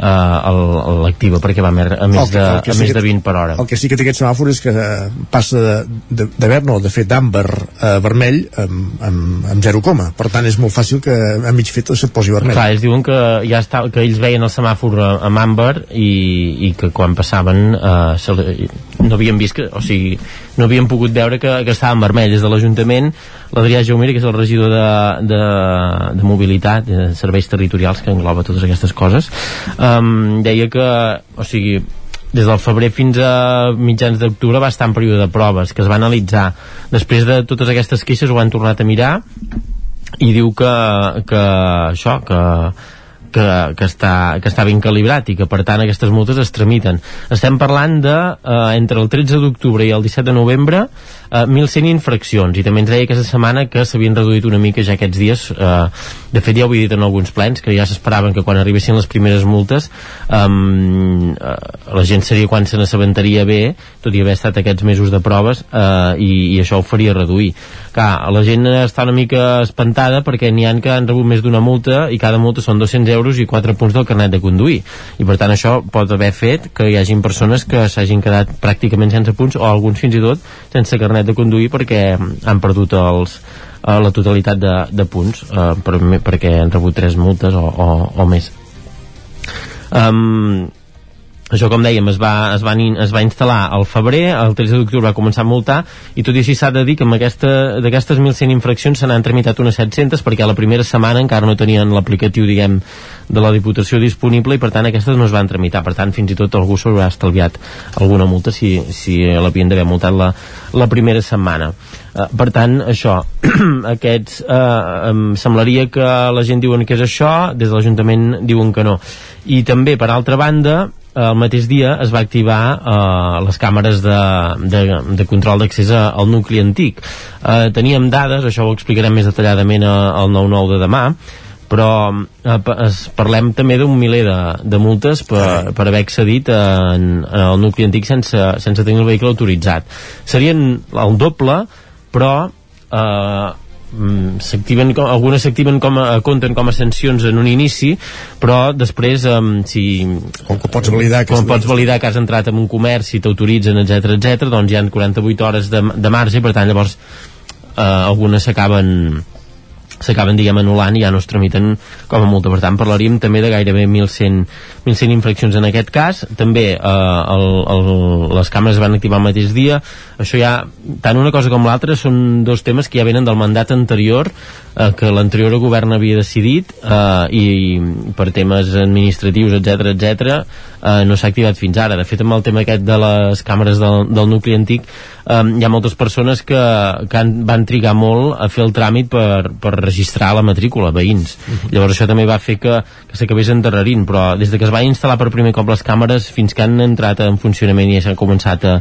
uh, l'activa perquè va a més, a més, de, a més de 20 per hora. El que sí que té aquest semàfor és que uh, passa de, de, de verd, no, de fet d'àmber a uh, vermell amb, amb, amb 0 coma. Per tant, és molt fàcil que a mig fet se't posi vermell. Clar, ells diuen que ja està, que ells veien el semàfor amb àmber i, i que quan passaven uh, se, no havien vist que, o sigui, no havien pogut veure que, que estava en vermell des de l'Ajuntament l'Adrià Jaumira, que és el regidor de, de, de mobilitat, de serveis territorials que engloba totes aquestes coses um, deia que, o sigui des del febrer fins a mitjans d'octubre va estar en període de proves que es va analitzar. Després de totes aquestes queixes ho han tornat a mirar i diu que, que això, que que, que, està, que està ben calibrat i que per tant aquestes multes es tramiten. Estem parlant de eh, entre el 13 d'octubre i el 17 de novembre eh, 1.100 infraccions i també ens deia aquesta setmana que s'havien reduït una mica ja aquests dies eh, de fet ja ho he dit en alguns plens que ja s'esperaven que quan arribessin les primeres multes eh, la gent seria quan se n'assabentaria bé tot i haver estat aquests mesos de proves eh, i, i això ho faria reduir. Clar, la gent està una mica espantada perquè n'hi han que han rebut més d'una multa i cada multa són 200 euros i 4 punts del carnet de conduir. I per tant això pot haver fet que hi hagin persones que s'hagin quedat pràcticament sense punts o alguns fins i tot sense carnet de conduir perquè han perdut els, eh, la totalitat de, de punts eh, per, perquè han rebut tres multes o, o, o més. Um, això com dèiem es va, es, van, es va instal·lar al febrer el 13 d'octubre va començar a multar i tot i així s'ha de dir que amb aquesta- d'aquestes 1.100 infraccions se n'han tramitat unes 700 perquè la primera setmana encara no tenien l'aplicatiu diguem de la Diputació disponible i per tant aquestes no es van tramitar. Per tant fins i tot algú s'haurà estalviat alguna multa si, si l'havien d'haver multat la, la primera setmana. Uh, per tant, això aquests uh, em semblaria que la gent diuen que és això des de l'Ajuntament diuen que no. I també, per altra banda el mateix dia es va activar uh, les càmeres de, de, de control d'accés al nucli antic. Uh, teníem dades, això ho explicarem més detalladament al 9-9 de demà però eh, es, parlem també d'un miler de, de multes per, per haver accedit en, en el nucli antic sense, sense tenir el vehicle autoritzat. Serien el doble però eh, s'activen com- algunes s'activen com a, compten com a sancions en un inici però després um, si com que pots validar que com pots validar que has entrat en un comerç i t'autoritzen etc etc doncs hi ha 48 hores de, de marge per tant llavors eh, algunes s'acaben s'acaben diguem anul·lant i ja no es tramiten com a multa. Per tant parlaríem també de gairebé 1.100, 1.100 infraccions en aquest cas. També eh, el, el, les càmeres es van activar el mateix dia. Això ja, tant una cosa com l'altra són dos temes que ja venen del mandat anterior eh, que l'anterior govern havia decidit eh, i per temes administratius etc etc eh, no s'ha activat fins ara. De fet amb el tema aquest de les càmeres del, del nucli antic eh, hi ha moltes persones que, que han, van trigar molt a fer el tràmit per, per registrar la matrícula, veïns. Llavors això també va fer que, que s'acabés endarrerint però des de que es va instal·lar per primer cop les càmeres fins que han entrat en funcionament i s'han començat a,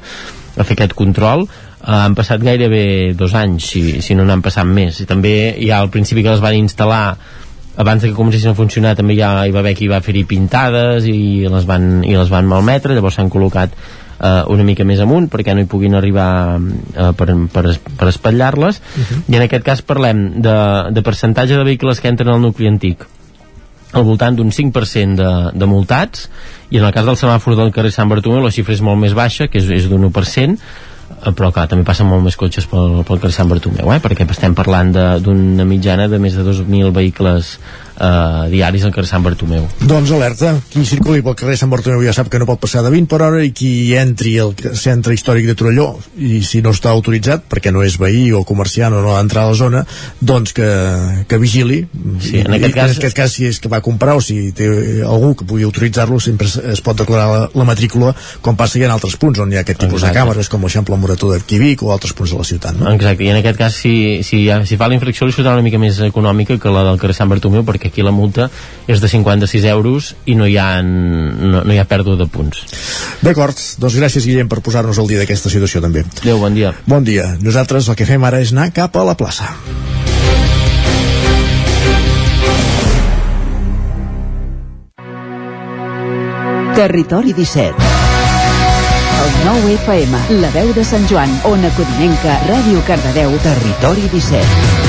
a fer aquest control han passat gairebé dos anys si, si no n'han passat més. I també ja al principi que les van instal·lar abans que comencessin a funcionar també ja hi va haver qui va fer-hi pintades i les van, i les van malmetre. Llavors s'han col·locat eh, una mica més amunt perquè no hi puguin arribar eh, per, per, per espatllar-les. I en aquest cas parlem de, de percentatge de vehicles que entren al nucli antic al voltant d'un 5% de, de multats. I en el cas del semàfor del carrer Sant Bartomeu la xifra és molt més baixa, que és, és d'un 1% eh, però clar, també passen molt més cotxes pel, pel carrer Sant Bartomeu, eh? perquè estem parlant d'una mitjana de més de 2.000 vehicles eh, diaris al carrer Sant Bartomeu Doncs alerta, qui circuli pel carrer Sant Bartomeu ja sap que no pot passar de 20 per hora i qui entri al centre històric de Torelló i si no està autoritzat perquè no és veí o comerciant o no ha d'entrar a la zona doncs que, que vigili Sí, en I, aquest i, cas- en aquest cas si és que va comprar o si té algú que pugui autoritzar-lo sempre es, pot declarar la, la matrícula com passa ja en altres punts on hi ha aquest tipus Exacte. de càmeres com l'Eixample Morató d'Arquivic o altres punts de la ciutat no? Exacte, i en aquest cas si, si, si fa la infracció li sortirà una mica més econòmica que la del carrer Sant Bartomeu perquè aquí la multa és de 56 euros i no hi ha, no, no hi ha pèrdua de punts. D'acord, doncs gràcies Guillem per posar-nos al dia d'aquesta situació també. Adéu, bon dia. Bon dia, nosaltres el que fem ara és anar cap a la plaça. Territori 17 El 9 FM, la veu de Sant Joan, Ona Codinenca, Ràdio Cardedeu, Territori 17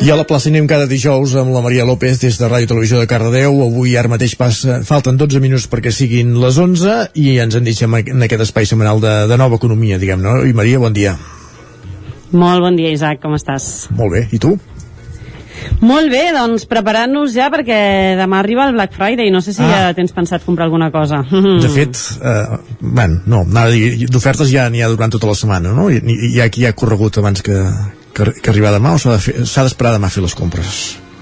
I a la plaça anem cada dijous amb la Maria López des de Ràdio Televisió de Cardedeu. Avui ara mateix passa, falten 12 minuts perquè siguin les 11 i ens en deixem en aquest espai setmanal de, de nova economia, diguem, no? I Maria, bon dia. Molt bon dia, Isaac, com estàs? Molt bé, i tu? Molt bé, doncs preparant-nos ja perquè demà arriba el Black Friday, no sé si Ah. ja tens pensat comprar alguna cosa. De fet, eh, bueno, no, d'ofertes ja n'hi ha durant tota la setmana, no? I, i hi ha qui ha corregut abans que, que, que arribar demà o s'ha de d'esperar demà a fer les compres?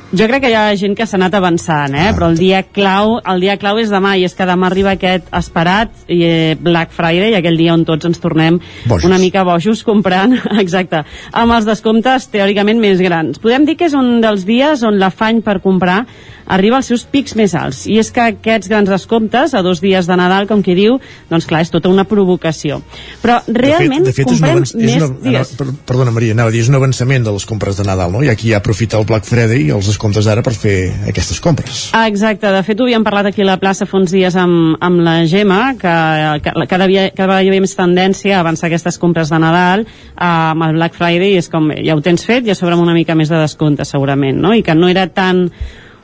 Jo crec que hi ha gent que s'ha anat avançant, eh? però el dia clau el dia clau és demà, i és que demà arriba aquest esperat i, eh, Black Friday, aquell dia on tots ens tornem Bojos. una mica bojos comprant, exacte, amb els descomptes teòricament més grans. Podem dir que és un dels dies on l'afany per comprar arriba als seus pics més alts, i és que aquests grans descomptes, a dos dies de Nadal, com qui diu, doncs clar, és tota una provocació. Però realment de fet, de fet és comprem avanç, és més una, dies. per, perdona Maria, anava a dir, és un avançament de les compres de Nadal, no? Hi ha qui aprofita el Black Friday i els descomptes d'ara per fer aquestes compres. Ah, exacte, de fet ho havíem parlat aquí a la plaça fa uns dies amb, amb la Gemma, que, que cada, dia, cada vegada hi havia més tendència a avançar aquestes compres de Nadal eh, amb el Black Friday, i és com, ja ho tens fet, i a sobre amb una mica més de descompte segurament, no? i que no era tan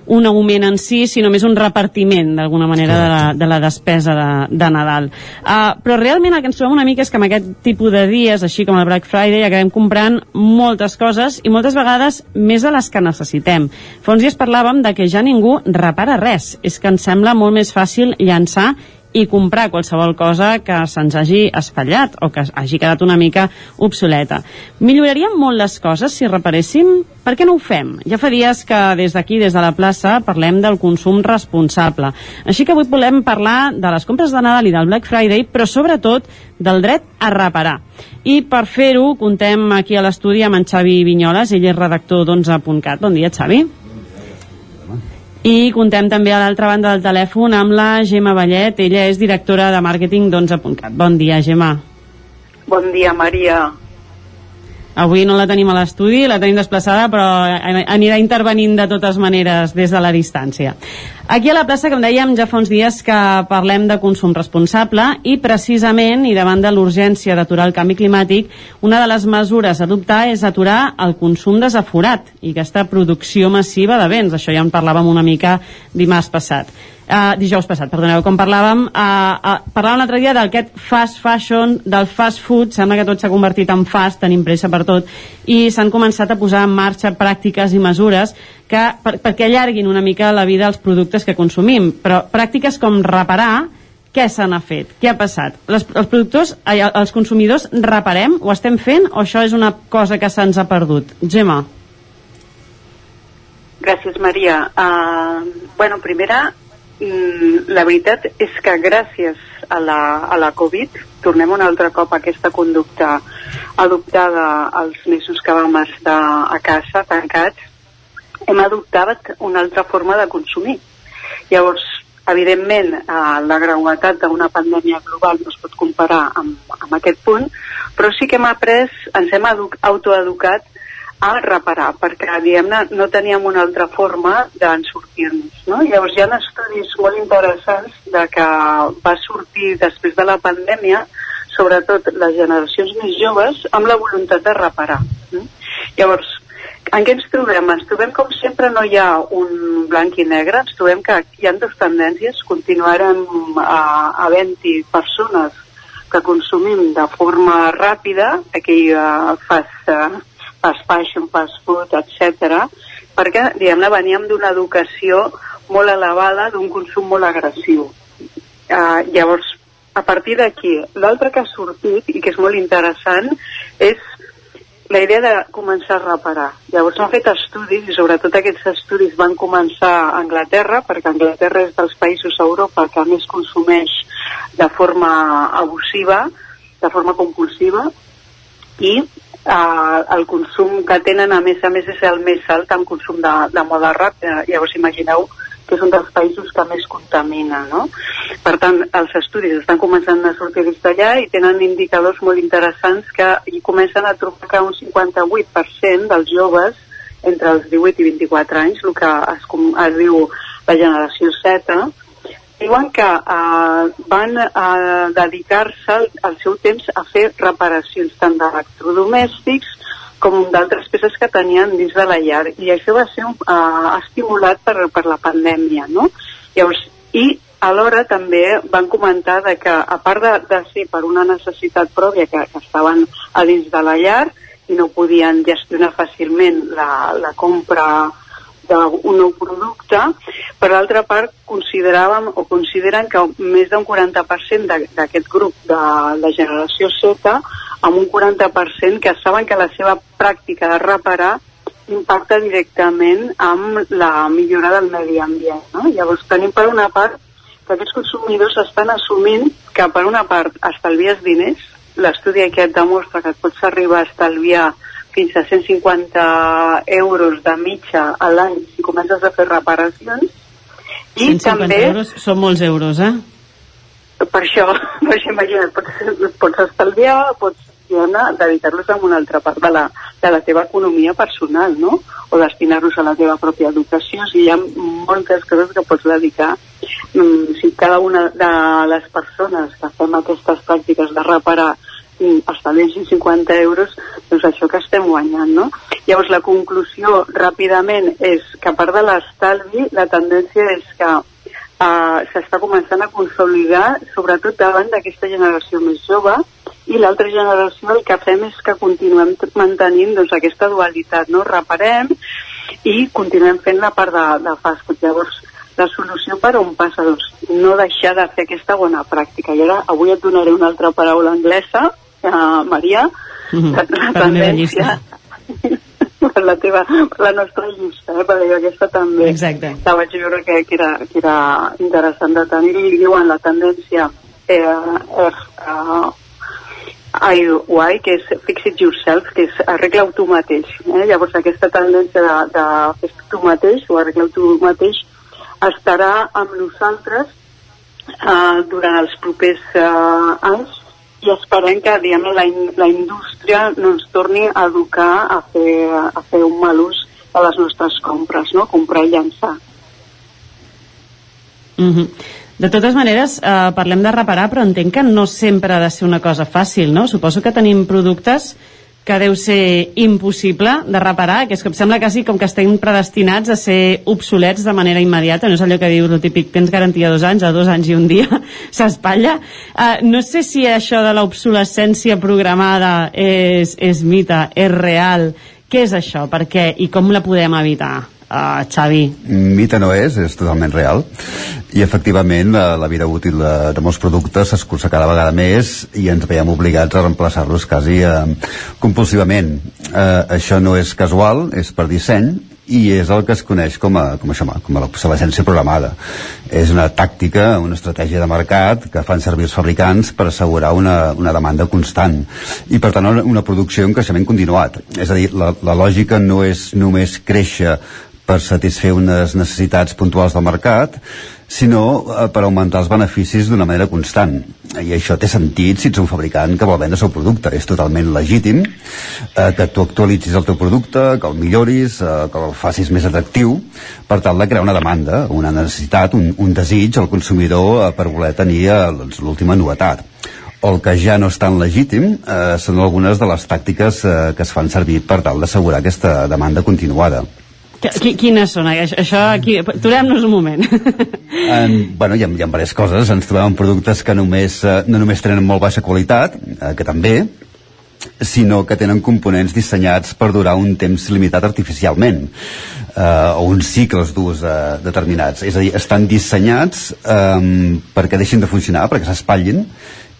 un augment en si, sinó més un repartiment, d'alguna manera, de la, de la despesa de, de Nadal. Uh, però realment el que ens trobem una mica és que amb aquest tipus de dies, així com el Black Friday, acabem comprant moltes coses i moltes vegades més de les que necessitem. Fa uns dies parlàvem de que ja ningú repara res. És que ens sembla molt més fàcil llançar i comprar qualsevol cosa que se'ns hagi espatllat o que hagi quedat una mica obsoleta. Milloraríem molt les coses si reparéssim? Per què no ho fem? Ja fa dies que des d'aquí, des de la plaça, parlem del consum responsable. Així que avui volem parlar de les compres de Nadal i del Black Friday, però sobretot del dret a reparar. I per fer-ho, contem aquí a l'estudi amb en Xavi Vinyoles, ell és redactor d'11.cat. Bon dia, Xavi. I contem també a l'altra banda del telèfon amb la Gemma Vallet, ella és directora de màrqueting d'11.cat. Bon dia, Gemma. Bon dia, Maria. Avui no la tenim a l'estudi, la tenim desplaçada, però anirà intervenint de totes maneres des de la distància. Aquí a la plaça, com dèiem, ja fa uns dies que parlem de consum responsable i precisament, i davant de l'urgència d'aturar el canvi climàtic, una de les mesures a adoptar és aturar el consum desaforat i aquesta producció massiva de béns. Això ja en parlàvem una mica dimarts passat uh, dijous passat, perdoneu, com parlàvem, uh, uh, parlàvem l'altre dia d'aquest fast fashion, del fast food, sembla que tot s'ha convertit en fast, tenim pressa per tot, i s'han començat a posar en marxa pràctiques i mesures que, per, perquè allarguin una mica la vida als productes que consumim, però pràctiques com reparar, què se n'ha fet? Què ha passat? Les, els productors, els consumidors reparem? Ho estem fent o això és una cosa que se'ns ha perdut? Gemma. Gràcies, Maria. Uh, bueno, primera, la veritat és que gràcies a la, a la Covid tornem un altre cop a aquesta conducta adoptada els mesos que vam estar a casa tancats hem adoptat una altra forma de consumir. Llavors evidentment eh, la gravetat d'una pandèmia global no es pot comparar amb, amb aquest punt però sí que hem après, ens hem autoeducat a reparar, perquè diguem-ne no teníem una altra forma d'en sortir-nos. No? Llavors hi ha estudis molt interessants de que va sortir després de la pandèmia sobretot les generacions més joves amb la voluntat de reparar. No? Llavors, en què ens trobem? Ens trobem com sempre no hi ha un blanc i negre, ens trobem que hi ha dues tendències, continuarem havent-hi persones que consumim de forma ràpida, aquell uh, fast, uh, fast fashion, fast food, etc. perquè, diguem-ne, veníem d'una educació molt elevada, d'un consum molt agressiu. Uh, llavors, a partir d'aquí, l'altre que ha sortit, i que és molt interessant, és la idea de començar a reparar. Llavors s'han fet estudis, i sobretot aquests estudis van començar a Anglaterra, perquè Anglaterra és dels països a Europa que més consumeix de forma abusiva, de forma compulsiva, i eh, el consum que tenen a més a més és el més alt en consum de, de moda ràpida. Llavors imagineu que és un dels països que més contamina, no? Per tant, els estudis estan començant a sortir des d'allà i tenen indicadors molt interessants que hi comencen a trobar que un 58% dels joves entre els 18 i 24 anys, el que es, es diu la generació Z, diuen que eh, van eh, dedicar-se el seu temps a fer reparacions tant d'electrodomèstics com d'altres peces que tenien dins de la llar i això va ser uh, estimulat per, per la pandèmia no? Llavors, i alhora també van comentar de que a part de, de ser per una necessitat pròpia que, que estaven a dins de la llar i no podien gestionar fàcilment la, la compra d'un nou producte. Per l'altra part, consideràvem o consideren que més d'un 40% d'aquest grup de la generació Z, amb un 40% que saben que la seva pràctica de reparar impacta directament amb la millora del medi ambient. No? Llavors tenim per una part que aquests consumidors estan assumint que per una part estalvies diners, l'estudi aquest demostra que et pots arribar a estalviar fins a 150 euros de mitja a l'any si comences a fer reparacions. I 150 també, euros són molts euros, eh? Per això, per això imagina't, pots, pots estalviar, pots dedicar-los a una altra part de la, de la teva economia personal, no? O destinar-los a la teva pròpia educació. O sigui, hi ha moltes coses que pots dedicar. Mm, si cada una de les persones que fem aquestes pràctiques de reparar mm, estalviem 150 euros, doncs això que estem guanyant, no? Llavors la conclusió ràpidament és que a part de l'estalvi, la tendència és que uh, s'està començant a consolidar sobretot davant d'aquesta generació més jove i l'altra generació el que fem és que continuem mantenint doncs, aquesta dualitat, no? Reparem i continuem fent la part de, de fast food. Llavors, la solució per on passa? Doncs no deixar de fer aquesta bona pràctica. I ara avui et donaré una altra paraula anglesa, uh, Maria, Mhm, la, la per la tendència per la teva, per la nostra llista, eh? perquè aquesta també Exacte. la vaig veure que, que, era, que era interessant de tenir i diuen la tendència eh, eh, IY, que és Fix It Yourself, que és arregla-ho tu mateix. Eh? Llavors aquesta tendència de, de fer tu mateix o arregla-ho tu mateix estarà amb nosaltres eh, durant els propers eh, anys i esperem que diguem, la, in- la indústria no ens torni a educar a fer, a fer un mal ús de les nostres compres, no? comprar i llançar. Mhm. De totes maneres, eh, parlem de reparar, però entenc que no sempre ha de ser una cosa fàcil, no? Suposo que tenim productes que deu ser impossible de reparar, que és que em sembla quasi com que estem predestinats a ser obsolets de manera immediata, no és allò que dius el típic tens garantia dos anys, a dos anys i un dia s'espatlla. Uh, no sé si això de l'obsolescència programada és, és mite, és real. Què és això? Per què? I com la podem evitar? Uh, Xavi. Mite no és, és totalment real i efectivament la, la vida útil de, de molts productes s'escurça cada vegada més i ens veiem obligats a reemplaçar-los quasi eh, compulsivament eh, això no és casual, és per disseny i és el que es coneix com a, com això, com a l'obsolescència programada. És una tàctica, una estratègia de mercat que fan servir els fabricants per assegurar una, una demanda constant i per tant una producció en creixement continuat. És a dir, la, la lògica no és només créixer per satisfer unes necessitats puntuals del mercat, sinó eh, per augmentar els beneficis d'una manera constant. I això té sentit si ets un fabricant que vol vendre el seu producte. És totalment legítim eh, que tu actualitzis el teu producte, que el milloris, eh, que el facis més atractiu, per tal de crear una demanda, una necessitat, un, un desig al consumidor eh, per voler tenir eh, doncs, l'última novetat o el que ja no és tan legítim eh, són algunes de les tàctiques eh, que es fan servir per tal d'assegurar aquesta demanda continuada. Qui- Quines són? Això, això aquí, aturem-nos un moment. En, bueno, hi ha, hi ha diverses coses. Ens trobem amb productes que només, eh, no només tenen molt baixa qualitat, eh, que també, sinó que tenen components dissenyats per durar un temps limitat artificialment eh, o uns cicles d'ús eh, determinats. És a dir, estan dissenyats eh, perquè deixin de funcionar, perquè s'espatllin,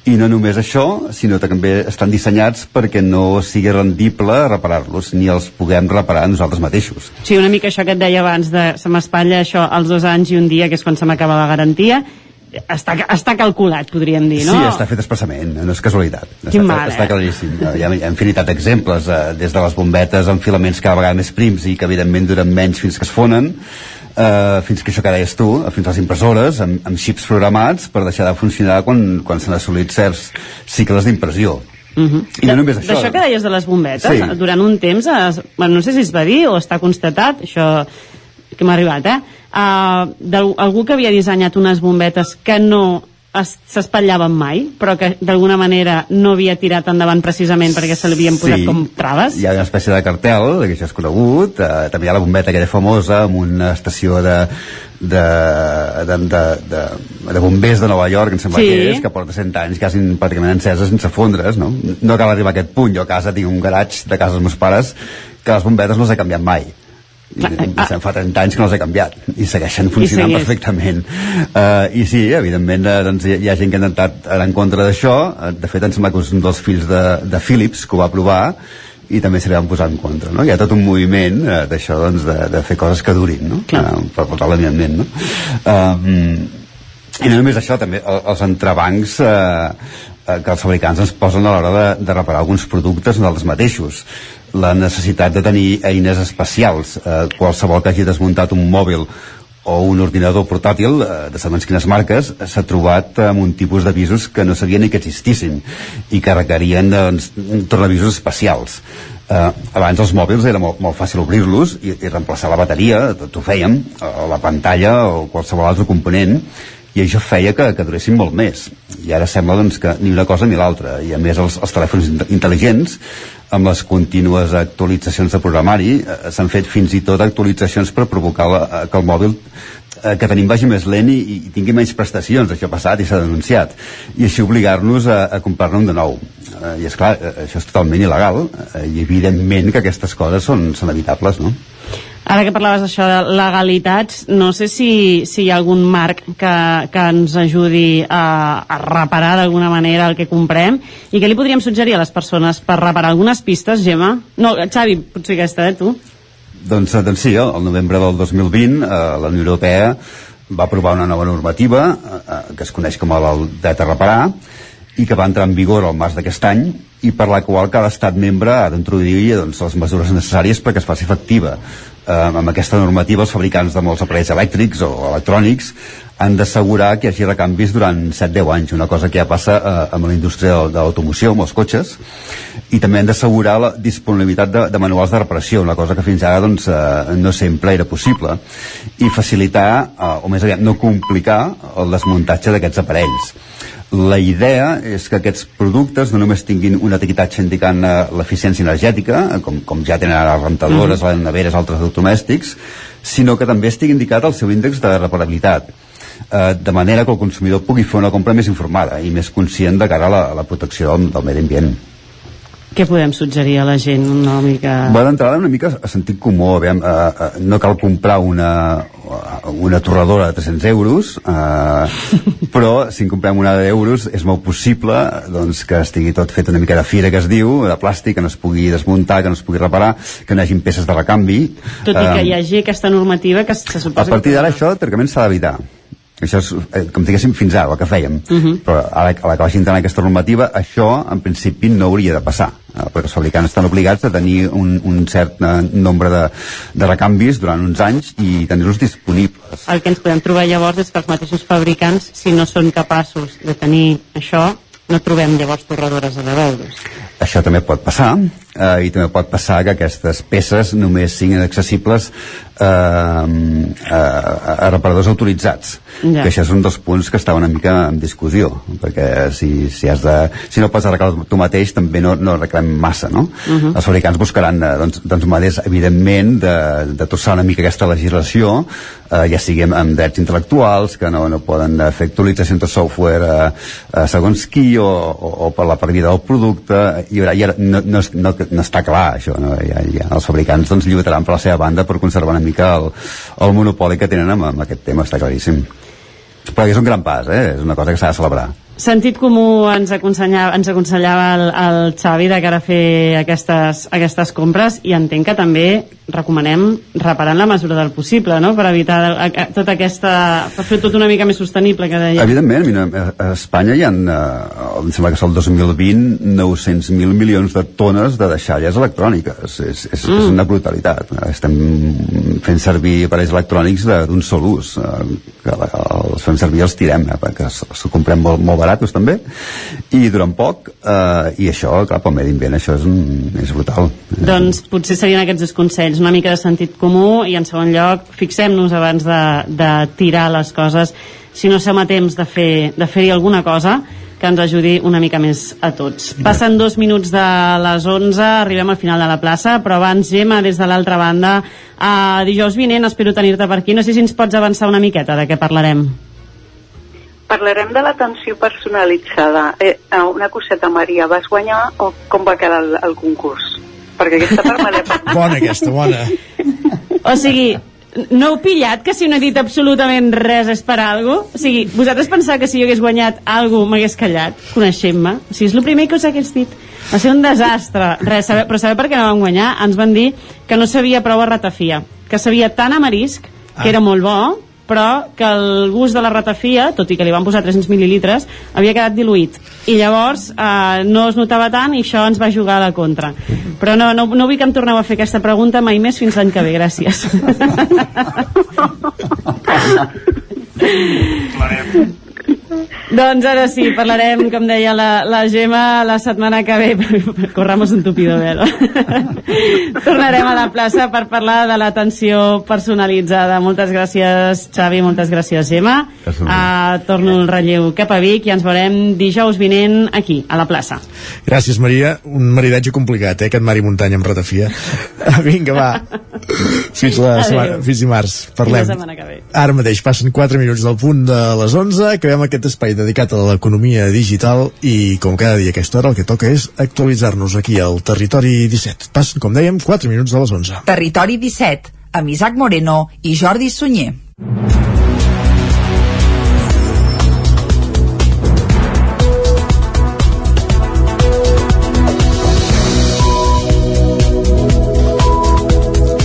i no només això, sinó que també estan dissenyats perquè no sigui rendible reparar-los, ni els puguem reparar nosaltres mateixos. Sí, una mica això que et deia abans de se m'espatlla això als dos anys i un dia, que és quan se m'acaba la garantia, està, està calculat, podríem dir, no? Sí, està fet expressament, no és casualitat. Quin està, mal, està eh? claríssim. Hi ha, hi ha infinitat d'exemples, eh, des de les bombetes amb filaments cada vegada més prims i que evidentment duren menys fins que es fonen, eh, fins que això que deies tu, eh, fins a les impressores, amb, amb xips programats per deixar de funcionar quan, quan s'han assolit certs cicles d'impressió. Uh -huh. I no només això. D'això que deies de les bombetes, Sí. durant un temps, es, bueno, no sé si es va dir o està constatat, això que m'ha arribat, eh? Uh, algú que havia dissenyat unes bombetes que no s'espatllaven mai, però que d'alguna manera no havia tirat endavant precisament perquè se li havien posat Sí. com traves. Hi ha una espècie de cartel, que això és conegut, eh, també hi ha la bombeta aquella famosa amb una estació de, de, de, de, de, de bombers de Nova York, em sembla Sí. que és, que porta 100 anys quasi pràcticament encesa sense fondre's, no? No cal arribar a aquest punt. Jo a casa tinc un garatge de casa dels meus pares que les bombetes no he canviat mai. I, ah. fa 30 anys que no els he canviat i segueixen funcionant segueix. perfectament uh, i sí, evidentment uh, doncs, hi, hi ha gent que ha intentat anar en contra d'això uh, de fet em sembla que és un dels fills de, de Philips que ho va provar i també se li van posar en contra no? hi ha tot un moviment uh, d'això doncs, de, de fer coses que durin no? Uh, per portar l'evidentment no? um, i no només això, també el- els entrebancs eh, eh, que els fabricants ens posen a l'hora de, de reparar alguns productes nosaltres mateixos la necessitat de tenir eines especials. Eh, qualsevol que hagi desmuntat un mòbil o un ordinador portàtil eh, de segons quines marques s'ha trobat amb un tipus d'avisos que no sabia ni que existissin i que requerien doncs, tornavisos especials. Eh, abans els mòbils era molt, molt fàcil obrir-los i, i reemplaçar la bateria, tot ho fèiem o la pantalla o qualsevol altre component i això feia que, que duressin molt més. I ara sembla doncs, que ni una cosa ni l'altra. I a més els, els telèfons intel·ligents amb les contínues actualitzacions de programari eh, s'han fet fins i tot actualitzacions per provocar la, eh, que el mòbil eh, que tenim vagi més lent i, i tingui menys prestacions, això ha passat i s'ha denunciat. I així obligar-nos a, a comprar-ne un de nou. Eh, i és clar, això és totalment il·legal eh, i evidentment que aquestes coses són, són evitables no? Ara que parlaves d'això de legalitats, no sé si, si hi ha algun marc que, que ens ajudi a, a reparar d'alguna manera el que comprem i què li podríem suggerir a les persones per reparar algunes pistes, Gemma? No, Xavi, potser aquesta, eh, tu? Doncs, doncs sí, el novembre del 2020 eh, la Unió Europea va aprovar una nova normativa eh, que es coneix com el dret a reparar i que va entrar en vigor al març d'aquest any i per la qual cada estat membre ha d'introduir doncs, les mesures necessàries perquè es faci efectiva eh, amb aquesta normativa els fabricants de molts aparells elèctrics o electrònics han d'assegurar que hi hagi recanvis durant 7-10 anys, una cosa que ja passa eh, amb la indústria de l'automoció, amb els cotxes, i també han d'assegurar la disponibilitat de, de manuals de reparació, una cosa que fins ara doncs, eh, no sempre era possible, i facilitar, eh, o més aviat no complicar, el desmuntatge d'aquests aparells la idea és que aquests productes no només tinguin un etiquetatge indicant uh, l'eficiència energètica, eh, com, com ja tenen ara les rentadores, mm -hmm. les neveres, altres domèstics, sinó que també estigui indicat el seu índex de reparabilitat uh, de manera que el consumidor pugui fer una compra més informada i més conscient de cara a la, a la protecció del, del medi ambient. Què podem suggerir a la gent? Una mica... Va d'entrada una mica a sentit comú, aviam, eh, eh, no cal comprar una, una torradora de 300 euros, eh, però si en comprem una d'euros és molt possible doncs, que estigui tot fet una mica de fira que es diu, de plàstic, que no es pugui desmuntar, que no es pugui reparar, que no hi hagi peces de recanvi. Tot i que hi hagi aquesta normativa que se suposa... A partir d'ara això, teòricament, s'ha d'evitar això és, eh, com diguéssim, fins ara, el que fèiem. Uh -huh. Però ara, a la que vagi entrant aquesta normativa, això, en principi, no hauria de passar, eh, perquè els fabricants estan obligats a tenir un, un cert eh, nombre de, de recanvis durant uns anys i tenir-los disponibles. El que ens podem trobar llavors és que els mateixos fabricants, si no són capaços de tenir això, no trobem llavors torradores a 10 euros. Això també pot passar, eh, i també pot passar que aquestes peces només siguin accessibles eh, a, a reparadors autoritzats ja. que això és un dels punts que està una mica en discussió perquè si, si, has de, si no pots arreglar tu mateix també no, no arreglem massa no? Uh -huh. els fabricants buscaran eh, doncs, doncs maneres evidentment de, de torçar una mica aquesta legislació eh, ja sigui amb, drets intel·lectuals que no, no poden fer actualitzacions de software eh, eh, segons qui o, o, o per la perdida del producte i, i ara no, no, no, no està clar això no? Ja, ja, els fabricants doncs, lluitaran per la seva banda per conservar una mica el, el monopoli que tenen amb, amb aquest tema, està claríssim però és un gran pas, eh? és una cosa que s'ha de celebrar sentit comú ens aconsellava, ens aconsellava el, el Xavi de cara a fer aquestes, aquestes compres i entenc que també recomanem reparar en la mesura del possible no? per evitar tota aquesta per fer tot una mica més sostenible que deia. Evidentment, mira, a Espanya hi ha eh, em sembla que és el 2020 900.000 milions de tones de deixalles electròniques és, és, mm. és una brutalitat estem fent servir aparells electrònics d'un sol ús eh, que els fem servir els tirem eh, perquè els comprem molt, molt baratos també i durant poc eh, i això, clar, pel medi ambient això és, un, és brutal doncs potser serien aquests dos consells una mica de sentit comú i en segon lloc fixem-nos abans de, de tirar les coses si no som a temps de fer-hi de fer alguna cosa que ens ajudi una mica més a tots. Passen dos minuts de les 11, arribem al final de la plaça, però abans, Gemma, des de l'altra banda, a dijous vinent espero tenir-te per aquí. No sé si ens pots avançar una miqueta de què parlarem. Parlarem de l'atenció personalitzada. Eh, eh, una coseta, Maria, vas guanyar o com va quedar el, el concurs? Perquè aquesta part me Bona aquesta, bona. O sigui, no heu pillat que si no he dit absolutament res és per algo? O sigui, vosaltres penseu que si jo hagués guanyat algo m'hagués callat, coneixent-me? O sigui, és el primer que us hagués dit. Va ser un desastre. Res, saber, però saber per què no vam guanyar? Ens van dir que no sabia prou a ratafia, que sabia tant a marisc, que ah. era molt bo, però que el gust de la ratafia, tot i que li van posar 300 mil·lilitres, havia quedat diluït. I llavors eh, no es notava tant i això ens va jugar a la contra. Però no, no, no vull que em torneu a fer aquesta pregunta mai més fins l'any que ve, gràcies. Doncs ara sí, parlarem, com deia la, la Gemma, la setmana que ve. Corramos un tupido velo. Tornarem a la plaça per parlar de l'atenció personalitzada. Moltes gràcies, Xavi, moltes gràcies, Gemma. Uh, torno el relleu cap a Vic i ens veurem dijous vinent aquí, a la plaça. Gràcies, Maria. Un maridatge complicat, eh, aquest mar i muntanya amb ratafia. Vinga, va. Fins, la Adéu. setmana, fins dimarts. Parlem. Fins la setmana que ve. Ara mateix passen 4 minuts del punt de les 11, acabem aquest espai dedicat a l'economia digital i com cada dia a aquesta hora el que toca és actualitzar-nos aquí al Territori 17. Passen, com dèiem, 4 minuts de les 11. Territori 17, amb Isaac Moreno i Jordi Sunyer.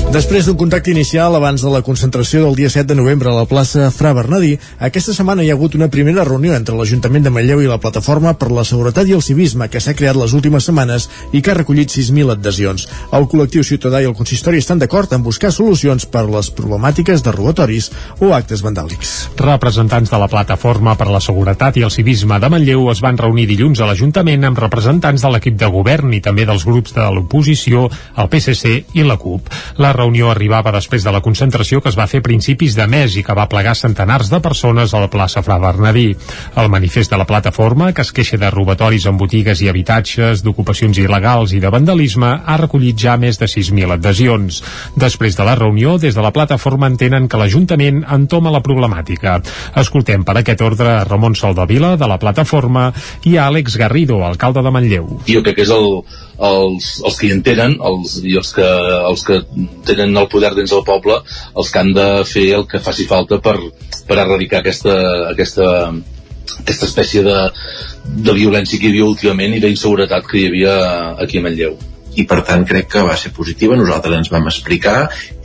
Després d'un contacte inicial abans de la concentració del dia 7 de novembre a la plaça Fra Bernadí, aquesta setmana hi ha hagut una primera reunió entre l'Ajuntament de Manlleu i la Plataforma per la Seguretat i el Civisme que s'ha creat les últimes setmanes i que ha recollit 6.000 adhesions. El col·lectiu ciutadà i el consistori estan d'acord en buscar solucions per les problemàtiques de robatoris o actes vandàlics. Representants de la Plataforma per la Seguretat i el Civisme de Manlleu es van reunir dilluns a l'Ajuntament amb representants de l'equip de govern i també dels grups de l'oposició, el PSC i la CUP. La reunió arribava després de la concentració que es va fer principis de mes i que va plegar centenars de persones a la plaça Fra Bernadí. El manifest de la plataforma, que es queixa de robatoris en botigues i habitatges, d'ocupacions il·legals i de vandalisme, ha recollit ja més de 6.000 adhesions. Després de la reunió, des de la plataforma entenen que l'Ajuntament entoma la problemàtica. Escoltem per aquest ordre Ramon Soldavila, de la plataforma, i a Àlex Garrido, alcalde de Manlleu. jo crec que és el, els, els que hi entenen els, i els que, els que tenen el poder dins del poble els que han de fer el que faci falta per, per erradicar aquesta, aquesta, aquesta espècie de, de violència que hi havia últimament i d'inseguretat que hi havia aquí a Manlleu. I per tant crec que va ser positiva. Nosaltres ens vam explicar,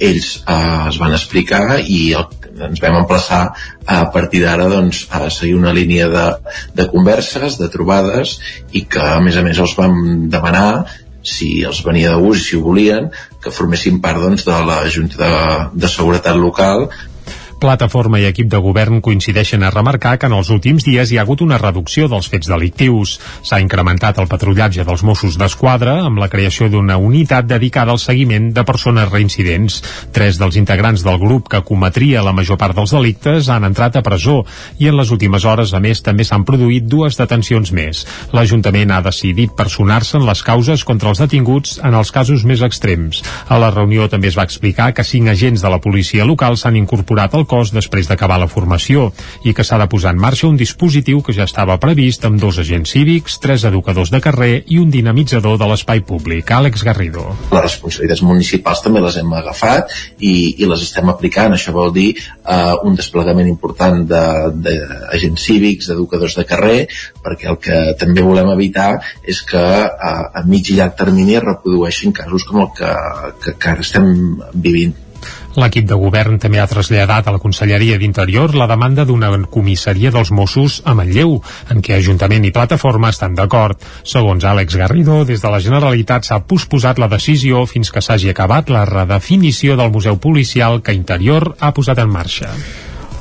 ells eh, es van explicar i el, ens vam emplaçar a partir d'ara doncs, a seguir una línia de, de converses, de trobades i que a més a més els vam demanar si els venia de gust i si ho volien que formessin part doncs, de la Junta de, de Seguretat Local Plataforma i equip de govern coincideixen a remarcar que en els últims dies hi ha hagut una reducció dels fets delictius. S'ha incrementat el patrullatge dels Mossos d'Esquadra amb la creació d'una unitat dedicada al seguiment de persones reincidents. Tres dels integrants del grup que cometria la major part dels delictes han entrat a presó i en les últimes hores, a més, també s'han produït dues detencions més. L'Ajuntament ha decidit personar-se en les causes contra els detinguts en els casos més extrems. A la reunió també es va explicar que cinc agents de la policia local s'han incorporat al cos després d'acabar la formació i que s'ha de posar en marxa un dispositiu que ja estava previst amb dos agents cívics, tres educadors de carrer i un dinamitzador de l'espai públic. Àlex Garrido. les responsabilitats municipals també les hem agafat i, i les estem aplicant. Això vol dir eh, un desplegament important d'agents cívics, d'educadors de carrer, perquè el que també volem evitar és que eh, a mig i llarg termini es reprodueixin casos com el que, que, que ara estem vivint. L'equip de govern també ha traslladat a la Conselleria d'Interior la demanda d'una comissaria dels Mossos a Manlleu, en què Ajuntament i Plataforma estan d'acord. Segons Àlex Garrido, des de la Generalitat s'ha posposat la decisió fins que s'hagi acabat la redefinició del Museu Policial que Interior ha posat en marxa.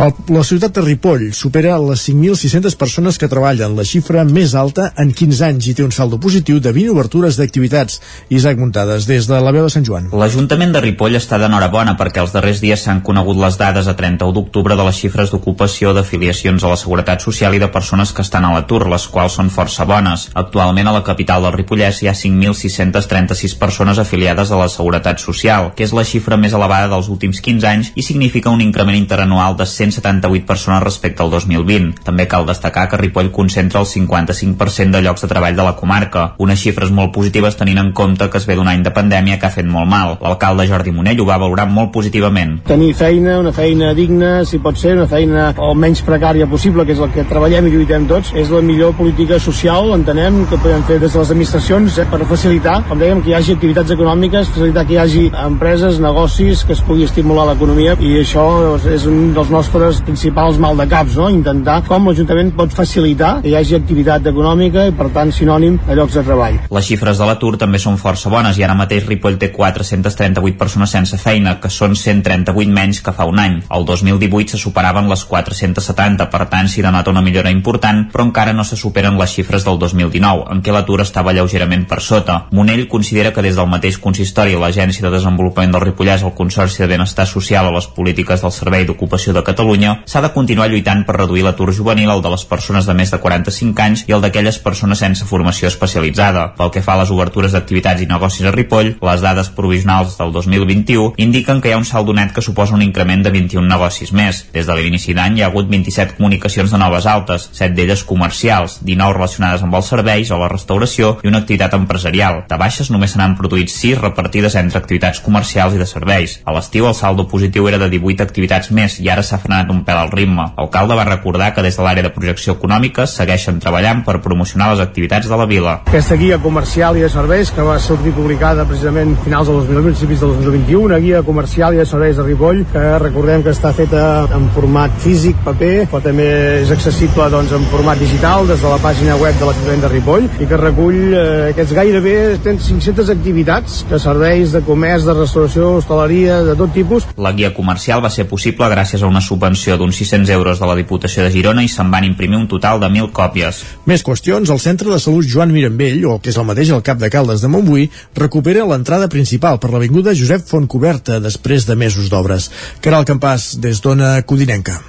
El, la ciutat de Ripoll supera les 5.600 persones que treballen, la xifra més alta en 15 anys i té un saldo positiu de 20 obertures d'activitats. Isaac Muntades, des de la veu de Sant Joan. L'Ajuntament de Ripoll està d'enhorabona perquè els darrers dies s'han conegut les dades a 31 d'octubre de les xifres d'ocupació, d'afiliacions a la Seguretat Social i de persones que estan a l'atur, les quals són força bones. Actualment a la capital del Ripollès hi ha 5.636 persones afiliades a la Seguretat Social, que és la xifra més elevada dels últims 15 anys i significa un increment interanual de 178 persones respecte al 2020. També cal destacar que Ripoll concentra el 55% de llocs de treball de la comarca, unes xifres molt positives tenint en compte que es ve d'un any de pandèmia que ha fet molt mal. L'alcalde Jordi Monell ho va valorar molt positivament. tenir feina, una feina digna, si pot ser, una feina el menys precària possible, que és el que treballem i lluitem tots, és la millor política social, entenem, que podem fer des de les administracions eh, per facilitar, com dèiem, que hi hagi activitats econòmiques, facilitar que hi hagi empreses, negocis, que es pugui estimular l'economia, i això és un dels nostres nostres principals maldecaps, no? intentar com l'Ajuntament pot facilitar que hi hagi activitat econòmica i per tant sinònim a llocs de treball. Les xifres de l'atur també són força bones i ara mateix Ripoll té 438 persones sense feina, que són 138 menys que fa un any. El 2018 se superaven les 470, per tant s'hi denota una millora important, però encara no se superen les xifres del 2019, en què l'atur estava lleugerament per sota. Monell considera que des del mateix consistori, l'Agència de Desenvolupament del Ripollès, el Consorci de Benestar Social o les polítiques del Servei d'Ocupació de Catalunya, s'ha de continuar lluitant per reduir l'atur juvenil, el de les persones de més de 45 anys i el d'aquelles persones sense formació especialitzada. Pel que fa a les obertures d'activitats i negocis a Ripoll, les dades provisionals del 2021 indiquen que hi ha un saldo net que suposa un increment de 21 negocis més. Des de l'inici d'any hi ha hagut 27 comunicacions de noves altes, 7 d'elles comercials, 19 relacionades amb els serveis o la restauració i una activitat empresarial. De baixes només se n'han produït 6 repartides entre activitats comercials i de serveis. A l'estiu el saldo positiu era de 18 activitats més i ara s'ha frenat un pèl al ritme. L'alcalde va recordar que des de l'àrea de projecció econòmica segueixen treballant per promocionar les activitats de la vila. Aquesta guia comercial i de serveis que va sortir publicada precisament a finals del 2020, principis del 2021, una guia comercial i de serveis de Ripoll que recordem que està feta en format físic, paper, però també és accessible doncs, en format digital des de la pàgina web de l'Ajuntament de Ripoll i que recull eh, aquests gairebé 500 activitats de serveis, de comerç, de restauració, hostaleria, de tot tipus. La guia comercial va ser possible gràcies a una subvenció d'uns 600 euros de la Diputació de Girona i se'n van imprimir un total de 1.000 còpies. Més qüestions, el Centre de Salut Joan Mirambell, o que és el mateix el cap de Caldes de Montbui, recupera l'entrada principal per l'Avinguda Josep Fontcoberta després de mesos d'obres. Caral Campàs, des d'Ona Codinenca.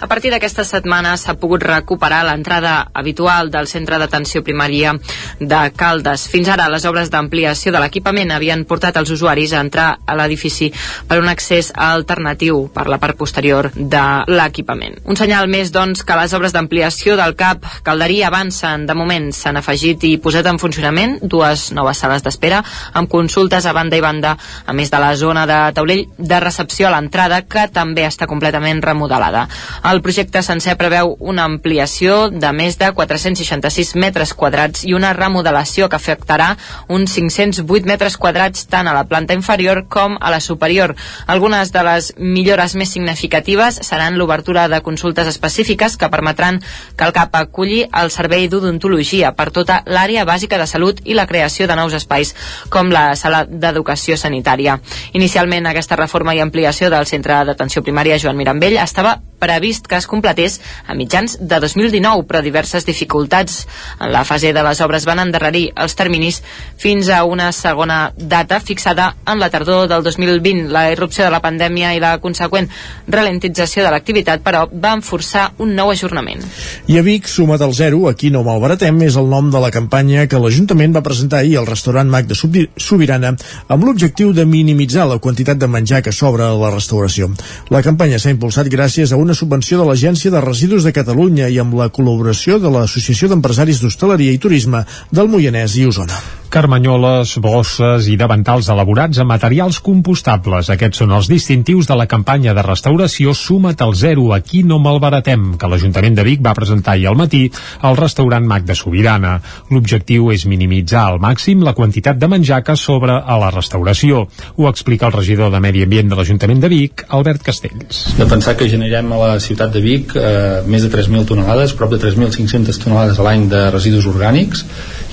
A partir d'aquesta setmana s'ha pogut recuperar l'entrada habitual del centre d'atenció primària de Caldes. Fins ara, les obres d'ampliació de l'equipament havien portat els usuaris a entrar a l'edifici per un accés alternatiu per la part posterior de l'equipament. Un senyal més, doncs, que les obres d'ampliació del CAP Calderí avancen. De moment s'han afegit i posat en funcionament dues noves sales d'espera amb consultes a banda i banda, a més de la zona de taulell de recepció a l'entrada, que també està completament remodelada. El projecte sencer preveu una ampliació de més de 466 metres quadrats i una remodelació que afectarà uns 508 metres quadrats tant a la planta inferior com a la superior. Algunes de les millores més significatives seran l'obertura de consultes específiques que permetran que el CAP aculli el servei d'odontologia per tota l'àrea bàsica de salut i la creació de nous espais, com la sala d'educació sanitària. Inicialment, aquesta reforma i ampliació del centre d'atenció primària Joan Mirambell estava previst que es completés a mitjans de 2019, però diverses dificultats en la fase de les obres van endarrerir els terminis fins a una segona data fixada en la tardor del 2020. La irrupció de la pandèmia i la conseqüent ralentització de l'activitat, però, van forçar un nou ajornament. I a Vic, suma't al zero, aquí no malbaratem, és el nom de la campanya que l'Ajuntament va presentar ahir al restaurant Mac de Sobirana amb l'objectiu de minimitzar la quantitat de menjar que sobra a la restauració. La campanya s'ha impulsat gràcies a una subvenció de l'Agència de Residus de Catalunya i amb la col·laboració de l'Associació d'Empresaris d'Hostaleria i Turisme del Moianès i Osona. Carmanyoles, bosses i davantals elaborats amb materials compostables. Aquests són els distintius de la campanya de restauració Suma't al zero, aquí no malbaratem, que l'Ajuntament de Vic va presentar ahir al matí al restaurant Mac de Sobirana. L'objectiu és minimitzar al màxim la quantitat de menjar que sobra a la restauració. Ho explica el regidor de Medi Ambient de l'Ajuntament de Vic, Albert Castells. De pensar que generem a la ciutat de Vic eh, més de 3.000 tonelades, prop de 3.500 tonelades a l'any de residus orgànics,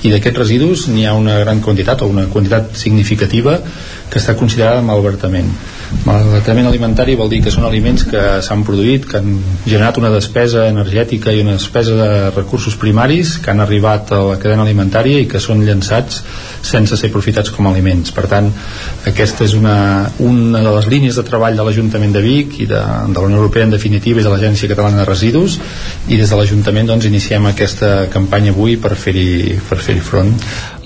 i d'aquests residus n'hi ha una gran quantitat o una quantitat significativa que està considerada malbertament. Malbertament alimentari vol dir que són aliments que s'han produït, que han generat una despesa energètica i una despesa de recursos primaris que han arribat a la cadena alimentària i que són llançats sense ser aprofitats com a aliments. Per tant, aquesta és una, una de les línies de treball de l'Ajuntament de Vic i de, de la Unió Europea en definitiva i de l'Agència Catalana de Residus i des de l'Ajuntament doncs, iniciem aquesta campanya avui per fer-hi per fer front.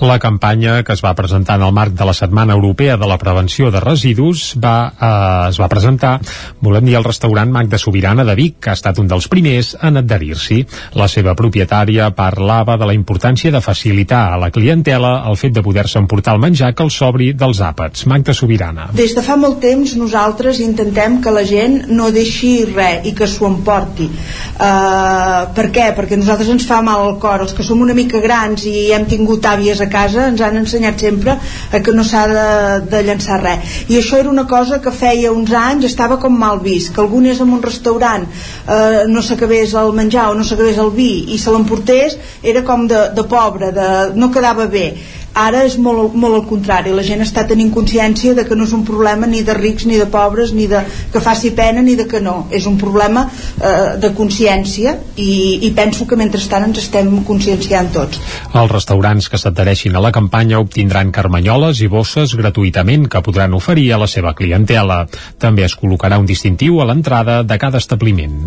La campanya que es va presentar en el marc de la Setmana Europea de la Prevenció de Residus va, eh, es va presentar, volem dir, al restaurant Mac de Sobirana de Vic, que ha estat un dels primers en adherir-s'hi. La seva propietària parlava de la importància de facilitar a la clientela el fet de poder-se emportar el menjar que el sobri dels àpats. Mac de Sobirana. Des de fa molt temps nosaltres intentem que la gent no deixi res i que s'ho emporti. Uh, per què? Perquè nosaltres ens fa mal al cor. Els que som una mica grans i hem tingut àvies a casa ens han ensenyat sempre a que no s'ha de, de llançar res. I això era una cosa que feia uns anys estava com mal vist, que algú anés en un restaurant eh, no s'acabés el menjar o no s'acabés el vi i se l'emportés era com de, de pobre, de, no quedava bé ara és molt, molt al contrari la gent està tenint consciència de que no és un problema ni de rics ni de pobres ni de que faci pena ni de que no és un problema eh, de consciència i, i penso que mentrestant ens estem conscienciant tots Els restaurants que s'adhereixin a la campanya obtindran carmanyoles i bosses gratuïtament que podran oferir a la seva clientela. També es col·locarà un distintiu a l'entrada de cada establiment.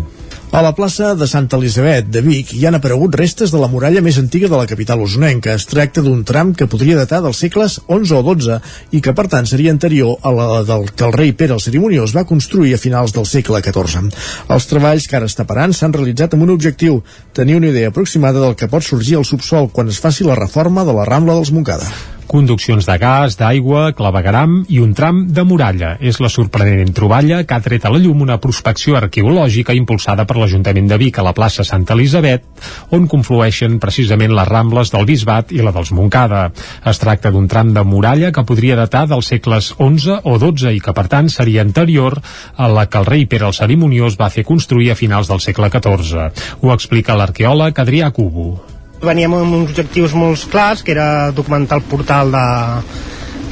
A la plaça de Santa Elisabet de Vic hi han aparegut restes de la muralla més antiga de la capital usonenca. Es tracta d'un tram que podria datar dels segles XI o XII i que per tant seria anterior a la del que el rei Pere el Cerimoniós va construir a finals del segle XIV. Els treballs que ara està parant s'han realitzat amb un objectiu, tenir una idea aproximada del que pot sorgir al subsol quan es faci la reforma de la Rambla dels Montcada conduccions de gas, d'aigua, clavegaram i un tram de muralla. És la sorprenent troballa que ha tret a la llum una prospecció arqueològica impulsada per l'Ajuntament de Vic a la plaça Santa Elisabet, on conflueixen precisament les rambles del Bisbat i la dels Montcada. Es tracta d'un tram de muralla que podria datar dels segles XI o XII i que, per tant, seria anterior a la que el rei Pere el Cerimoniós va fer construir a finals del segle XIV. Ho explica l'arqueòleg Adrià Cubo veníem amb uns objectius molt clars, que era documentar el portal de,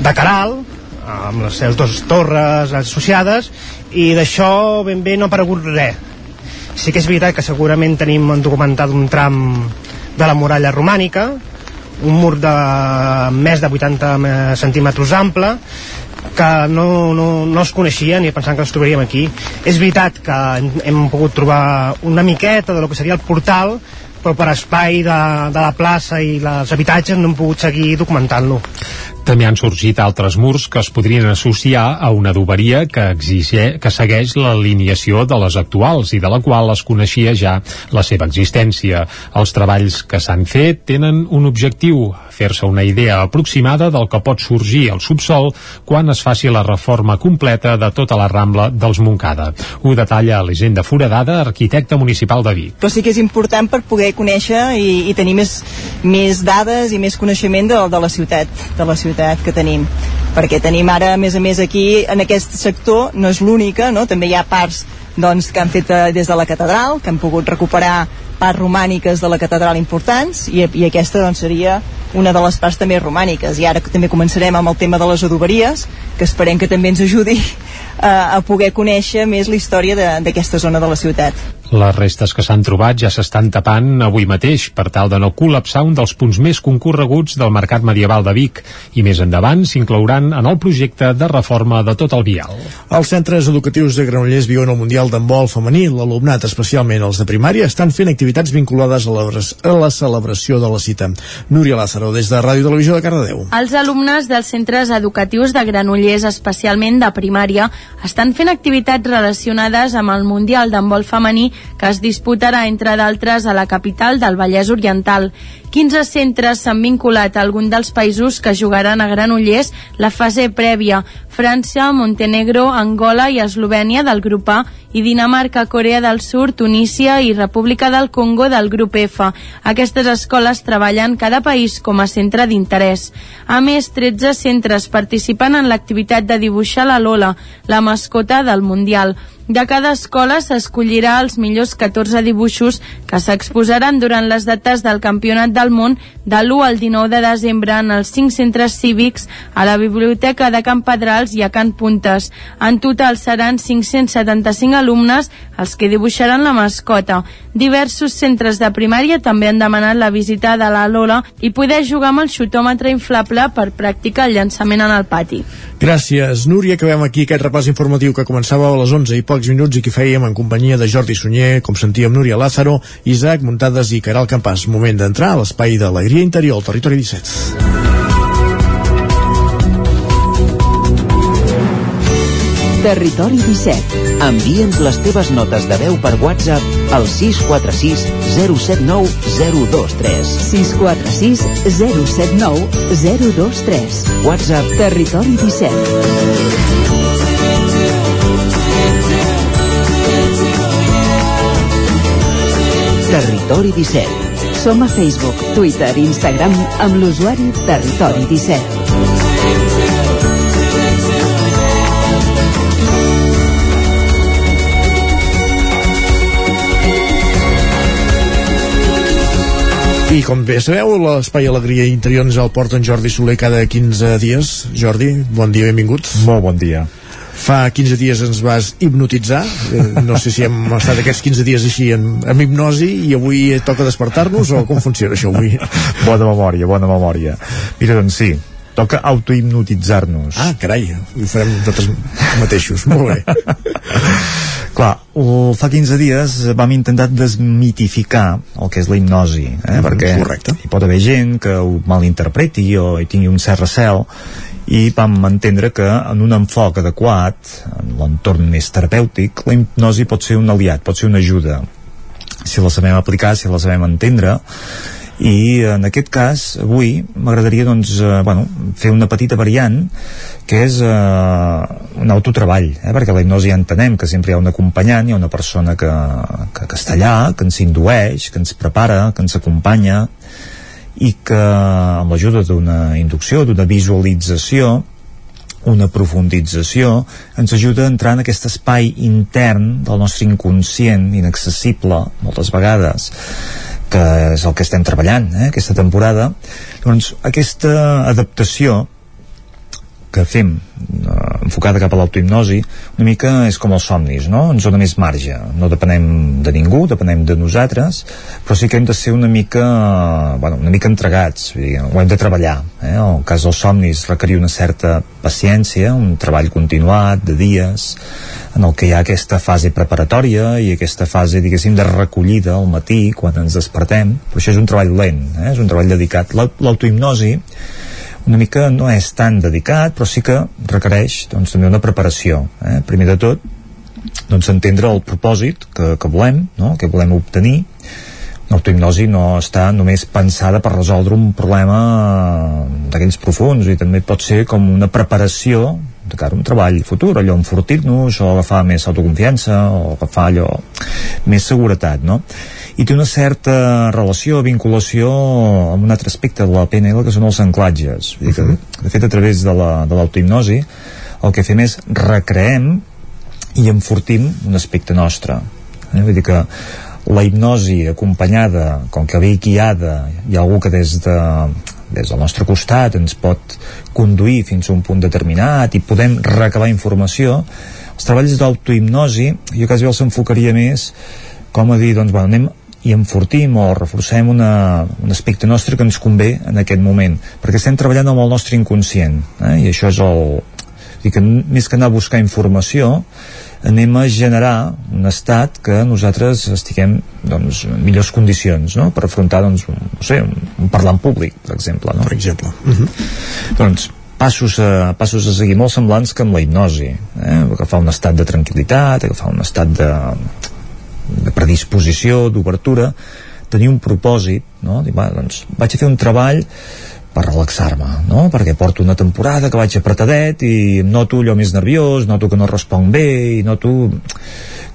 de Caral, amb les seves dues torres associades, i d'això ben bé no ha aparegut res. Sí que és veritat que segurament tenim documentat un tram de la muralla romànica, un mur de més de 80 centímetres ample, que no, no, no es coneixia ni pensant que els trobaríem aquí. És veritat que hem pogut trobar una miqueta de lo que seria el portal, però per espai de, de la plaça i els habitatges no hem pogut seguir documentant-lo. També han sorgit altres murs que es podrien associar a una adoberia que, exige, que segueix l'alineació de les actuals i de la qual es coneixia ja la seva existència. Els treballs que s'han fet tenen un objectiu, fer-se una idea aproximada del que pot sorgir al subsol quan es faci la reforma completa de tota la Rambla dels Montcada. Ho detalla l'Hisenda Foradada, arquitecte municipal de Vic. Però sí que és important per poder conèixer i, i tenir més, més dades i més coneixement de, de la ciutat, de la ciutat que tenim perquè tenim ara, a més a més, aquí en aquest sector, no és l'única, no? també hi ha parts doncs, que han fet eh, des de la catedral, que han pogut recuperar parts romàniques de la catedral importants i, i aquesta doncs, seria una de les parts també romàniques i ara també començarem amb el tema de les adoberies que esperem que també ens ajudi a, eh, a poder conèixer més la història d'aquesta zona de la ciutat. Les restes que s'han trobat ja s'estan tapant avui mateix per tal de no col·lapsar un dels punts més concorreguts del mercat medieval de Vic i més endavant s'inclouran en el projecte de reforma de tot el vial. Els centres educatius de Granollers viuen el Mundial d'handbol femení. L'alumnat, especialment els de primària, estan fent activitats vinculades a la, a la celebració de la cita. Núria Lázaro, des de Ràdio Televisió de Cardedeu. Els alumnes dels centres educatius de Granollers, especialment de primària, estan fent activitats relacionades amb el Mundial d'handbol femení que es disputarà, entre d'altres, a la capital del Vallès Oriental. 15 centres s'han vinculat a algun dels països que jugaran a Granollers la fase prèvia. França, Montenegro, Angola i Eslovènia del grup A i Dinamarca, Corea del Sur, Tunísia i República del Congo del grup F. Aquestes escoles treballen cada país com a centre d'interès. A més, 13 centres participen en l'activitat de dibuixar la Lola, la mascota del Mundial. De cada escola s'escollirà els millors 14 dibuixos que s'exposaran durant les dates del Campionat del Món de l'1 al 19 de desembre en els 5 centres cívics, a la Biblioteca de Can Pedrals i a Can Puntes. En total seran 575 alumnes els que dibuixaran la mascota. Diversos centres de primària també han demanat la visita de la Lola i poder jugar amb el xutòmetre inflable per practicar el llançament en el pati. Gràcies, Núria. Acabem aquí aquest repàs informatiu que començava a les 11 i pocs minuts i que fèiem en companyia de Jordi Sunyer, com sentíem Núria Lázaro, Isaac Muntades i Caral Campàs. Moment d'entrar a l'espai d'alegria interior al territori 17. Territori 17. Envia'ns les teves notes de veu per WhatsApp al 646 079 023. 646 079 023. WhatsApp Territori 17. Territori 17. Som a Facebook, Twitter i Instagram amb l'usuari Territori 17. I com bé sabeu, l'Espai Alegria Interior ens el porta en Jordi Soler cada 15 dies. Jordi, bon dia, benvingut. Molt bon dia. Fa 15 dies ens vas hipnotitzar, eh, no sé si hem estat aquests 15 dies així en, en hipnosi i avui toca despertar-nos o com funciona això avui? Bona memòria, bona memòria. Mira, doncs sí, toca autohipnotitzar-nos. Ah, carai, ho farem nosaltres mateixos, molt bé. Clar, o, fa 15 dies vam intentar desmitificar el que és la hipnosi, eh? Mm, perquè correcte. hi pot haver gent que ho malinterpreti o hi tingui un cert recel i vam entendre que en un enfoc adequat, en l'entorn més terapèutic, la hipnosi pot ser un aliat, pot ser una ajuda. Si la sabem aplicar, si la sabem entendre. I en aquest cas avui m'agradaria doncs, eh, bueno, fer una petita variant que és eh, un autotreball eh? perquè la hipnosi ja entenem que sempre hi ha un acompanyant hi ha una persona que, que, que està allà que ens indueix, que ens prepara que ens acompanya i que amb l'ajuda d'una inducció, d'una visualització una profundització ens ajuda a entrar en aquest espai intern del nostre inconscient inaccessible moltes vegades que és el que estem treballant eh, aquesta temporada. Doncs aquesta adaptació que fem eh, enfocada cap a l'autohipnosi una mica és com els somnis no? ens dona més marge, no depenem de ningú depenem de nosaltres però sí que hem de ser una mica bueno, una mica entregats, dir, ho hem de treballar eh? el cas dels somnis requerir una certa paciència, un treball continuat de dies en el que hi ha aquesta fase preparatòria i aquesta fase, diguéssim, de recollida al matí quan ens despertem, però això és un treball lent, eh? és un treball dedicat l'autohipnosi una mica no és tan dedicat, però sí que requereix doncs, també una preparació. Eh? Primer de tot, doncs, entendre el propòsit que, que volem, no? que volem obtenir. L'autohipnosi no està només pensada per resoldre un problema d'aquells profuns i també pot ser com una preparació de cara a un treball futur, allò enfortir-nos o agafar més autoconfiança o agafar allò més seguretat, no? i té una certa relació, vinculació amb un altre aspecte de la PNL que són els anclatges Vull dir que, de fet a través de l'autohipnosi la, el que fem és recreem i enfortim un aspecte nostre eh? vull dir que la hipnosi acompanyada, com que ve guiada hi ha algú que des de des del nostre costat ens pot conduir fins a un punt determinat i podem recabar informació els treballs d'autohipnosi jo quasi els enfocaria més com a dir, doncs, bueno, anem i enfortim o reforcem una, un aspecte nostre que ens convé en aquest moment perquè estem treballant amb el nostre inconscient eh? i això és el dir que més que anar a buscar informació anem a generar un estat que nosaltres estiguem doncs, en millors condicions no? per afrontar doncs, un, no sé, un, un parlant públic per exemple, no? per exemple. Uh -huh. doncs passos a, passos a seguir molt semblants que amb la hipnosi eh? agafar un estat de tranquil·litat agafar un estat de, de predisposició, d'obertura tenir un propòsit no? Dir, va, doncs, vaig a fer un treball per relaxar-me, no? Perquè porto una temporada que vaig apretadet i em noto allò més nerviós, noto que no responc bé i noto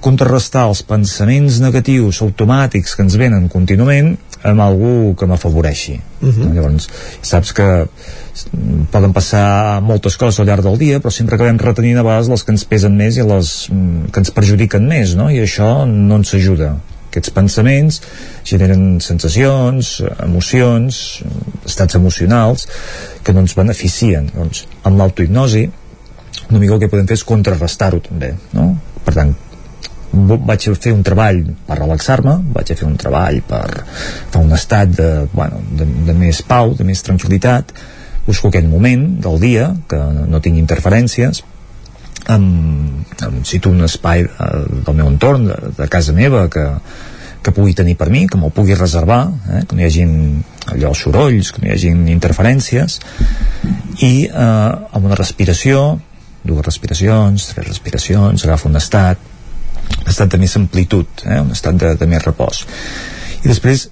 contrarrestar els pensaments negatius automàtics que ens venen contínuament amb algú que m'afavoreixi. Uh -huh. Llavors, saps que poden passar moltes coses al llarg del dia, però sempre acabem retenint a vegades les que ens pesen més i les mm, que ens perjudiquen més, no? I això no ens ajuda. Aquests pensaments generen sensacions, emocions, estats emocionals que no ens beneficien. Doncs, amb l'autohipnosi, una mica el que podem fer és contrarrestar-ho també, no? Per tant, vaig fer un treball per relaxar-me, vaig fer un treball per fer un estat de, bueno, de, de més pau, de més tranquil·litat, busco aquell moment del dia que no tingui interferències em, em cito un espai eh, del meu entorn, de, de casa meva que, que pugui tenir per mi, que me'l pugui reservar, eh, que no hi hagin allò sorolls, que no hi hagin interferències i eh, amb una respiració dues respiracions, tres respiracions agafo un estat un estat de més amplitud, eh, un estat de, de més repòs. I després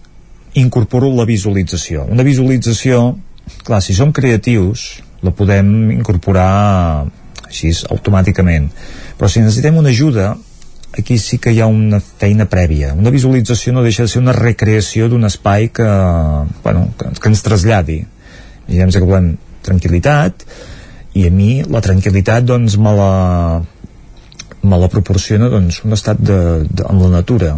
incorporo la visualització. Una visualització clar, si som creatius la podem incorporar així automàticament. Però si necessitem una ajuda aquí sí que hi ha una feina prèvia. Una visualització no deixa de ser una recreació d'un espai que, bueno, que, que ens traslladi. Imaginem que volem tranquil·litat i a mi la tranquil·litat doncs me la me la proporciona doncs, un estat de, de, amb la natura,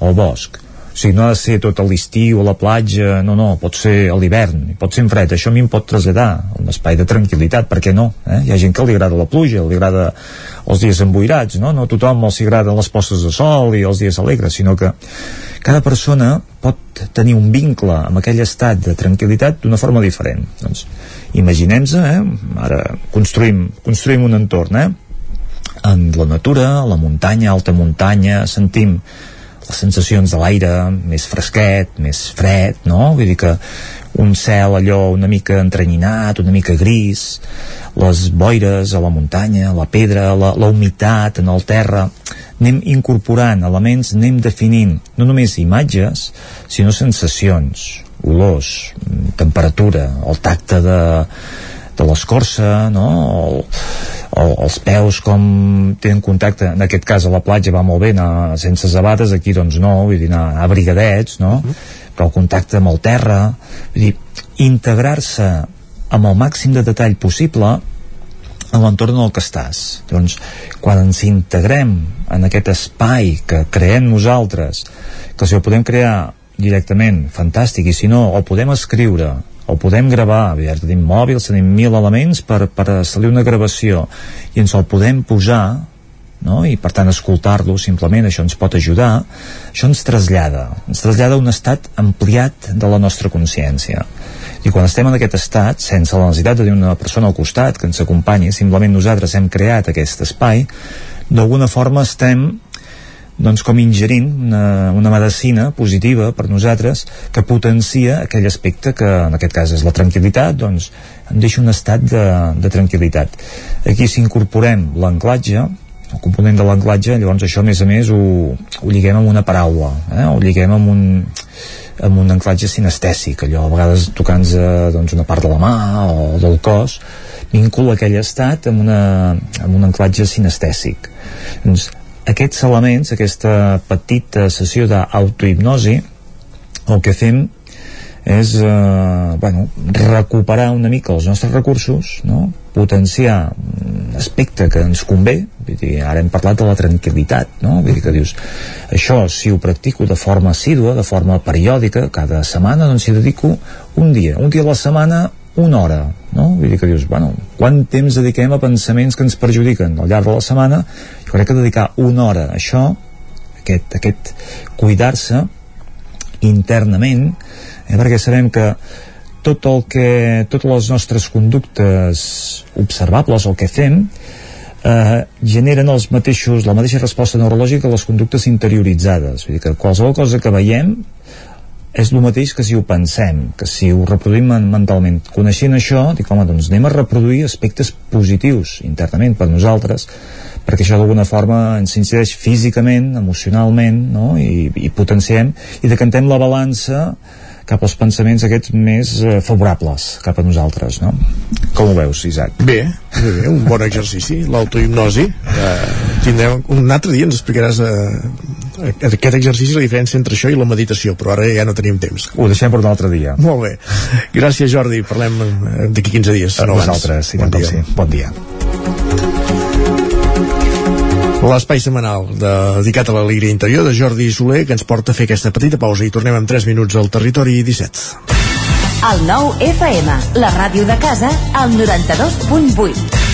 al bosc o sigui, no ha de ser tot l'estiu a la platja, no, no, pot ser a l'hivern, pot ser en fred, això a mi em pot traslladar a un espai de tranquil·litat, per què no? Eh? Hi ha gent que li agrada la pluja, li agrada els dies emboirats, no? No a tothom els agraden les postes de sol i els dies alegres, sinó que cada persona pot tenir un vincle amb aquell estat de tranquil·litat d'una forma diferent. Doncs, imaginem-nos, eh? ara construïm, construïm un entorn, eh? en la natura, a la muntanya, alta muntanya, sentim les sensacions de l'aire més fresquet, més fred, no? Vull dir que un cel allò una mica entrenyinat, una mica gris, les boires a la muntanya, la pedra, la, la humitat en el terra, anem incorporant elements, anem definint no només imatges, sinó sensacions, olors, temperatura, el tacte de, de l'escorça, no? El, el, els peus com tenen contacte, en aquest cas a la platja va molt bé anar sense zabades, aquí doncs no, vull dir anar abrigadets, no? Uh mhm. -huh. però el contacte amb el terra, vull dir, integrar-se amb el màxim de detall possible en l'entorn en el que estàs. Doncs, quan ens integrem en aquest espai que creem nosaltres, que si el podem crear directament, fantàstic, i si no, el podem escriure, o podem gravar, ja tenim mòbils, tenim mil elements per, per assolir una gravació. I ens el podem posar no? i per tant escoltar-lo simplement això ens pot ajudar. Això ens trasllada. Ens trasllada a un estat ampliat de la nostra consciència. I quan estem en aquest estat sense la necessitat de tenir una persona al costat que ens acompanyi, simplement nosaltres hem creat aquest espai d'alguna forma estem doncs com ingerint una, una medicina positiva per nosaltres que potencia aquell aspecte que en aquest cas és la tranquil·litat doncs em deixa un estat de, de tranquil·litat aquí si incorporem l'anclatge el component de l'anclatge llavors això a més a més ho, ho lliguem amb una paraula eh? ho lliguem amb un amb un anclatge sinestèsic allò a vegades tocant eh, doncs, una part de la mà o del cos vincula aquell estat amb, una, amb un anclatge sinestèsic doncs aquests elements, aquesta petita sessió d'autohipnosi, el que fem és eh, bueno, recuperar una mica els nostres recursos, no? potenciar un aspecte que ens convé, vull dir, ara hem parlat de la tranquil·litat, no? vull dir que dius, això si ho practico de forma assídua, de forma periòdica, cada setmana, doncs hi dedico un dia, un dia a la setmana una hora, no? Vull dir que dius, bueno, quant temps dediquem a pensaments que ens perjudiquen al llarg de la setmana? Jo crec que dedicar una hora a això, aquest, aquest cuidar-se internament, eh, perquè sabem que tot el que, totes les nostres conductes observables, el que fem, eh, generen els mateixos, la mateixa resposta neurològica que les conductes interioritzades. Vull dir que qualsevol cosa que veiem és el mateix que si ho pensem, que si ho reproduïm mentalment. Coneixent això, dic, home, doncs anem a reproduir aspectes positius internament per nosaltres, perquè això d'alguna forma ens incideix físicament, emocionalment, no? I, i potenciem, i decantem la balança cap als pensaments aquests més eh, favorables cap a nosaltres, no? Com ho veus, Isaac? Bé, bé, bé un bon exercici, l'autohipnosi. Eh, tindrem, un altre dia ens explicaràs eh, aquest exercici, la diferència entre això i la meditació, però ara ja no tenim temps. Ho deixem per un altre dia. Molt bé. Gràcies, Jordi. Parlem eh, d'aquí 15 dies. A no vosaltres, sí, bon dia. Sí. Bon dia. L'espai setmanal dedicat a l'alegria interior de Jordi Soler que ens porta a fer aquesta petita pausa i tornem en 3 minuts al territori 17. El nou FM, la ràdio de casa, al 92.8.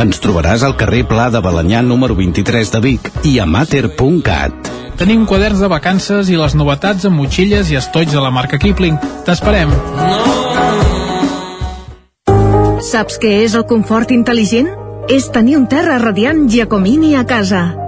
Ens trobaràs al carrer Pla de Balanyà número 23 de Vic i a mater.cat. Tenim quaderns de vacances i les novetats amb motxilles i estoig de la marca Kipling. T'esperem. Saps què és el confort intel·ligent? És tenir un terra radiant Giacomini a casa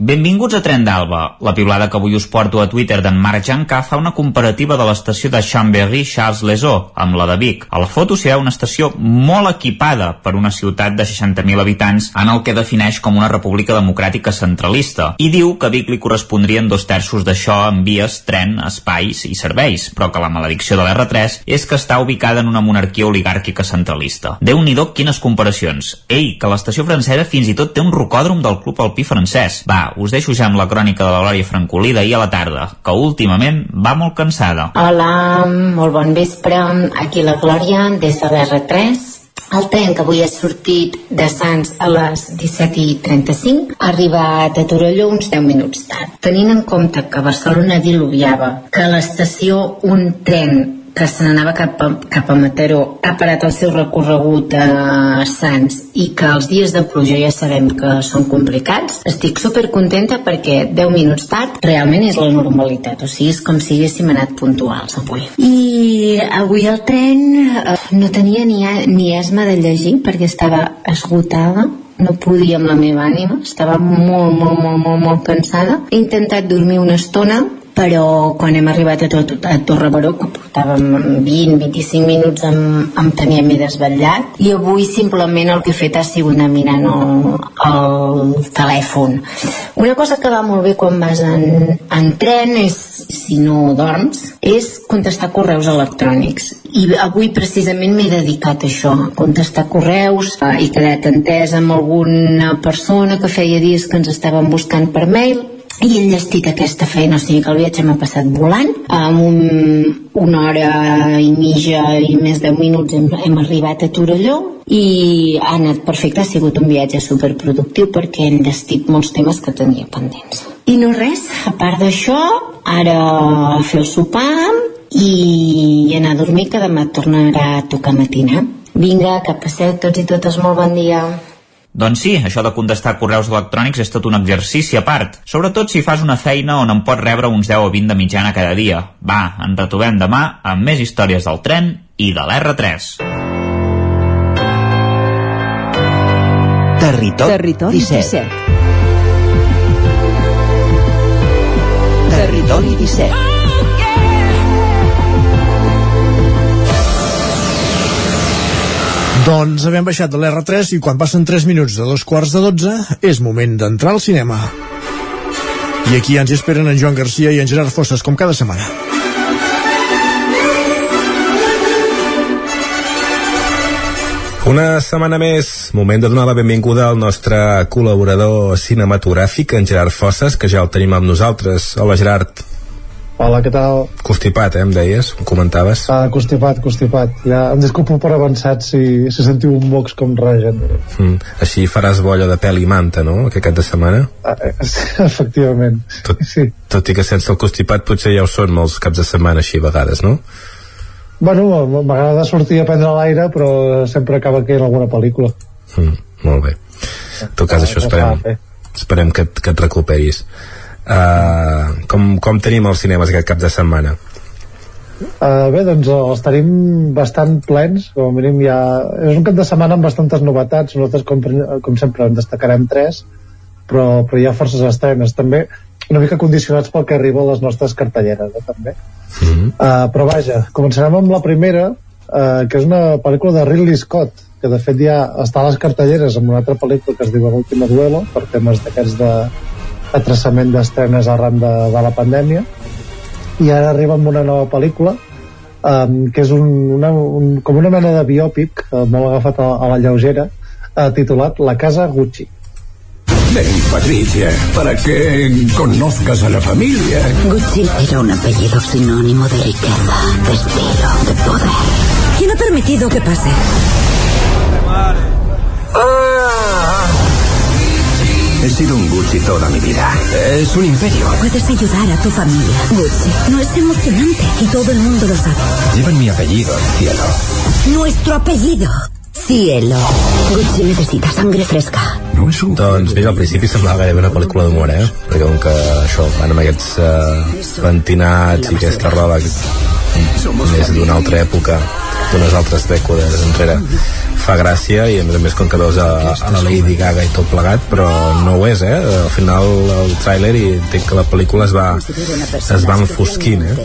Benvinguts a Tren d'Alba. La piulada que avui us porto a Twitter d'en Marc Jancà fa una comparativa de l'estació de Chambéry-Charles-Lesaux amb la de Vic. A la foto s'hi veu una estació molt equipada per una ciutat de 60.000 habitants en el que defineix com una república democràtica centralista i diu que a Vic li correspondrien dos terços d'això en vies, tren, espais i serveis, però que la maledicció de l'R3 és que està ubicada en una monarquia oligàrquica centralista. déu nhi quines comparacions. Ei, que l'estació francesa fins i tot té un rocòdrom del club alpí francès. Va, us deixo ja amb la crònica de la Glòria Francolí d'ahir a la tarda, que últimament va molt cansada. Hola, molt bon vespre. Aquí la Glòria, des de l'R3. El tren que avui ha sortit de Sants a les 17.35 ha arribat a Torelló uns 10 minuts tard. Tenint en compte que Barcelona diluviava, que a l'estació un tren que se n'anava cap, a, cap a Mataró ha parat el seu recorregut a Sants i que els dies de pluja ja sabem que són complicats estic super contenta perquè 10 minuts tard realment és la normalitat o sigui és com si haguéssim anat puntuals avui i avui el tren eh, no tenia ni, ni esma de llegir perquè estava esgotada no podia amb la meva ànima, estava molt, molt, molt, molt, molt cansada. He intentat dormir una estona, però quan hem arribat a, tot, a Torre Baró, que portàvem 20-25 minuts em, em tenia més desvetllat i avui simplement el que he fet ha sigut anar mirant el, el telèfon. Una cosa que va molt bé quan vas en, en tren és, si no dorms, és contestar correus electrònics. I avui precisament m'he dedicat a això a contestar correus eh, he quedat entesa amb alguna persona que feia dies que ens estaven buscant per mail i he enllestit aquesta feina, o sigui que el viatge m'ha passat volant, amb un, una hora i mitja i més de minuts hem, hem arribat a Torelló i ha anat perfecte, ha sigut un viatge superproductiu perquè he enllestit molts temes que tenia pendents. I no res, a part d'això, ara fer el sopar i anar a dormir que demà tornarà a tocar matinar. Vinga, que passeu tots i totes molt bon dia. Doncs sí, això de contestar correus electrònics és tot un exercici a part, sobretot si fas una feina on en pots rebre uns 10 o 20 de mitjana cada dia. Va, ens retrobem demà amb més històries del tren i de l'R3. Territori, Territori 17. Territori 17. Doncs havem baixat de l'R3 i quan passen 3 minuts de dos quarts de 12 és moment d'entrar al cinema. I aquí ens esperen en Joan Garcia i en Gerard Fosses com cada setmana. Una setmana més, moment de donar la benvinguda al nostre col·laborador cinematogràfic, en Gerard Fosses, que ja el tenim amb nosaltres. Hola, Gerard. Hola, què tal? Constipat, eh, em deies, em comentaves. Ah, constipat, constipat. Ja em disculpo per avançat si, si sentiu un mocs com regen. Mm, així faràs bolla de pèl i manta, no?, aquest cap de setmana. Ah, eh, sí, efectivament. Tot, sí. tot i que sense el constipat potser ja ho són molts caps de setmana així a vegades, no? Bueno, m'agrada sortir a prendre l'aire, però sempre acaba caient alguna pel·lícula. Mm, molt bé. En tot cas, això esperem, esperem que, que et recuperis. Uh, com, com tenim els cinemes aquest cap de setmana? Uh, bé, doncs els tenim bastant plens, com a mínim ja... És un cap de setmana amb bastantes novetats, nosaltres com, com sempre en destacarem tres, però, però hi ha forces estrenes. També una mica condicionats pel que arriba a les nostres cartelleres, eh, també. Mm -hmm. Uh, però vaja, començarem amb la primera, uh, que és una pel·lícula de Ridley Scott, que de fet ja està a les cartelleres amb una altra pel·lícula que es diu L'última duelo, per temes d'aquests de, de traçament d'estrenes arran de, de la pandèmia, i ara arriba amb una nova pel·lícula, um, que és un, una, un, com una mena de biòpic, uh, molt agafat a, a la lleugera, uh, titulat La casa Gucci. Ven, Patricia, para que conozcas a la familia. Gucci era un apellido sinónimo de riqueza, de estilo, de poder. ¿Quién ha permitido que pase? He sido un Gucci toda mi vida. Es un imperio. Puedes ayudar a tu familia. Gucci no es emocionante y todo el mundo lo sabe. Llevan mi apellido al cielo. Nuestro apellido. Cielo. Gucci necesita sangre fresca. No és un... Doncs mira, al principi semblava gairebé una pel·lícula d'humor, eh? Perquè com que això, van amb aquests uh, pentinats i aquesta roba més d'una altra època, d'unes altres dècades enrere, fa gràcia i a més a més com que veus a, a la Lady Gaga i tot plegat, però no ho és, eh? Al final el tràiler i entenc que la pel·lícula es va, es va enfosquint, eh?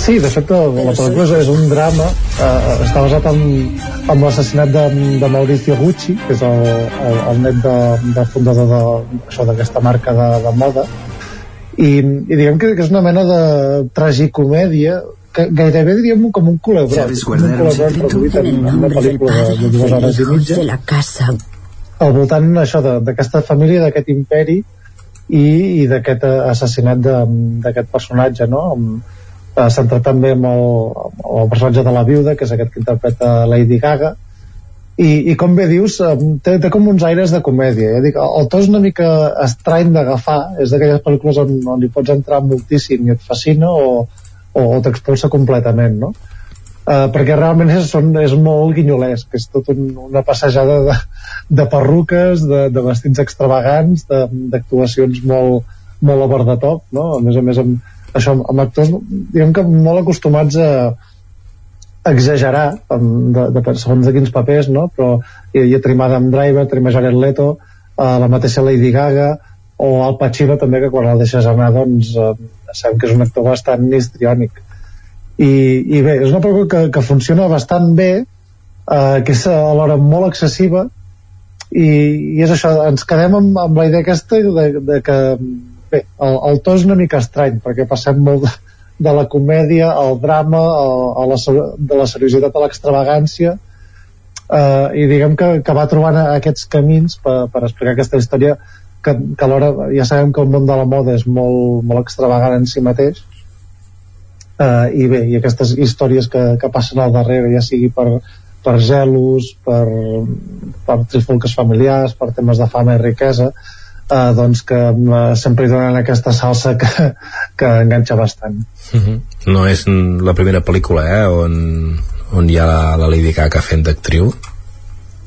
Sí, de fet, la pel·lícula és, un drama, eh, està basat en, en l'assassinat de, de Mauricio Gucci, que és el, el, el net de, del fundador de- d'aquesta marca de, de moda, i, i diguem que, que és una mena de tragicomèdia, gairebé diríem com un culebrot, ¿Sabes com un guardar un culebrot secreto? reduït en, En una pel·lícula de, de dues hores i mitja, de la casa. al voltant això de- d'aquesta família, d'aquest imperi i, i d'aquest eh, assassinat de- d'aquest personatge no? Amb, eh, centrat també amb el, amb el personatge de la viuda que és aquest que interpreta Lady Gaga i, i com bé dius té, té com uns aires de comèdia ja dic, el to és una mica estrany d'agafar és d'aquelles pel·lícules on, on hi pots entrar moltíssim i et fascina o, o, o t'expulsa completament no? uh, perquè realment és, són, és molt guinyolesc és tot un, una passejada de, de perruques, de, de vestits extravagants de- d'actuacions molt, molt over the top no? a més a més amb, això, amb, actors diguem que molt acostumats a exagerar amb, de, de, segons de quins papers no? però hi, hi tenim Adam Driver tenim a Jared Leto uh, la mateixa Lady Gaga o Al Pacino també que quan el deixes anar doncs uh, sabem que és un actor bastant histriònic. I, i bé, és una pel·lícula que, que funciona bastant bé eh, que és alhora molt excessiva i, i és això, ens quedem amb, amb la idea aquesta de, de que bé, el, el to és una mica estrany perquè passem molt de, de la comèdia al drama a, a la, de la seriositat a l'extravagància eh, i diguem que, que va trobant aquests camins per, per explicar aquesta història que, que alhora ja sabem que el món de la moda és molt, molt extravagant en si mateix uh, i bé, i aquestes històries que, que passen al darrere, ja sigui per, per gelos, per, per trifulques familiars, per temes de fama i riquesa, uh, doncs que uh, sempre hi donen aquesta salsa que, que enganxa bastant. Mm -hmm. No és la primera pel·lícula, eh, on, on hi ha la, la Lady Gaga fent d'actriu.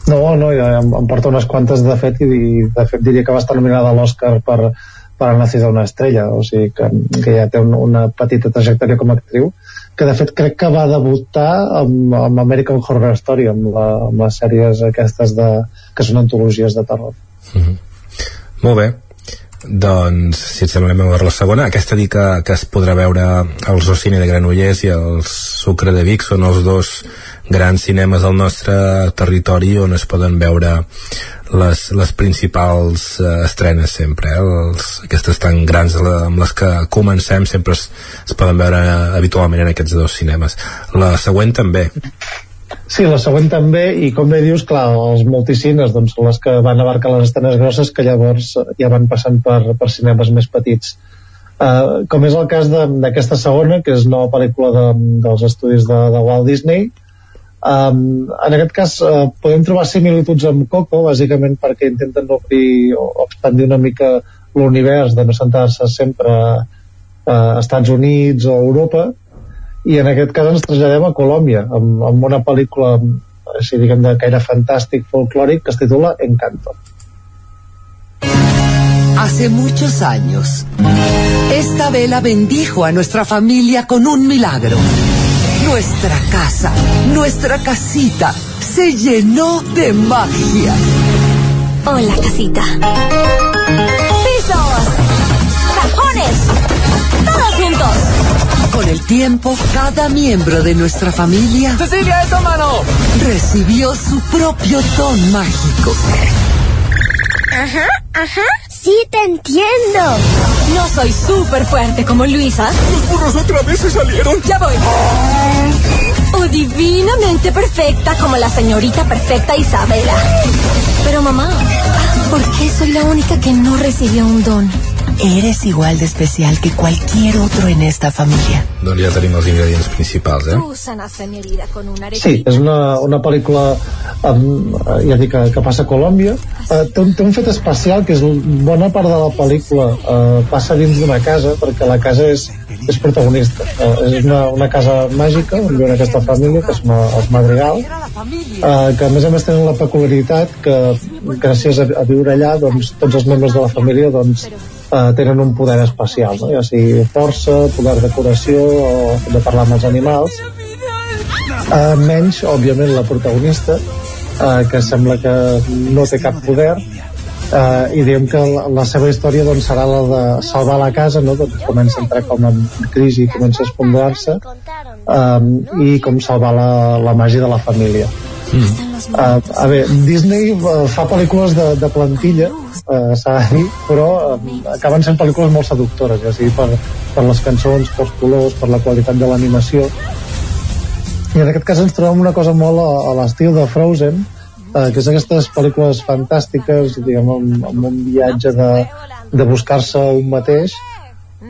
No, no, ja em, em porta unes quantes de fet i, de fet diria que va estar nominada a l'Oscar per, per ha nacido una estrella, o sigui que, que ja té un, una petita trajectòria com a actriu, que de fet crec que va debutar amb, amb American Horror Story, amb, la, amb les sèries aquestes de, que són antologies de terror. Molt bé. Doncs, si et sembla, anem a veure la segona. Aquesta dir que, que es podrà veure al Cine de Granollers i el Sucre de Vic són els dos grans cinemes del nostre territori on es poden veure les, les principals eh, estrenes sempre eh? els, aquestes tan grans amb les que comencem sempre es, es poden veure habitualment en aquests dos cinemes la següent també Sí, la següent també, i com bé dius, clar, els multicines doncs, són les que van abarcar les estenes grosses que llavors ja van passant per, per cinemes més petits. Uh, com és el cas d'aquesta segona, que és nova pel·lícula de, dels estudis de, de Walt Disney, um, en aquest cas uh, podem trobar similituds amb Coco, bàsicament perquè intenten obrir o expandir una mica l'univers de no centrar-se sempre a Estats Units o Europa, i en aquest cas ens traslladem a Colòmbia amb, amb una pel·lícula així diguem de caire fantàstic folclòric que es titula Encanto Hace muchos años, esta vela bendijo a nuestra familia con un milagro. Nuestra casa, nuestra casita, se llenó de magia. Hola, casita. ¡Pisos! ¡Cajones! ¡Todos juntos! Con el tiempo, cada miembro de nuestra familia... ¡Cecilia, eso, mano! Recibió su propio don mágico. Ajá, ajá. Sí, te entiendo. No soy súper fuerte como Luisa. Los burros otra vez se salieron. Ya voy. O divinamente perfecta como la señorita perfecta Isabela. Pero mamá, ¿por qué soy la única que no recibió un don? Eres igual de especial que cualquier otro en esta familia. Doncs ja tenim els ingredients principals, eh? Sí, és una, una pel·lícula um, ja dic que, que passa a Colòmbia uh, té, un, té un fet especial que és bona part de la pel·lícula uh, passa dins d'una casa perquè la casa és, és protagonista uh, és una, una casa màgica on viuen aquesta família que són els Madrigal uh, que a més a més tenen la peculiaritat que gràcies a, a viure allà doncs, tots els membres de la família doncs, uh, tenen un poder especial no? ja sigui força, poder de curació o de parlar amb els animals uh, menys, òbviament, la protagonista uh, que sembla que no té cap poder uh, i diem que la, la seva història doncs, serà la de salvar la casa no? doncs comença a entrar com en crisi comença a esfondrar-se um, i com salvar la, la màgia de la família mm. Uh, a veure, Disney uh, fa pel·lícules de, de plantilla uh, s'ha de dir, però uh, acaben sent pel·lícules molt seductores ja sigui per, per les cançons, pels colors per la qualitat de l'animació i en aquest cas ens trobem una cosa molt a, a l'estil de Frozen eh, que és aquestes pel·lícules fantàstiques diguem, amb, amb un viatge de, de buscar-se un mateix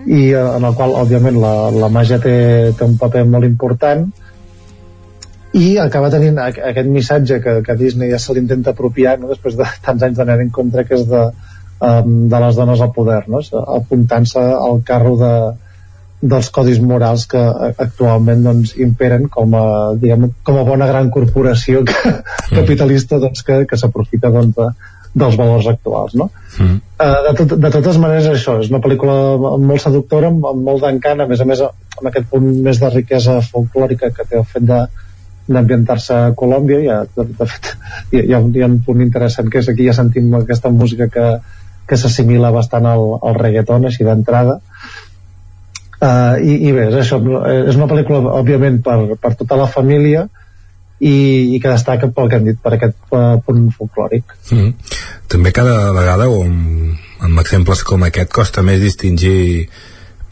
i eh, en el qual òbviament la, la màgia té, té un paper molt important i acaba tenint aquest missatge que, que Disney ja se l'intenta apropiar no? després de tants anys d'anar en contra que és de, um, de les dones al poder no? apuntant-se al carro de, dels codis morals que actualment doncs, imperen com a, diguem, com a bona gran corporació que, mm. capitalista doncs, que, que s'aprofita doncs, de, dels valors actuals no? Mm. Uh, de, tot, de totes maneres això és una pel·lícula molt seductora amb, amb molt d'encant, a més a més amb aquest punt més de riquesa folclòrica que té el fet de d'ambientar-se a Colòmbia ja, de, de fet, hi, ha, hi ha un punt interessant que és aquí ja sentim aquesta música que, que s'assimila bastant al, al reggaeton així d'entrada uh, i, i bé, és això és una pel·lícula òbviament per, per tota la família i, i que destaca pel que hem dit per aquest uh, punt folclòric mm -hmm. també cada vegada o amb, amb exemples com aquest costa més distingir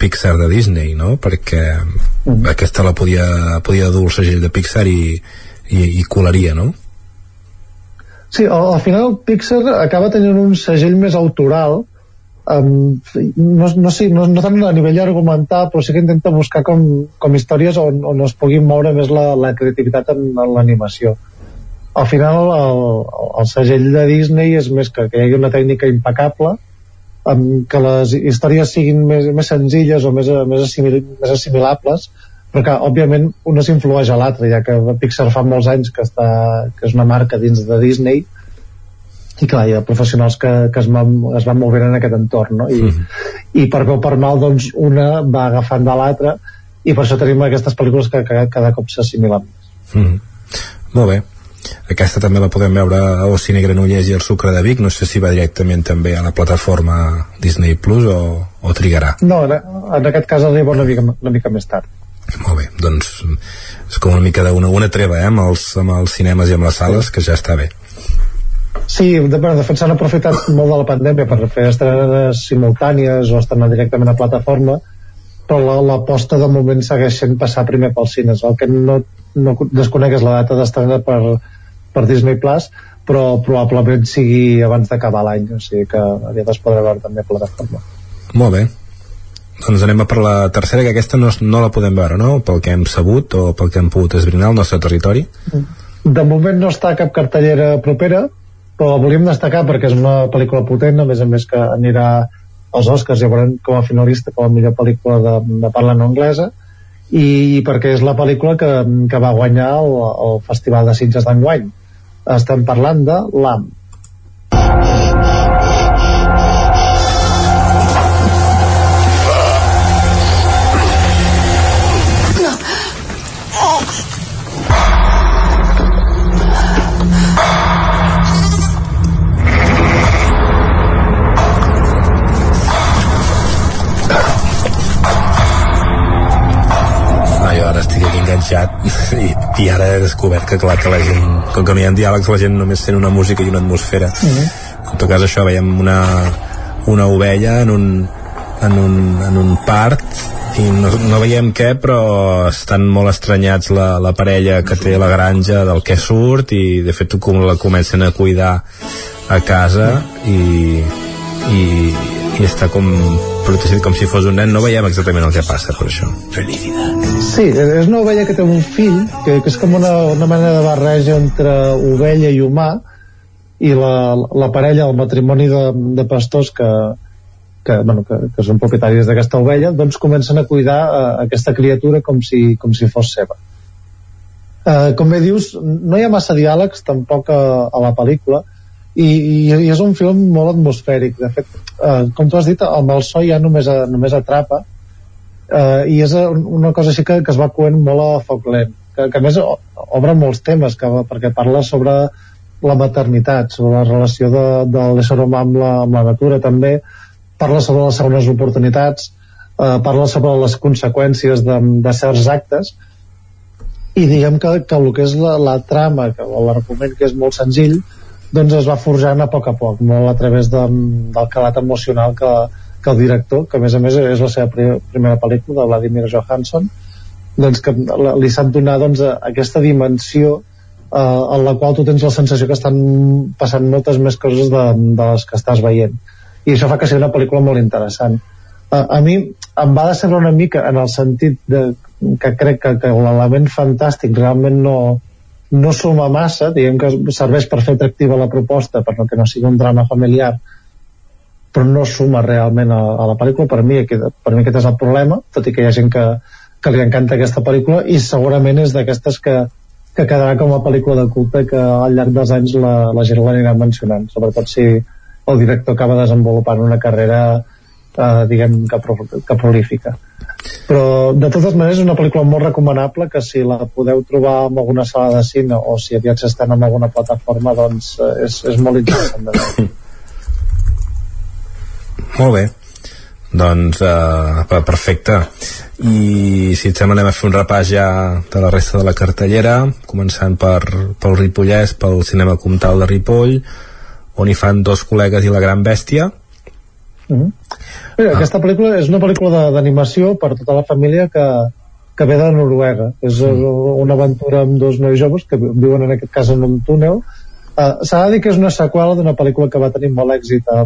Pixar de Disney, no? Perquè mm. aquesta la podia, podia dur el segell de Pixar i, i, i colaria, no? Sí, al, al final Pixar acaba tenint un segell més autoral um, no, no, sé, no, no tant a nivell argumental però sí que intenta buscar com, com històries on, on es pugui moure més la, la creativitat en, en l'animació. Al final el, el segell de Disney és més que, que hi hagi una tècnica impecable amb que les històries siguin més, més senzilles o més, més, assimil, més assimilables però que òbviament una s'influeix a l'altra ja que Pixar fa molts anys que, està, que és una marca dins de Disney i clar, hi ha professionals que, que es, van, es van movent en aquest entorn no? I, mm -hmm. i per bé o per mal doncs una va agafant de l'altra i per això tenim aquestes pel·lícules que, que cada cop s'assimilen mm -hmm. molt bé. Aquesta també la podem veure al Cine Granollers i el Sucre de Vic. No sé si va directament també a la plataforma Disney Plus o, o trigarà. No, en, en aquest cas arriba una mica, una mica més tard. Molt bé, doncs és com una mica d'una una treva eh, amb, els, amb els cinemes i amb les sales que ja està bé Sí, de, bueno, de fet s'han aprofitat molt de la pandèmia per fer estrenes simultànies o estrenar directament a plataforma però l'aposta la, de moment segueix sent passar primer pels cines el que no no desconegues la data d'estrena per, per Disney Plus però probablement sigui abans d'acabar l'any o sigui que aviat es podrà veure també a plataforma molt bé doncs anem a per la tercera, que aquesta no, no la podem veure, no? Pel que hem sabut o pel que hem pogut esbrinar al nostre territori. De moment no està cap cartellera propera, però la volíem destacar perquè és una pel·lícula potent, a més a més que anirà als Oscars, ja veurem com a finalista, com a millor pel·lícula de, de parla no anglesa, i, i perquè és la pel·lícula que, que va guanyar el, el Festival de Sitges d'enguany. Estem parlant de L'AM. Enganxat i, i ara he descobert que clar que la gent, com que no hi ha diàlegs la gent només sent una música i una atmosfera Mm -hmm. en tot cas això veiem una, una ovella en un, en un, en un part i no, no veiem què però estan molt estranyats la, la parella que té la granja del que surt i de fet com la comencen a cuidar a casa i, i, i està com protegit com si fos un nen no veiem exactament el que passa per això. Sí, és una ovella que té un fill, que, que és com una, una mena de barreja entre ovella i humà, i la, la parella, el matrimoni de, de pastors que, que, bueno, que, que són propietaris d'aquesta ovella, doncs comencen a cuidar uh, aquesta criatura com si, com si fos seva. Uh, com bé dius, no hi ha massa diàlegs tampoc a, a la pel·lícula, i, i, i és un film molt atmosfèric. De fet, uh, com tu has dit, el so ja només, a, només atrapa, uh, i és una cosa així que, que es va coent molt a foc lent que, que a més obre molts temes que, perquè parla sobre la maternitat sobre la relació de, de l'ésser humà amb la, amb la natura també. Parla sobre les segones oportunitats eh, parla sobre les conseqüències de, de certs actes. I diguem que, que el que és la, la trama que, l'argument que és molt senzill doncs es va forjant a poc a poc molt a través de, del calat emocional que, que el director, que a més a més és la seva pri- primera pel·lícula de Vladimir Johansson doncs que li sap donar doncs, aquesta dimensió eh, en la qual tu tens la sensació que estan passant moltes més coses de, de les que estàs veient. I això fa que sigui una pel·lícula molt interessant. A, a mi em va decebre una mica en el sentit de, que crec que, que l'element fantàstic realment no, no suma massa, diguem que serveix per fer atractiva la proposta, per no que no sigui un drama familiar, però no suma realment a, a la pel·lícula, per mi, aquest, per mi aquest és el problema, tot i que hi ha gent que, que li encanta aquesta pel·lícula i segurament és d'aquestes que, que quedarà com a pel·lícula de culte que al llarg dels anys la, la gent l'anirà mencionant, sobretot si el director acaba desenvolupant una carrera eh, diguem que, pro, que prolífica però de totes maneres és una pel·lícula molt recomanable que si la podeu trobar en alguna sala de cine o si aviat s'estén en alguna plataforma doncs eh, és, és molt interessant de veure Molt bé. Doncs uh, perfecte. I si et sembla anem a fer un repàs ja de la resta de la cartellera, començant per, pel Ripollès, pel cinema comtal de Ripoll, on hi fan dos col·legues i la gran bèstia. Mm -hmm. Mira, aquesta pel·lícula és una pel·lícula d'animació per tota la família que, que ve de Noruega. És mm. una aventura amb dos nois joves que viuen en aquest cas en un túnel. Uh, S'ha de dir que és una seqüela d'una pel·lícula que va tenir molt èxit a,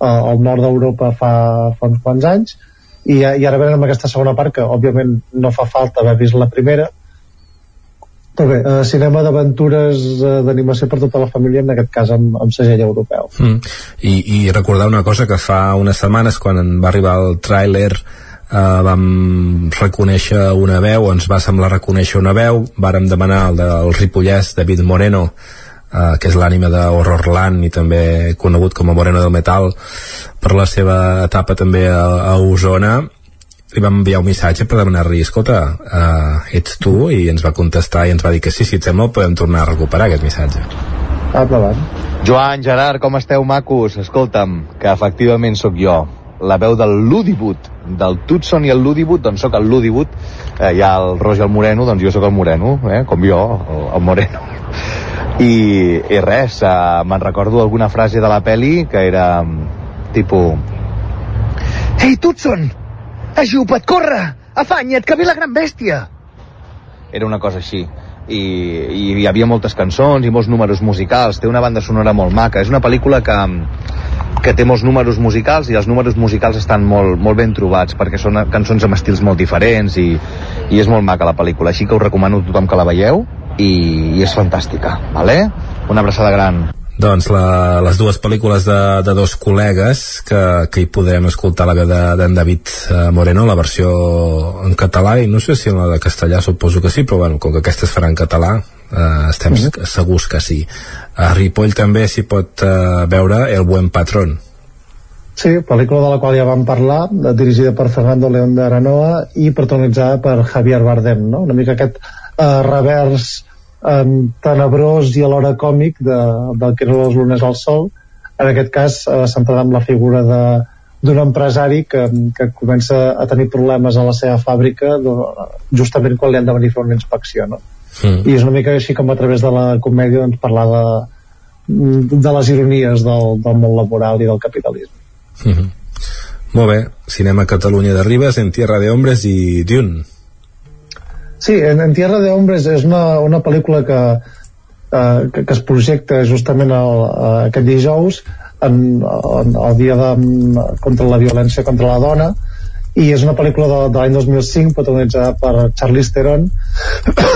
a, al nord d'Europa fa, fa uns quants anys i, i ara venen amb aquesta segona part que òbviament no fa falta haver vist la primera però bé, uh, cinema d'aventures uh, d'animació per tota la família en aquest cas amb, amb segell europeu Mm. I, I recordar una cosa que fa unes setmanes quan va arribar el tràiler eh, vam reconèixer una veu, ens va semblar reconèixer una veu, vàrem demanar el del Ripollès, David Moreno eh, que és l'ànima de Horrorland i també conegut com a Moreno del Metal per la seva etapa també a, a Osona li vam enviar un missatge per demanar-li escolta, uh, ets tu? i ens va contestar i ens va dir que sí, si et sembla podem tornar a recuperar aquest missatge endavant Joan, Gerard, com esteu, macos? Escolta'm, que efectivament sóc jo, la veu del Ludibut, del Tutson i el Ludibut, doncs sóc el Ludibut, eh, hi ha el Roger el Moreno, doncs jo sóc el Moreno, eh, com jo, el, el Moreno. I, i res, eh, me'n recordo alguna frase de la peli que era mm, tipus... Ei, Tutson! Ajupa't, corre! Afanya't, que ve la gran bèstia! era una cosa així i, i hi havia moltes cançons i molts números musicals té una banda sonora molt maca és una pel·lícula que, que té molts números musicals i els números musicals estan molt, molt ben trobats perquè són cançons amb estils molt diferents i, i és molt maca la pel·lícula així que us recomano a tothom que la veieu i, i és fantàstica vale? una abraçada gran doncs la, les dues pel·lícules de, de dos col·legues que, que hi podrem escoltar la veu d'en de, David eh, Moreno, la versió en català i no sé si en la de castellà suposo que sí, però bueno, com que aquesta es farà en català eh, estem mm -hmm. segurs que sí a Ripoll també s'hi pot eh, veure El buen patrón Sí, pel·lícula de la qual ja vam parlar, dirigida per Fernando León de Aranoa i protagonitzada per Javier Bardem, no? Una mica aquest eh, revers eh, tenebrós i alhora còmic de, del que eren els lunes al sol en aquest cas eh, centrada en la figura de d'un empresari que, que comença a tenir problemes a la seva fàbrica justament quan li han de venir a fer una inspecció no? mm. i és una mica així com a través de la comèdia doncs, parlar de, de les ironies del, del món laboral i del capitalisme mm -hmm. Molt bé, Cinema Catalunya de Ribes, En Tierra de Hombres i Dune Sí, en, en Tierra de Hombres és una, una pel·lícula que, uh, que, que es projecta justament el, uh, aquest dijous en, en, el dia de, contra la violència contra la dona i és una pel·lícula de, de l'any 2005 protagonitzada per Charlize Theron.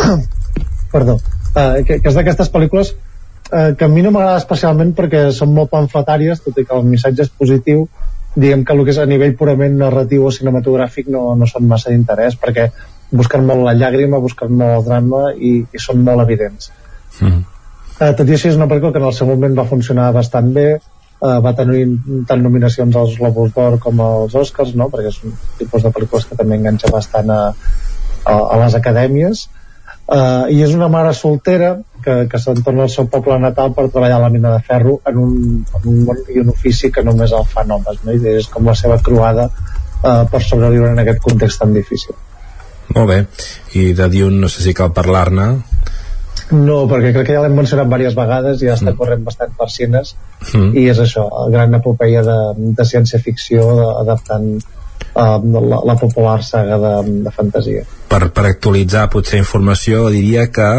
Perdó. Uh, que, que és d'aquestes pel·lícules uh, que a mi no m'agrada especialment perquè són molt pamfletàries tot i que el missatge és positiu. Diguem que el que és a nivell purament narratiu o cinematogràfic no, no són massa d'interès perquè busquen molt la llàgrima, busquen molt el drama i, i són molt evidents mm. eh, tot i així és una pel·lícula que en el seu moment va funcionar bastant bé eh, va tenir tant nominacions als Globus d'Or com als Oscars no? perquè és un tipus de pel·lícules que també enganxa bastant a, a, a les acadèmies eh, i és una mare soltera que, que se'n torna al seu poble natal per treballar a la mina de ferro en un, en un món i un ofici que només el fan homes no? i és com la seva croada eh, per sobreviure en aquest context tan difícil molt bé, i de Dune no sé si cal parlar-ne no, perquè crec que ja l'hem mencionat diverses vegades i ja està mm. corrent bastant per cines mm. i és això, gran epopeia de, de ciència-ficció adaptant uh, la, la popular saga de, de fantasia per, per actualitzar potser informació diria que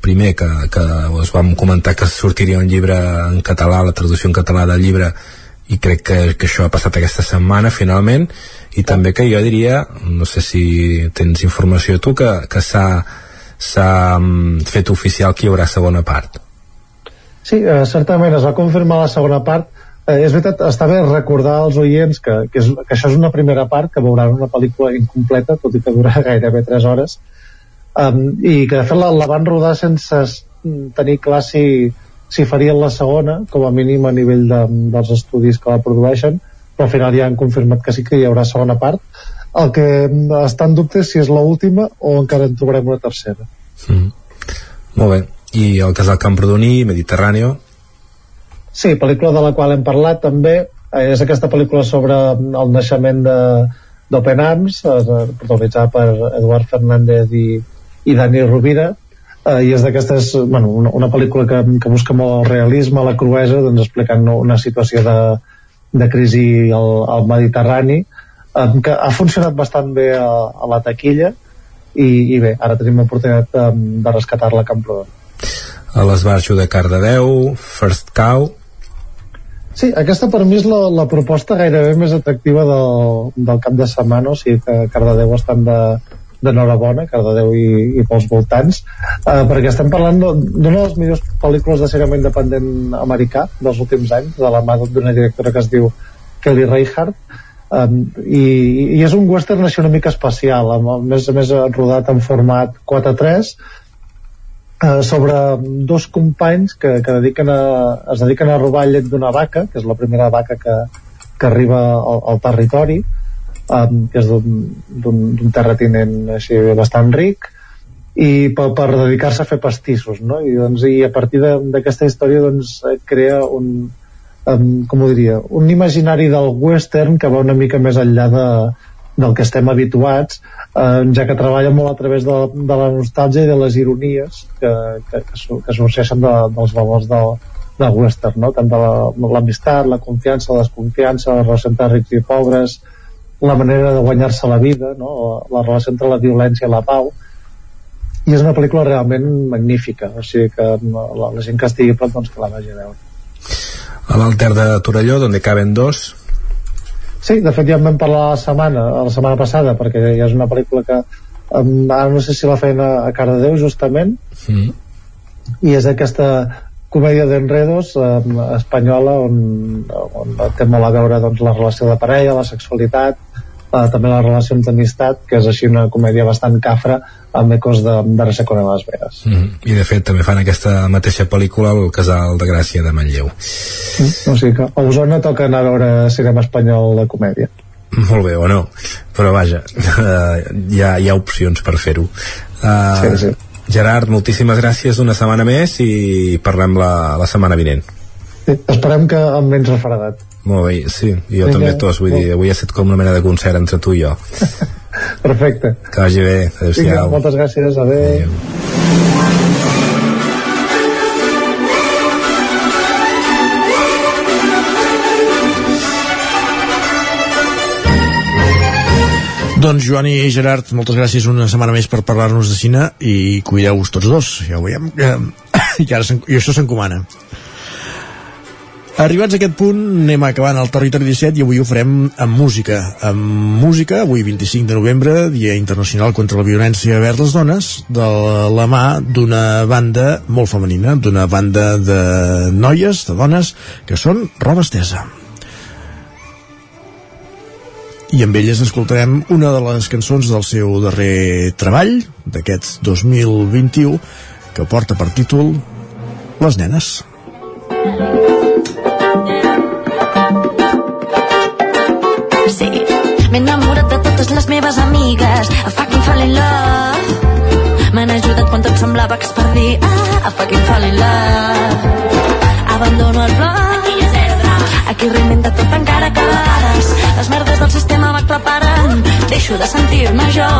primer que, que us vam comentar que sortiria un llibre en català, la traducció en català del llibre i crec que, que això ha passat aquesta setmana finalment. I també que jo diria no sé si tens informació tu que, que s'ha s'ha mm, fet oficial que hi haurà segona part. Sí, eh, certament es va confirmar la segona part. Eh, és veritat, està bé recordar als oients que, que, és, que això és una primera part que veuran una pel·lícula incompleta tot i que dura gairebé 3 hores. Um, i que de fet la, la van rodar sense tenir clar si, si farien la segona, com a mínim a nivell de, dels estudis que la produeixen però al final ja han confirmat que sí que hi haurà segona part. El que està en dubte és si és l'última o encara en trobarem una tercera. Mm. molt bé. I el casal Camprodoní, Mediterráneo Sí, pel·lícula de la qual hem parlat també. Eh, és aquesta pel·lícula sobre el naixement de d'Open Arms eh, protagonitzada per Eduard Fernández i, i Dani Rovira eh, i és d'aquestes, bueno, una, una pel·lícula que, que busca molt el realisme, la cruesa doncs explicant una situació de, de crisi al, al Mediterrani eh, que ha funcionat bastant bé a, a la taquilla i, i bé, ara tenim l'oportunitat de, de rescatar-la a Camprodon a l'Esbarjo de Cardedeu First Cow. Sí, aquesta per mi és la, la proposta gairebé més atractiva del, del cap de setmana, o sigui que Cardedeu estan de, d'enhorabona, Cardedeu i, i pels voltants, eh, perquè estem parlant d'una de les millors pel·lícules de cinema independent americà dels últims anys, de la mà d'una directora que es diu Kelly Reichardt, um, i, i és un western així una mica especial, amb, a més a més rodat en format 4-3, eh, sobre dos companys que, que dediquen a, es dediquen a robar llet d'una vaca, que és la primera vaca que, que arriba al, al territori, um, que és d'un terratinent així bastant ric i per, per dedicar-se a fer pastissos no? I, doncs, i a partir d'aquesta història doncs, crea un um, com ho diria, un imaginari del western que va una mica més enllà de, del que estem habituats eh, ja que treballa molt a través de, de la nostàlgia i de les ironies que, que, que, que sorgeixen de, dels valors del, del western, no? tant de l'amistat, la, la confiança, la desconfiança, la relació entre rics i pobres, la manera de guanyar-se la vida, no? la relació entre la violència i la pau. i és una pel·lícula realment magnífica o sigui que la, la gent que estigui prop doncs que la vagi a veure a l'Alter de Torelló, donde caben dos Sí, de fet ja en vam parlar la setmana, la setmana passada perquè ja és una pel·lícula que um, ara no sé si la feien a, a Cardedeu justament mm. i és aquesta comèdia d'enredos eh, espanyola on, on té molt a veure doncs, la relació de parella, la sexualitat eh, també les relacions d'amistat que és així una comèdia bastant cafra amb ecos de, de Reseco de Las Vegas mm. i de fet també fan aquesta mateixa pel·lícula al Casal de Gràcia de Manlleu mm. o sigui que a Osona toca anar a veure cinema espanyol de comèdia molt bé, o no, però vaja uh, hi, ha, hi ha opcions per fer-ho uh, sí, sí Gerard, moltíssimes gràcies una setmana més i parlem la, la setmana vinent. Sí, esperem que amb menys refredat. Molt bé, sí, jo Vinga, també tos, vull dir, avui ha estat com una mena de concert entre tu i jo. Perfecte. Que vagi bé, adéu-siau. Moltes gràcies, adéu. adéu. Doncs Joan i Gerard, moltes gràcies una setmana més per parlar-nos de cine i cuideu-vos tots dos, ja ho veiem que, i, ara i això s'encomana Arribats a aquest punt, anem acabant el Territori 17 i avui ho farem amb música. Amb música, avui 25 de novembre, Dia Internacional contra la Violència vers les Dones, de la mà d'una banda molt femenina, d'una banda de noies, de dones, que són Roba Estesa i amb elles escoltarem una de les cançons del seu darrer treball d'aquest 2021 que porta per títol Les nenes. Sí, m'he enamorat de totes les meves amigues a fucking fall in love m'han ajudat quan tot semblava que es perdia a fucking fall in love abandono el blog Aquí reinventa tot encara que a vegades les merdes del sistema m'aclaparen. Deixo de sentir-me jo.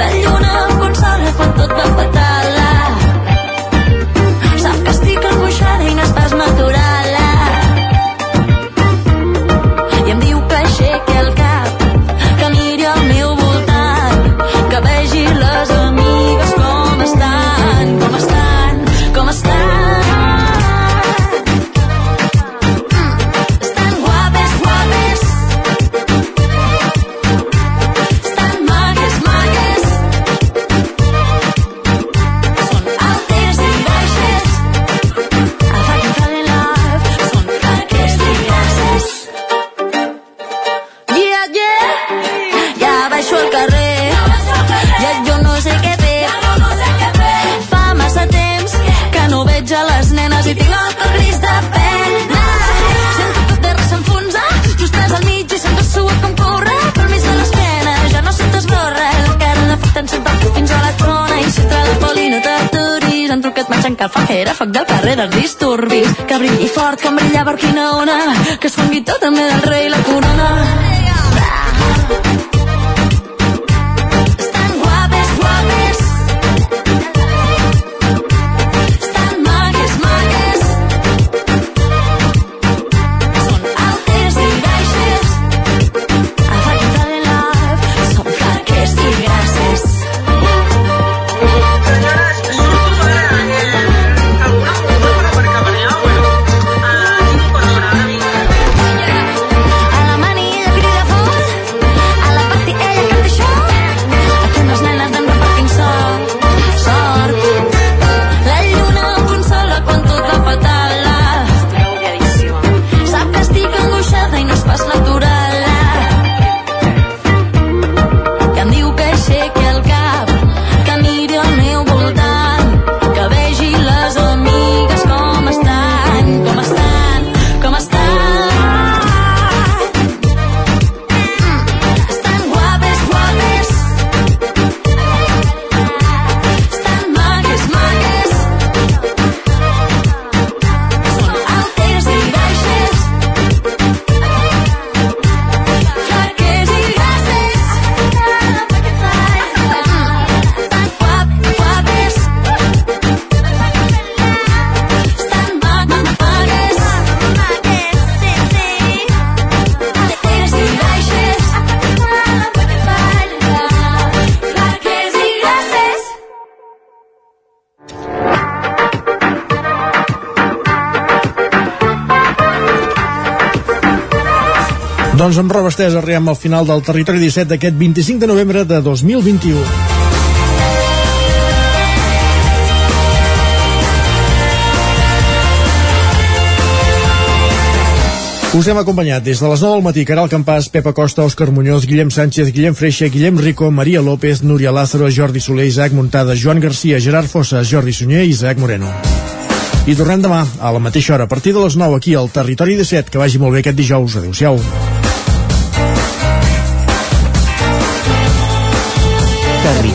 La lluna em consola quan tot va fatal. Sap que estic angoixada i no estàs natural. Te'n sento fins a la trona i si tra la poli no t'aturis. Han trucat marxant que el foc del carrer dels disturbis. Que brilli fort com brillava ona, que es fongui tot també del rei la corona. Amb estesa arribem al final del Territori 17 d'aquest 25 de novembre de 2021. Us hem acompanyat des de les 9 del matí Caral Campàs, Pepa Costa, Òscar Muñoz, Guillem Sánchez, Guillem Freixa, Guillem Rico, Maria López, Núria Lázaro, Jordi Soler, Isaac Montada, Joan Garcia, Gerard Fossa, Jordi Sunyer i Isaac Moreno. I tornem demà, a la mateixa hora, a partir de les 9 aquí al Territori 17. Que vagi molt bé aquest dijous. Adéu-siau.